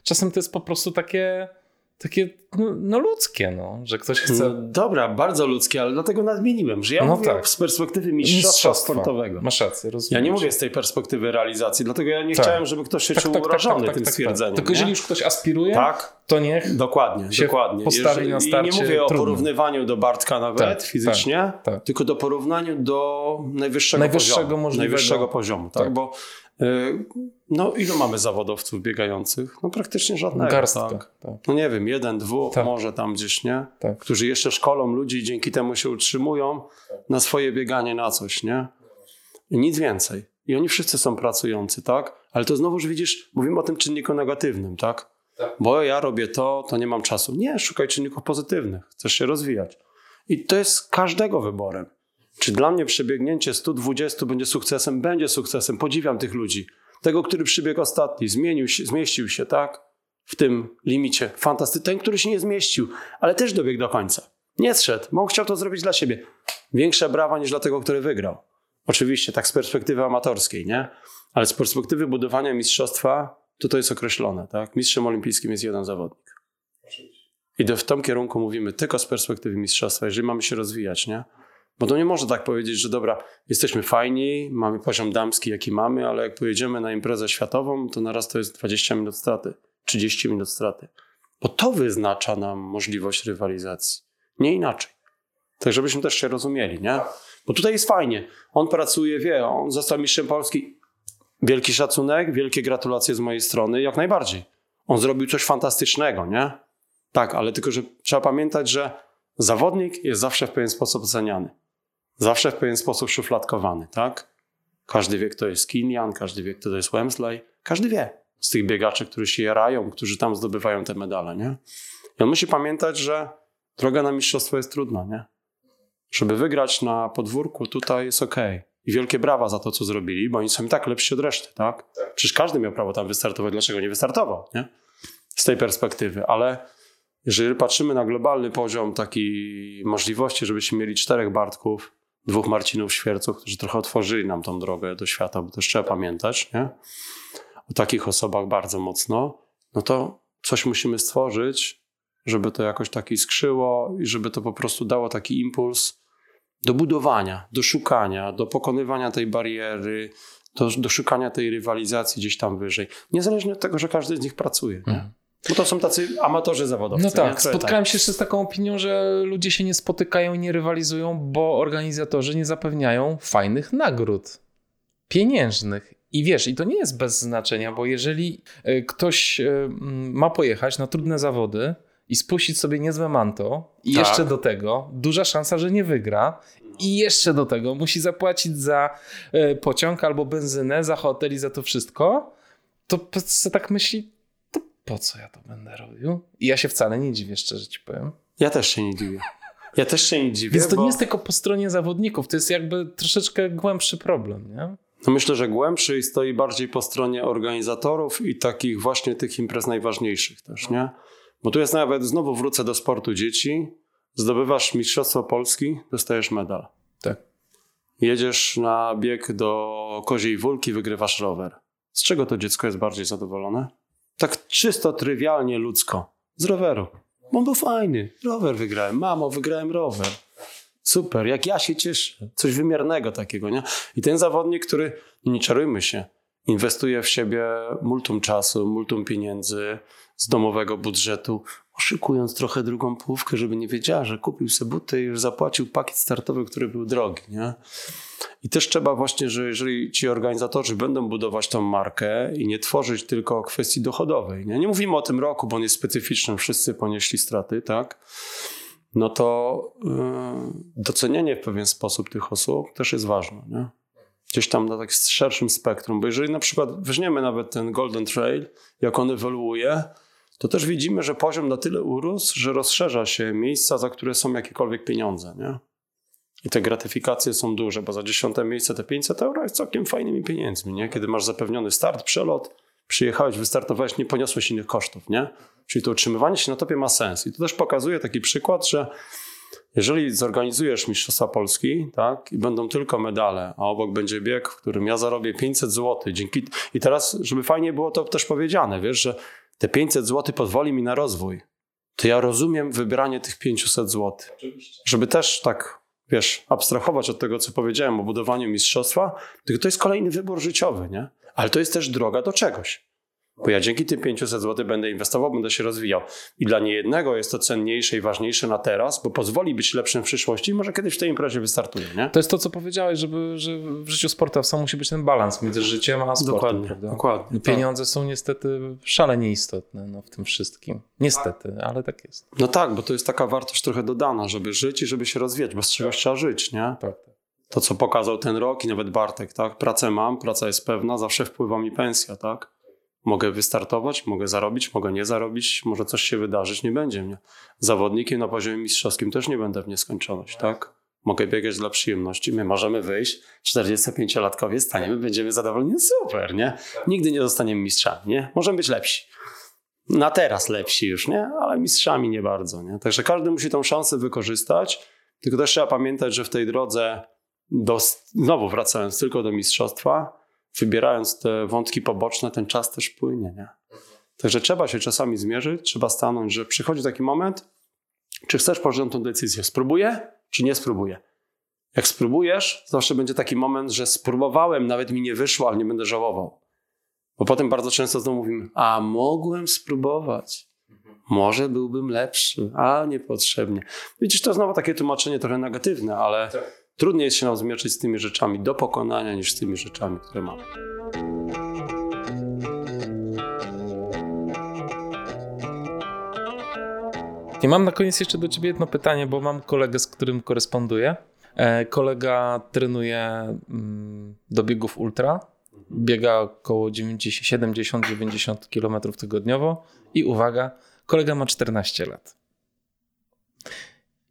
A: czasem to jest po prostu takie, takie no, no ludzkie, no, że ktoś chce...
B: Dobra, bardzo ludzkie, ale dlatego nadmieniłem, że ja
A: No
B: mówię
A: tak.
B: z perspektywy mistrzostwa, sportowego.
A: Masz rację,
B: Ja
A: rozumiem.
B: nie mówię z tej perspektywy realizacji, dlatego ja nie
A: Tak.
B: chciałem, żeby ktoś się czuł urażony tym stwierdzeniem.
A: Tylko
B: nie?
A: jeżeli już ktoś aspiruje,
B: Tak,
A: to niech...
B: dokładnie,
A: się
B: dokładnie.
A: postawi na
B: I
A: starcie,
B: nie mówię o
A: trudno.
B: porównywaniu do Bartka nawet
A: Tak,
B: fizycznie,
A: tak, tak.
B: tylko do porównaniu do najwyższego,
A: Najwyższego
B: poziomu.
A: możliwego.
B: Najwyższego poziomu, tak?
A: Tak.
B: Bo no ilu mamy zawodowców biegających? No praktycznie żadnego.
A: Garstka.
B: Tak.
A: Tak.
B: No nie wiem, jeden, dwóch,
A: Tak.
B: może tam gdzieś, nie?
A: Tak.
B: Którzy jeszcze szkolą ludzi i dzięki temu się utrzymują na swoje bieganie na coś, nie? I nic więcej. I oni wszyscy są pracujący, tak? Ale to znowuż widzisz, mówimy o tym czynniku negatywnym, tak?
A: Tak.
B: Bo ja robię to, to nie mam czasu. Nie, szukaj czynników pozytywnych. Chcesz się rozwijać. I to jest każdego wyborem. Czy dla mnie przebiegnięcie 120 będzie sukcesem? Będzie sukcesem. Podziwiam tych ludzi. Tego, który przybiegł ostatni, zmienił się, zmieścił się, tak? W tym limicie. Fantastyczny. Ten, który się nie zmieścił, ale też dobiegł do końca. Nie zszedł, bo on chciał to zrobić dla siebie. Większe brawa niż dla tego, który wygrał. Oczywiście, tak z perspektywy amatorskiej, nie? Ale z perspektywy budowania mistrzostwa, to to jest określone, tak? Mistrzem olimpijskim jest jeden zawodnik. I do, w tym kierunku mówimy tylko z perspektywy mistrzostwa, jeżeli mamy się rozwijać, nie? Bo to nie można tak powiedzieć, że dobra, jesteśmy fajni, mamy poziom damski, jaki mamy, ale jak pojedziemy na imprezę światową, to naraz to jest 20 minut straty, 30 minut straty. Bo to wyznacza nam możliwość rywalizacji. Nie inaczej. Tak, żebyśmy też się rozumieli, nie? Bo tutaj jest fajnie. On pracuje, wie, on został mistrzem Polski. Wielki szacunek, wielkie gratulacje z mojej strony, jak najbardziej. On zrobił coś fantastycznego, nie? Tak, ale tylko, że trzeba pamiętać, że zawodnik jest zawsze w pewien sposób oceniany. Zawsze w pewien sposób szufladkowany, tak? Każdy wie, kto jest Kinian, każdy wie, kto to jest Wemsley. Każdy wie z tych biegaczy, którzy się jarają, którzy tam zdobywają te medale, nie? I on musi pamiętać, że droga na mistrzostwo jest trudna, nie? Żeby wygrać na podwórku, tutaj jest ok. I wielkie brawa za to, co zrobili, bo oni są i tak lepsi od reszty, tak? Przecież każdy miał prawo tam wystartować, dlaczego nie wystartował, nie? Z tej perspektywy, ale jeżeli patrzymy na globalny poziom takiej możliwości, żebyśmy mieli czterech Bartków, dwóch Marcinów Świerców, którzy trochę otworzyli nam tą drogę do świata, bo też trzeba pamiętać, nie? O takich osobach bardzo mocno, no to coś musimy stworzyć, żeby to jakoś tak iskrzyło i żeby to po prostu dało taki impuls do budowania, do szukania, do pokonywania tej bariery, do, do szukania tej rywalizacji gdzieś tam wyżej. Niezależnie od tego, że każdy z nich pracuje. Nie? Bo to są tacy amatorzy zawodowcy.
A: No tak, spotkałem się jeszcze z taką opinią, że ludzie się nie spotykają i nie rywalizują, bo organizatorzy nie zapewniają fajnych nagród pieniężnych. I wiesz, i to nie jest bez znaczenia, bo jeżeli e, ktoś e, ma pojechać na trudne zawody i spuścić sobie niezłe manto i
B: Tak.
A: jeszcze do tego duża szansa, że nie wygra i jeszcze do tego musi zapłacić za e, pociąg albo benzynę, za hotel i za to wszystko, to tak myśli, po co ja to będę robił? I ja się wcale nie dziwię, szczerze ci powiem.
B: Ja też się nie dziwię. Ja też się nie dziwię,
A: Więc to
B: bo
A: nie jest tylko po stronie zawodników, to jest jakby troszeczkę głębszy problem, nie?
B: no myślę, że głębszy i stoi bardziej po stronie organizatorów i takich właśnie tych imprez najważniejszych też, nie? Bo tu jest nawet, znowu wrócę do sportu dzieci, zdobywasz Mistrzostwo Polski, dostajesz medal.
A: Tak.
B: Jedziesz na bieg do Koziej Wólki, wygrywasz rower. Z czego to dziecko jest bardziej zadowolone? Tak czysto, trywialnie, ludzko. Z roweru. On był fajny. Rower wygrałem. Mamo, wygrałem rower. Super, jak ja się cieszę. Coś wymiernego takiego, nie? I ten zawodnik, który, nie czarujmy się, inwestuje w siebie multum czasu, multum pieniędzy z domowego budżetu, oszukując trochę drugą połówkę, żeby nie wiedziała, że kupił sobie buty i już zapłacił pakiet startowy, który był drogi, nie? I też trzeba właśnie, że jeżeli ci organizatorzy będą budować tą markę i nie tworzyć tylko kwestii dochodowej, nie, nie mówimy o tym roku, bo on jest specyficzny, wszyscy ponieśli straty, tak? No to yy, docenienie w pewien sposób tych osób też jest ważne, nie? gdzieś tam na tak szerszym spektrum, bo jeżeli na przykład weźmiemy nawet ten Golden Trail, jak on ewoluuje, to też widzimy, że poziom na tyle urósł, że rozszerza się miejsca, za które są jakiekolwiek pieniądze, nie? I te gratyfikacje są duże, bo za dziesiąte miejsce te 500 euro jest całkiem fajnymi pieniędzmi, nie? Kiedy masz zapewniony start, przelot, przyjechałeś, wystartowałeś, nie poniosłeś innych kosztów, nie? Czyli to utrzymywanie się na topie ma sens. I to też pokazuje taki przykład, że jeżeli zorganizujesz Mistrzostwa Polski, tak, i będą tylko medale, a obok będzie bieg, w którym ja zarobię 500 zł, dzięki... I teraz, żeby fajnie było to też powiedziane, wiesz, że te 500 zł pozwoli mi na rozwój, to ja rozumiem wybieranie tych 500 zł. Oczywiście. Żeby też tak, wiesz, abstrahować od tego, co powiedziałem o budowaniu mistrzostwa, tylko to jest kolejny wybór życiowy, nie? Ale to jest też droga do czegoś. Bo ja dzięki tym 500 zł będę inwestował, będę się rozwijał. I dla niejednego jest to cenniejsze i ważniejsze na teraz, bo pozwoli być lepszym w przyszłości i może kiedyś w tej imprezie wystartuje. Nie?
A: To jest to, co powiedziałeś, żeby, że w życiu sportowca musi być ten balans między życiem a sportem.
B: Dokładnie,
A: prawda?
B: dokładnie.
A: No, pieniądze są niestety szalenie istotne no, w tym wszystkim. Niestety, ale tak jest.
B: No tak, bo to jest taka wartość trochę dodana, żeby żyć i żeby się rozwijać, bo z czegoś trzeba żyć, nie?
A: Tak.
B: To, co pokazał ten rok i nawet Bartek, tak? Pracę mam, praca jest pewna, zawsze wpływa mi pensja, tak? Mogę wystartować, mogę zarobić, mogę nie zarobić, może coś się wydarzyć, nie będzie mnie. Zawodnikiem na poziomie mistrzowskim też nie będę w nieskończoność, tak? Mogę biegać dla przyjemności. My możemy wyjść, 45-latkowie staniemy, będziemy zadowoleni, super, nie? Nigdy nie zostaniemy mistrzami, nie? Możemy być lepsi. Na teraz lepsi już, nie? Ale mistrzami nie bardzo, nie? Także każdy musi tą szansę wykorzystać, tylko też trzeba pamiętać, że w tej drodze, do, znowu wracając tylko do mistrzostwa, wybierając te wątki poboczne, ten czas też płynie. Nie? Także trzeba się czasami zmierzyć, trzeba stanąć, że przychodzi taki moment, czy chcesz podjąć tą decyzję. Spróbuję, czy nie spróbuję? Jak spróbujesz, zawsze będzie taki moment, że spróbowałem, nawet mi nie wyszło, ale nie będę żałował. Bo potem bardzo często znowu mówimy, a mogłem spróbować. Może byłbym lepszy, a niepotrzebnie. Widzisz, to znowu takie tłumaczenie trochę negatywne, ale tak. Trudniej jest się nam zmierzyć z tymi rzeczami do pokonania niż z tymi rzeczami, które mamy.
A: I mam na koniec jeszcze do ciebie jedno pytanie, bo mam kolegę, z którym koresponduję. E, kolega trenuje mm, do biegów ultra, biega około 70-90 km tygodniowo i uwaga, kolega ma 14 lat.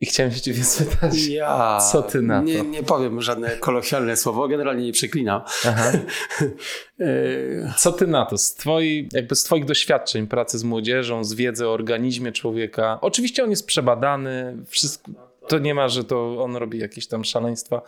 A: I chciałem się ciebie spytać, ja co ty na to?
B: Nie, nie powiem żadne kolokwialne słowo, generalnie nie przeklinam.
A: E, co ty na to? Z, twoi, jakby z twoich doświadczeń pracy z młodzieżą, z wiedzy o organizmie człowieka. Oczywiście on jest przebadany, wszystko, to nie ma, że to on robi jakieś tam szaleństwa.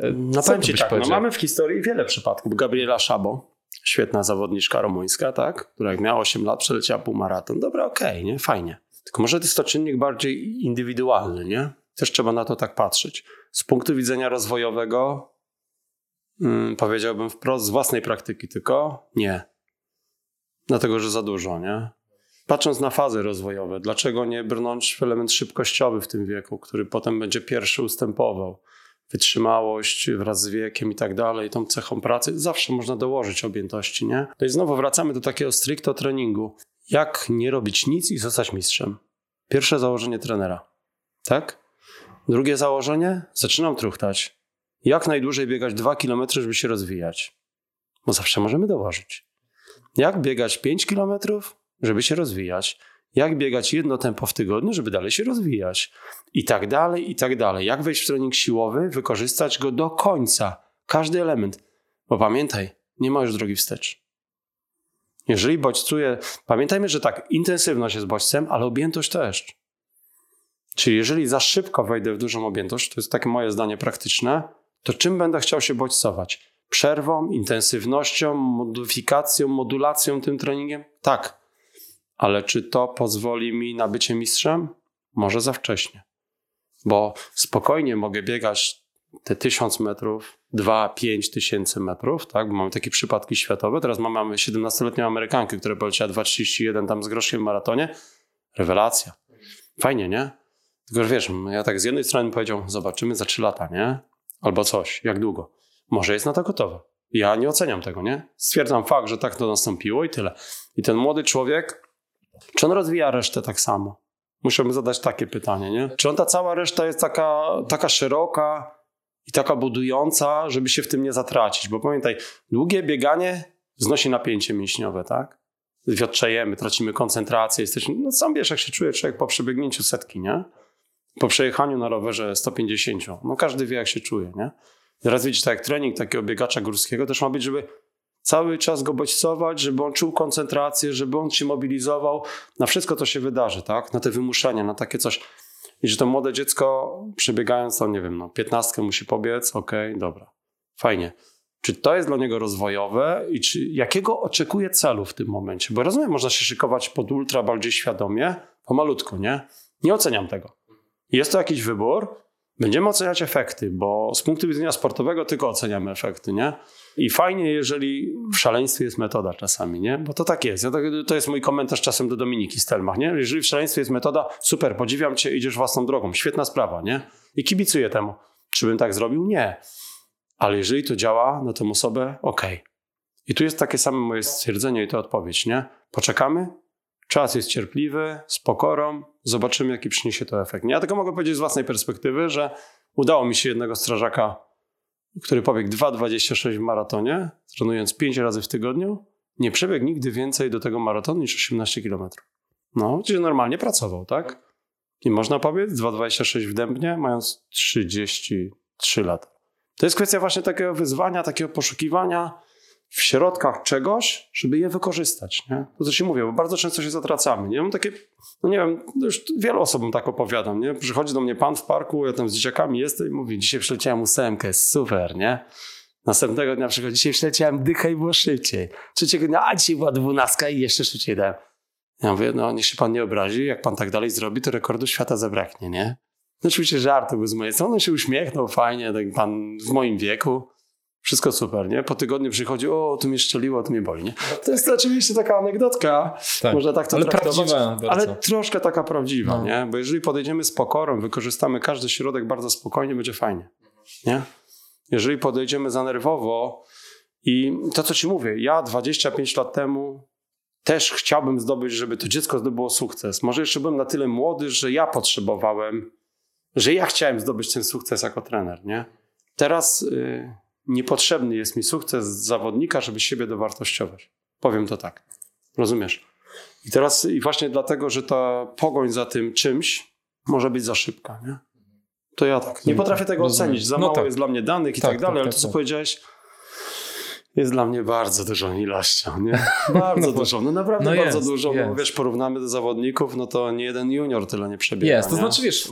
B: E, no powiem ci tak, no mamy w historii wiele przypadków. Gabriela Szabo, świetna zawodniczka rumuńska, tak? która jak miała 8 lat przeleciała półmaraton. Dobra, okej, okay, nie? Fajnie. Tylko może to jest to czynnik bardziej indywidualny, nie? Też trzeba na to tak patrzeć. Z punktu widzenia rozwojowego hmm, powiedziałbym wprost z własnej praktyki tylko nie. Dlatego, że za dużo, nie? Patrząc na fazy rozwojowe, dlaczego nie brnąć w element szybkościowy w tym wieku, który potem będzie pierwszy ustępował? Wytrzymałość wraz z wiekiem i tak dalej, tą cechą pracy, zawsze można dołożyć objętości, nie? To i znowu wracamy do takiego stricto treningu. Jak nie robić nic i zostać mistrzem? Pierwsze założenie trenera. Tak? Drugie założenie? Zaczynam truchtać. Jak najdłużej biegać 2 km, żeby się rozwijać? Bo zawsze możemy dołożyć. Jak biegać 5 km, żeby się rozwijać? Jak biegać jedno tempo w tygodniu, żeby dalej się rozwijać? I tak dalej, i tak dalej. Jak wejść w trening siłowy, wykorzystać go do końca. Każdy element. Bo pamiętaj, nie ma już drogi wstecz. Jeżeli bodźcuje, pamiętajmy, że tak, intensywność jest bodźcem, ale objętość też. Czyli jeżeli za szybko wejdę w dużą objętość, to jest takie moje zdanie praktyczne, to czym będę chciał się bodźcować? Przerwą, intensywnością, modyfikacją, modulacją tym treningiem? Tak. Ale czy to pozwoli mi na bycie mistrzem? Może za wcześnie. Bo spokojnie mogę biegać te tysiąc metrów, 2-5 tysięcy metrów, tak? Bo mamy takie przypadki światowe. Teraz mamy 17-letnią Amerykankę, która poleciała 2,31 tam z groszkiem w maratonie. Rewelacja. Fajnie, nie? Tylko, wiesz, ja tak z jednej strony powiedział, zobaczymy za 3 lata, nie? Albo coś, jak długo. Może jest na to gotowe. Ja nie oceniam tego, nie? Stwierdzam fakt, że tak to nastąpiło i tyle. I ten młody człowiek, czy on rozwija resztę tak samo? Musimy zadać takie pytanie, nie? Czy on ta cała reszta jest taka, taka szeroka, i taka budująca, żeby się w tym nie zatracić. Bo pamiętaj, długie bieganie znosi napięcie mięśniowe, tak? Wiotrzejemy, tracimy koncentrację, jesteśmy, no sam wiesz, jak się czuje człowiek po przebiegnięciu setki, nie? Po przejechaniu na rowerze 150. No każdy wie, jak się czuje, nie? Teraz widzicie, tak jak trening takiego biegacza górskiego też ma być, żeby cały czas go bodźcować, żeby on czuł koncentrację, żeby on się mobilizował na wszystko, co się wydarzy, tak? Na te wymuszenia, na takie coś. I że to młode dziecko przebiegając tam, nie wiem, no, piętnastkę musi pobiec, okej, okay, dobra, fajnie. Czy to jest dla niego rozwojowe i czy, jakiego oczekuje celu w tym momencie? Bo rozumiem, można się szykować pod ultra bardziej świadomie, pomalutku, nie? Nie oceniam tego. Jest to jakiś wybór, będziemy oceniać efekty, bo z punktu widzenia sportowego tylko oceniamy efekty, nie? I fajnie, jeżeli w szaleństwie jest metoda czasami, nie? Bo to tak jest. Ja tak, to jest mój komentarz czasem do Dominiki Stelmach, nie? Jeżeli w szaleństwie jest metoda, super, podziwiam cię, idziesz własną drogą, świetna sprawa, nie? I kibicuję temu. Czy bym tak zrobił? Nie. Ale jeżeli to działa na tę osobę, okej. Okay. I tu jest takie samo moje stwierdzenie i to odpowiedź, nie? Poczekamy, czas jest cierpliwy, z pokorą, zobaczymy, jaki przyniesie to efekt. Nie? Ja tylko mogę powiedzieć z własnej perspektywy, że udało mi się jednego strażaka który pobiegł 2,26 w maratonie, trenując 5 razy w tygodniu, nie przebiegł nigdy więcej do tego maratonu niż 18 km. No, czyli normalnie pracował, tak? I można pobiec 2,26 w Dębnie, mając 33 lata. To jest kwestia właśnie takiego wyzwania, takiego poszukiwania w środkach czegoś, żeby je wykorzystać. Nie? To co się mówię, bo bardzo często się zatracamy. Nie mam takie, no nie wiem, już wielu osobom tak opowiadam. Nie? Przychodzi do mnie pan w parku, ja tam z dzieciakami jestem i mówi, dzisiaj przyleciałem ósemkę, super, nie? Następnego dnia przychodzi, dzisiaj przyleciałem dychę i było szybciej. Trzeciego dnia, a dzisiaj była dwunastka i jeszcze szybciej dałem. Ja mówię, no niech się pan nie obrazi, jak pan tak dalej zrobi, to rekordu świata zabraknie, nie? No oczywiście żart to był z mojej strony, on się uśmiechnął fajnie, tak pan w moim wieku. Wszystko super, nie? Po tygodniu przychodzi, o, tu mnie szczeliło, tu mnie boli, nie? To jest oczywiście taka anegdotka, tak. można tak to
A: ale
B: traktować, ale troszkę taka prawdziwa, no. nie? Bo jeżeli podejdziemy z pokorą, wykorzystamy każdy środek bardzo spokojnie, będzie fajnie, nie? Jeżeli podejdziemy za nerwowo i to, co ci mówię, ja 25 lat temu też chciałbym zdobyć, żeby to dziecko zdobyło sukces. Może jeszcze byłem na tyle młody, że ja potrzebowałem, że ja chciałem zdobyć ten sukces jako trener, nie? Teraz... Yy, niepotrzebny jest mi sukces zawodnika, żeby siebie dowartościować. Powiem to tak. Rozumiesz? I teraz, i właśnie dlatego, że ta pogoń za tym czymś może być za szybka, nie? To ja tak. Nie potrafię tego Rozumiem. ocenić. Za no mało tak. jest dla mnie danych i tak, tak dalej, tak, ale to, co tak. powiedziałeś, jest dla mnie bardzo dużą ilością, nie? Bardzo no, dużą, no naprawdę no bardzo jest, dużą. Jest. No, wiesz, porównamy do zawodników, no to nie jeden junior tyle nie przebiega.
A: Jest, to nie? znaczy wiesz,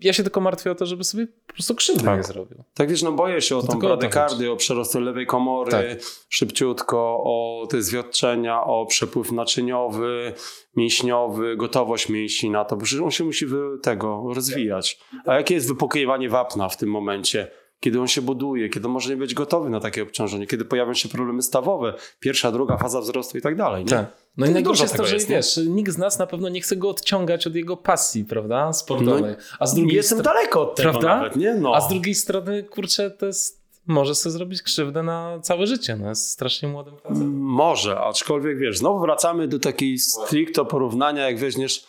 A: ja się tylko martwię o to, żeby sobie po prostu krzywdę tak. nie zrobił.
B: Tak wiesz, no boję się o to tą bradykardię, o przerosty lewej komory, tak. szybciutko, o te zwiotczenia, o przepływ naczyniowy, mięśniowy, gotowość mięśni na to, bo on się musi tego rozwijać. A jakie jest wypokrywanie wapna w tym momencie? Kiedy on się buduje, kiedy może nie być gotowy na takie obciążenie, kiedy pojawią się problemy stawowe, pierwsza, druga faza wzrostu i tak dalej. Nie? Tak.
A: No i najgorsze jest to, że jest, wiesz, nikt z nas na pewno nie chce go odciągać od jego pasji, prawda, sportowej. No,
B: A z drugiej jestem daleko od tego prawda? nawet, nie? No.
A: A z drugiej strony, kurczę, to jest może sobie zrobić krzywdę na całe życie. No, jest strasznie młodym facetem.
B: Może, aczkolwiek wiesz, znowu wracamy do takiej stricto porównania, jak weźmiesz,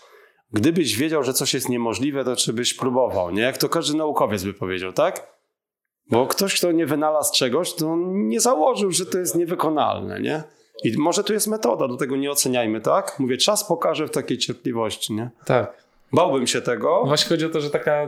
B: gdybyś wiedział, że coś jest niemożliwe, to czy byś próbował, nie? Jak to każdy naukowiec by powiedział, tak? Bo ktoś, kto nie wynalazł czegoś, to nie założył, że to jest niewykonalne, nie? I może tu jest metoda, do tego nie oceniajmy, tak? Mówię, czas pokaże w takiej cierpliwości, nie?
A: Tak.
B: Bałbym się tego.
A: No właśnie chodzi o to, że taka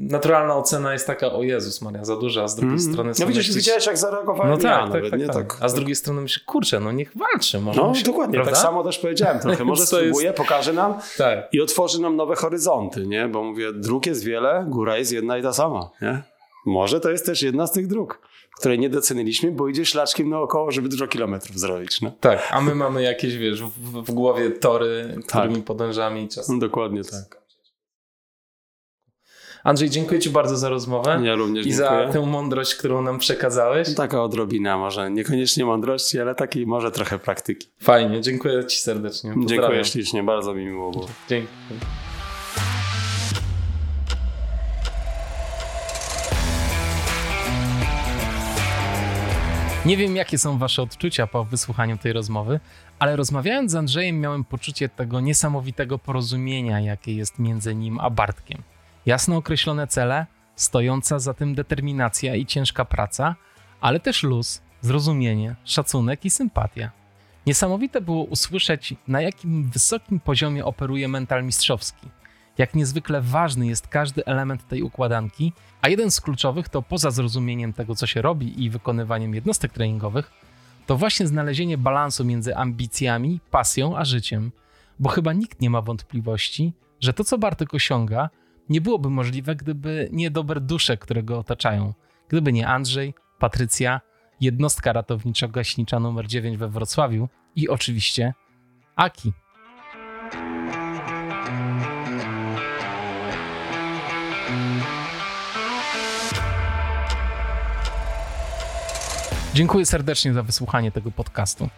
A: naturalna ocena jest taka, o Jezus Maria, za duża, a z drugiej mm. strony...
B: No widzisz, myślisz... widziałeś jak zareagowałem
A: no tak,
B: ja
A: tak, nawet, tak, nie? Tak. tak. A z drugiej strony myślę, kurczę, no niech walczy. Może
B: no
A: się,
B: dokładnie, tak prawda? tak samo też powiedziałem trochę. Może spróbuje, jest... pokaże nam tak. i otworzy nam nowe horyzonty, nie? Bo mówię, dróg jest wiele, góra jest jedna i ta sama, nie? Może to jest też jedna z tych dróg, której nie doceniliśmy, bo idzie szlaczkiem naokoło, żeby dużo kilometrów zrobić. No.
A: Tak, a my mamy jakieś, wiesz, w, w głowie tory, którymi tak. podążamy i czas.
B: Dokładnie tak.
A: Andrzej, dziękuję Ci bardzo za rozmowę.
B: Ja również
A: I
B: dziękuję.
A: za tę mądrość, którą nam przekazałeś.
B: Taka odrobina może, niekoniecznie mądrości, ale takiej może trochę praktyki.
A: Fajnie, dziękuję Ci serdecznie.
B: Pozdrawiam. Dziękuję ślicznie, bardzo mi miło było.
A: Dzięki. Nie wiem, jakie są Wasze odczucia po wysłuchaniu tej rozmowy, ale rozmawiając z Andrzejem, miałem poczucie tego niesamowitego porozumienia, jakie jest między nim a Bartkiem. Jasno określone cele, stojąca za tym determinacja i ciężka praca, ale też luz, zrozumienie, szacunek i sympatia. Niesamowite było usłyszeć, na jakim wysokim poziomie operuje mental mistrzowski. Jak niezwykle ważny jest każdy element tej układanki, a jeden z kluczowych to poza zrozumieniem tego, co się robi i wykonywaniem jednostek treningowych, to właśnie znalezienie balansu między ambicjami, pasją a życiem. Bo chyba nikt nie ma wątpliwości, że to, co Bartek osiąga, nie byłoby możliwe, gdyby nie dobre dusze, które go otaczają. Gdyby nie Andrzej, Patrycja, jednostka ratowniczo-gaśnicza numer 9 we Wrocławiu i oczywiście Aki. Dziękuję serdecznie za wysłuchanie tego podcastu.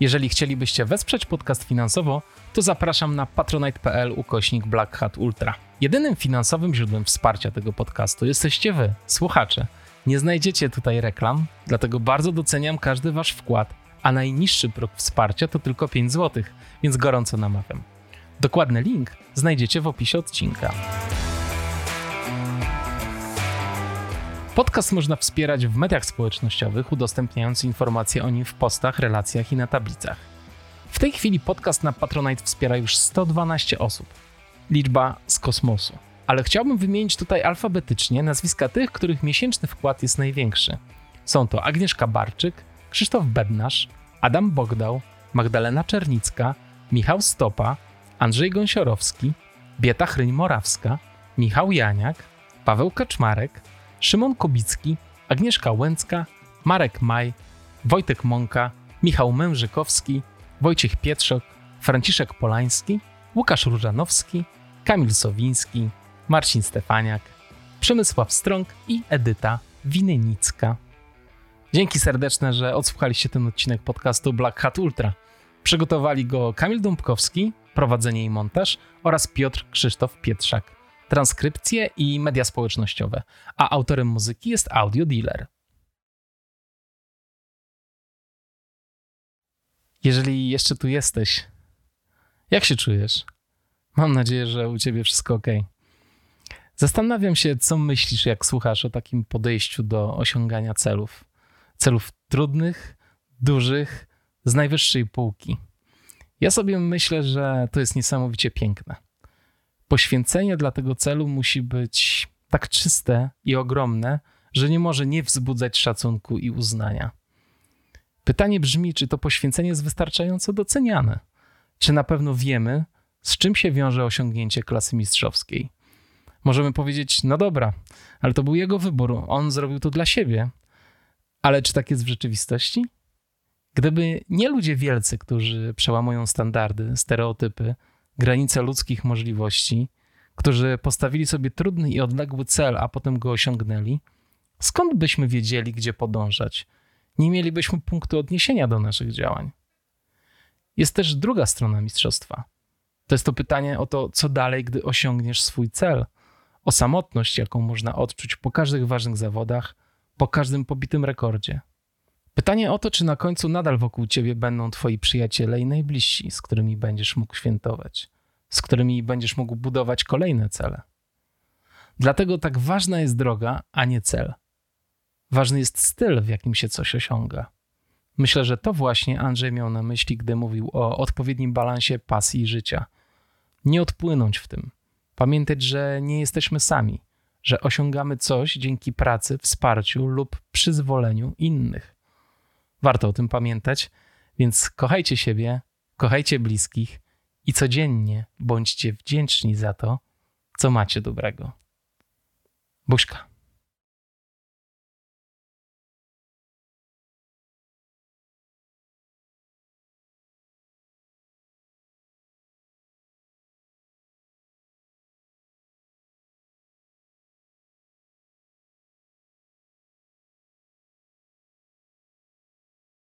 A: Jeżeli chcielibyście wesprzeć podcast finansowo, to zapraszam na patronite.pl ukośnik Black Hat Ultra. Jedynym finansowym źródłem wsparcia tego podcastu jesteście wy, słuchacze. Nie znajdziecie tutaj reklam, dlatego bardzo doceniam każdy wasz wkład, a najniższy próg wsparcia to tylko 5 zł, więc gorąco namawiam. Dokładny link znajdziecie w opisie odcinka. Podcast można wspierać w mediach społecznościowych, udostępniając informacje o nim w postach, relacjach i na tablicach. W tej chwili podcast na Patronite wspiera już 112 osób. Liczba z kosmosu. Ale chciałbym wymienić tutaj alfabetycznie nazwiska tych, których miesięczny wkład jest największy. Są to Agnieszka Barczyk, Krzysztof Bednarz, Adam Bogdał, Magdalena Czernicka, Michał Stopa, Andrzej Gąsiorowski, Bieta Chryń-Morawska, Michał Janiak, Paweł Kaczmarek, Szymon Kobicki, Agnieszka Łęcka, Marek Maj, Wojtek Mąka, Michał Mężykowski, Wojciech Pietrzok, Franciszek Polański, Łukasz Różanowski, Kamil Sowiński, Marcin Stefaniak, Przemysław Strąg i Edyta Winynicka. Dzięki serdeczne, że odsłuchaliście ten odcinek podcastu Black Hat Ultra. Przygotowali go Kamil Dąbkowski, prowadzenie i montaż oraz Piotr Krzysztof Pietrzak transkrypcje i media społecznościowe, a autorem muzyki jest Audio Dealer. Jeżeli jeszcze tu jesteś, jak się czujesz? Mam nadzieję, że u ciebie wszystko ok. Zastanawiam się, co myślisz, jak słuchasz o takim podejściu do osiągania celów. Celów trudnych, dużych, z najwyższej półki. Ja sobie myślę, że to jest niesamowicie piękne poświęcenie dla tego celu musi być tak czyste i ogromne, że nie może nie wzbudzać szacunku i uznania. Pytanie brzmi, czy to poświęcenie jest wystarczająco doceniane? Czy na pewno wiemy, z czym się wiąże osiągnięcie klasy mistrzowskiej? Możemy powiedzieć, no dobra, ale to był jego wybór, on zrobił to dla siebie. Ale czy tak jest w rzeczywistości? Gdyby nie ludzie wielcy, którzy przełamują standardy, stereotypy, granice ludzkich możliwości, którzy postawili sobie trudny i odległy cel, a potem go osiągnęli, skąd byśmy wiedzieli, gdzie podążać? Nie mielibyśmy punktu odniesienia do naszych działań. Jest też druga strona mistrzostwa. To jest to pytanie o to, co dalej, gdy osiągniesz swój cel, o samotność, jaką można odczuć po każdych ważnych zawodach, po każdym pobitym rekordzie. Pytanie o to, czy na końcu nadal wokół ciebie będą twoi przyjaciele i najbliżsi, z którymi będziesz mógł świętować, z którymi będziesz mógł budować kolejne cele. Dlatego tak ważna jest droga, a nie cel. Ważny jest styl, w jakim się coś osiąga. Myślę, że to właśnie Andrzej miał na myśli, gdy mówił o odpowiednim balansie pasji i życia. Nie odpłynąć w tym. Pamiętać, że nie jesteśmy sami, że osiągamy coś dzięki pracy, wsparciu lub przyzwoleniu innych. Warto o tym pamiętać, więc kochajcie siebie, kochajcie bliskich i codziennie bądźcie wdzięczni za to, co macie dobrego. Buźka.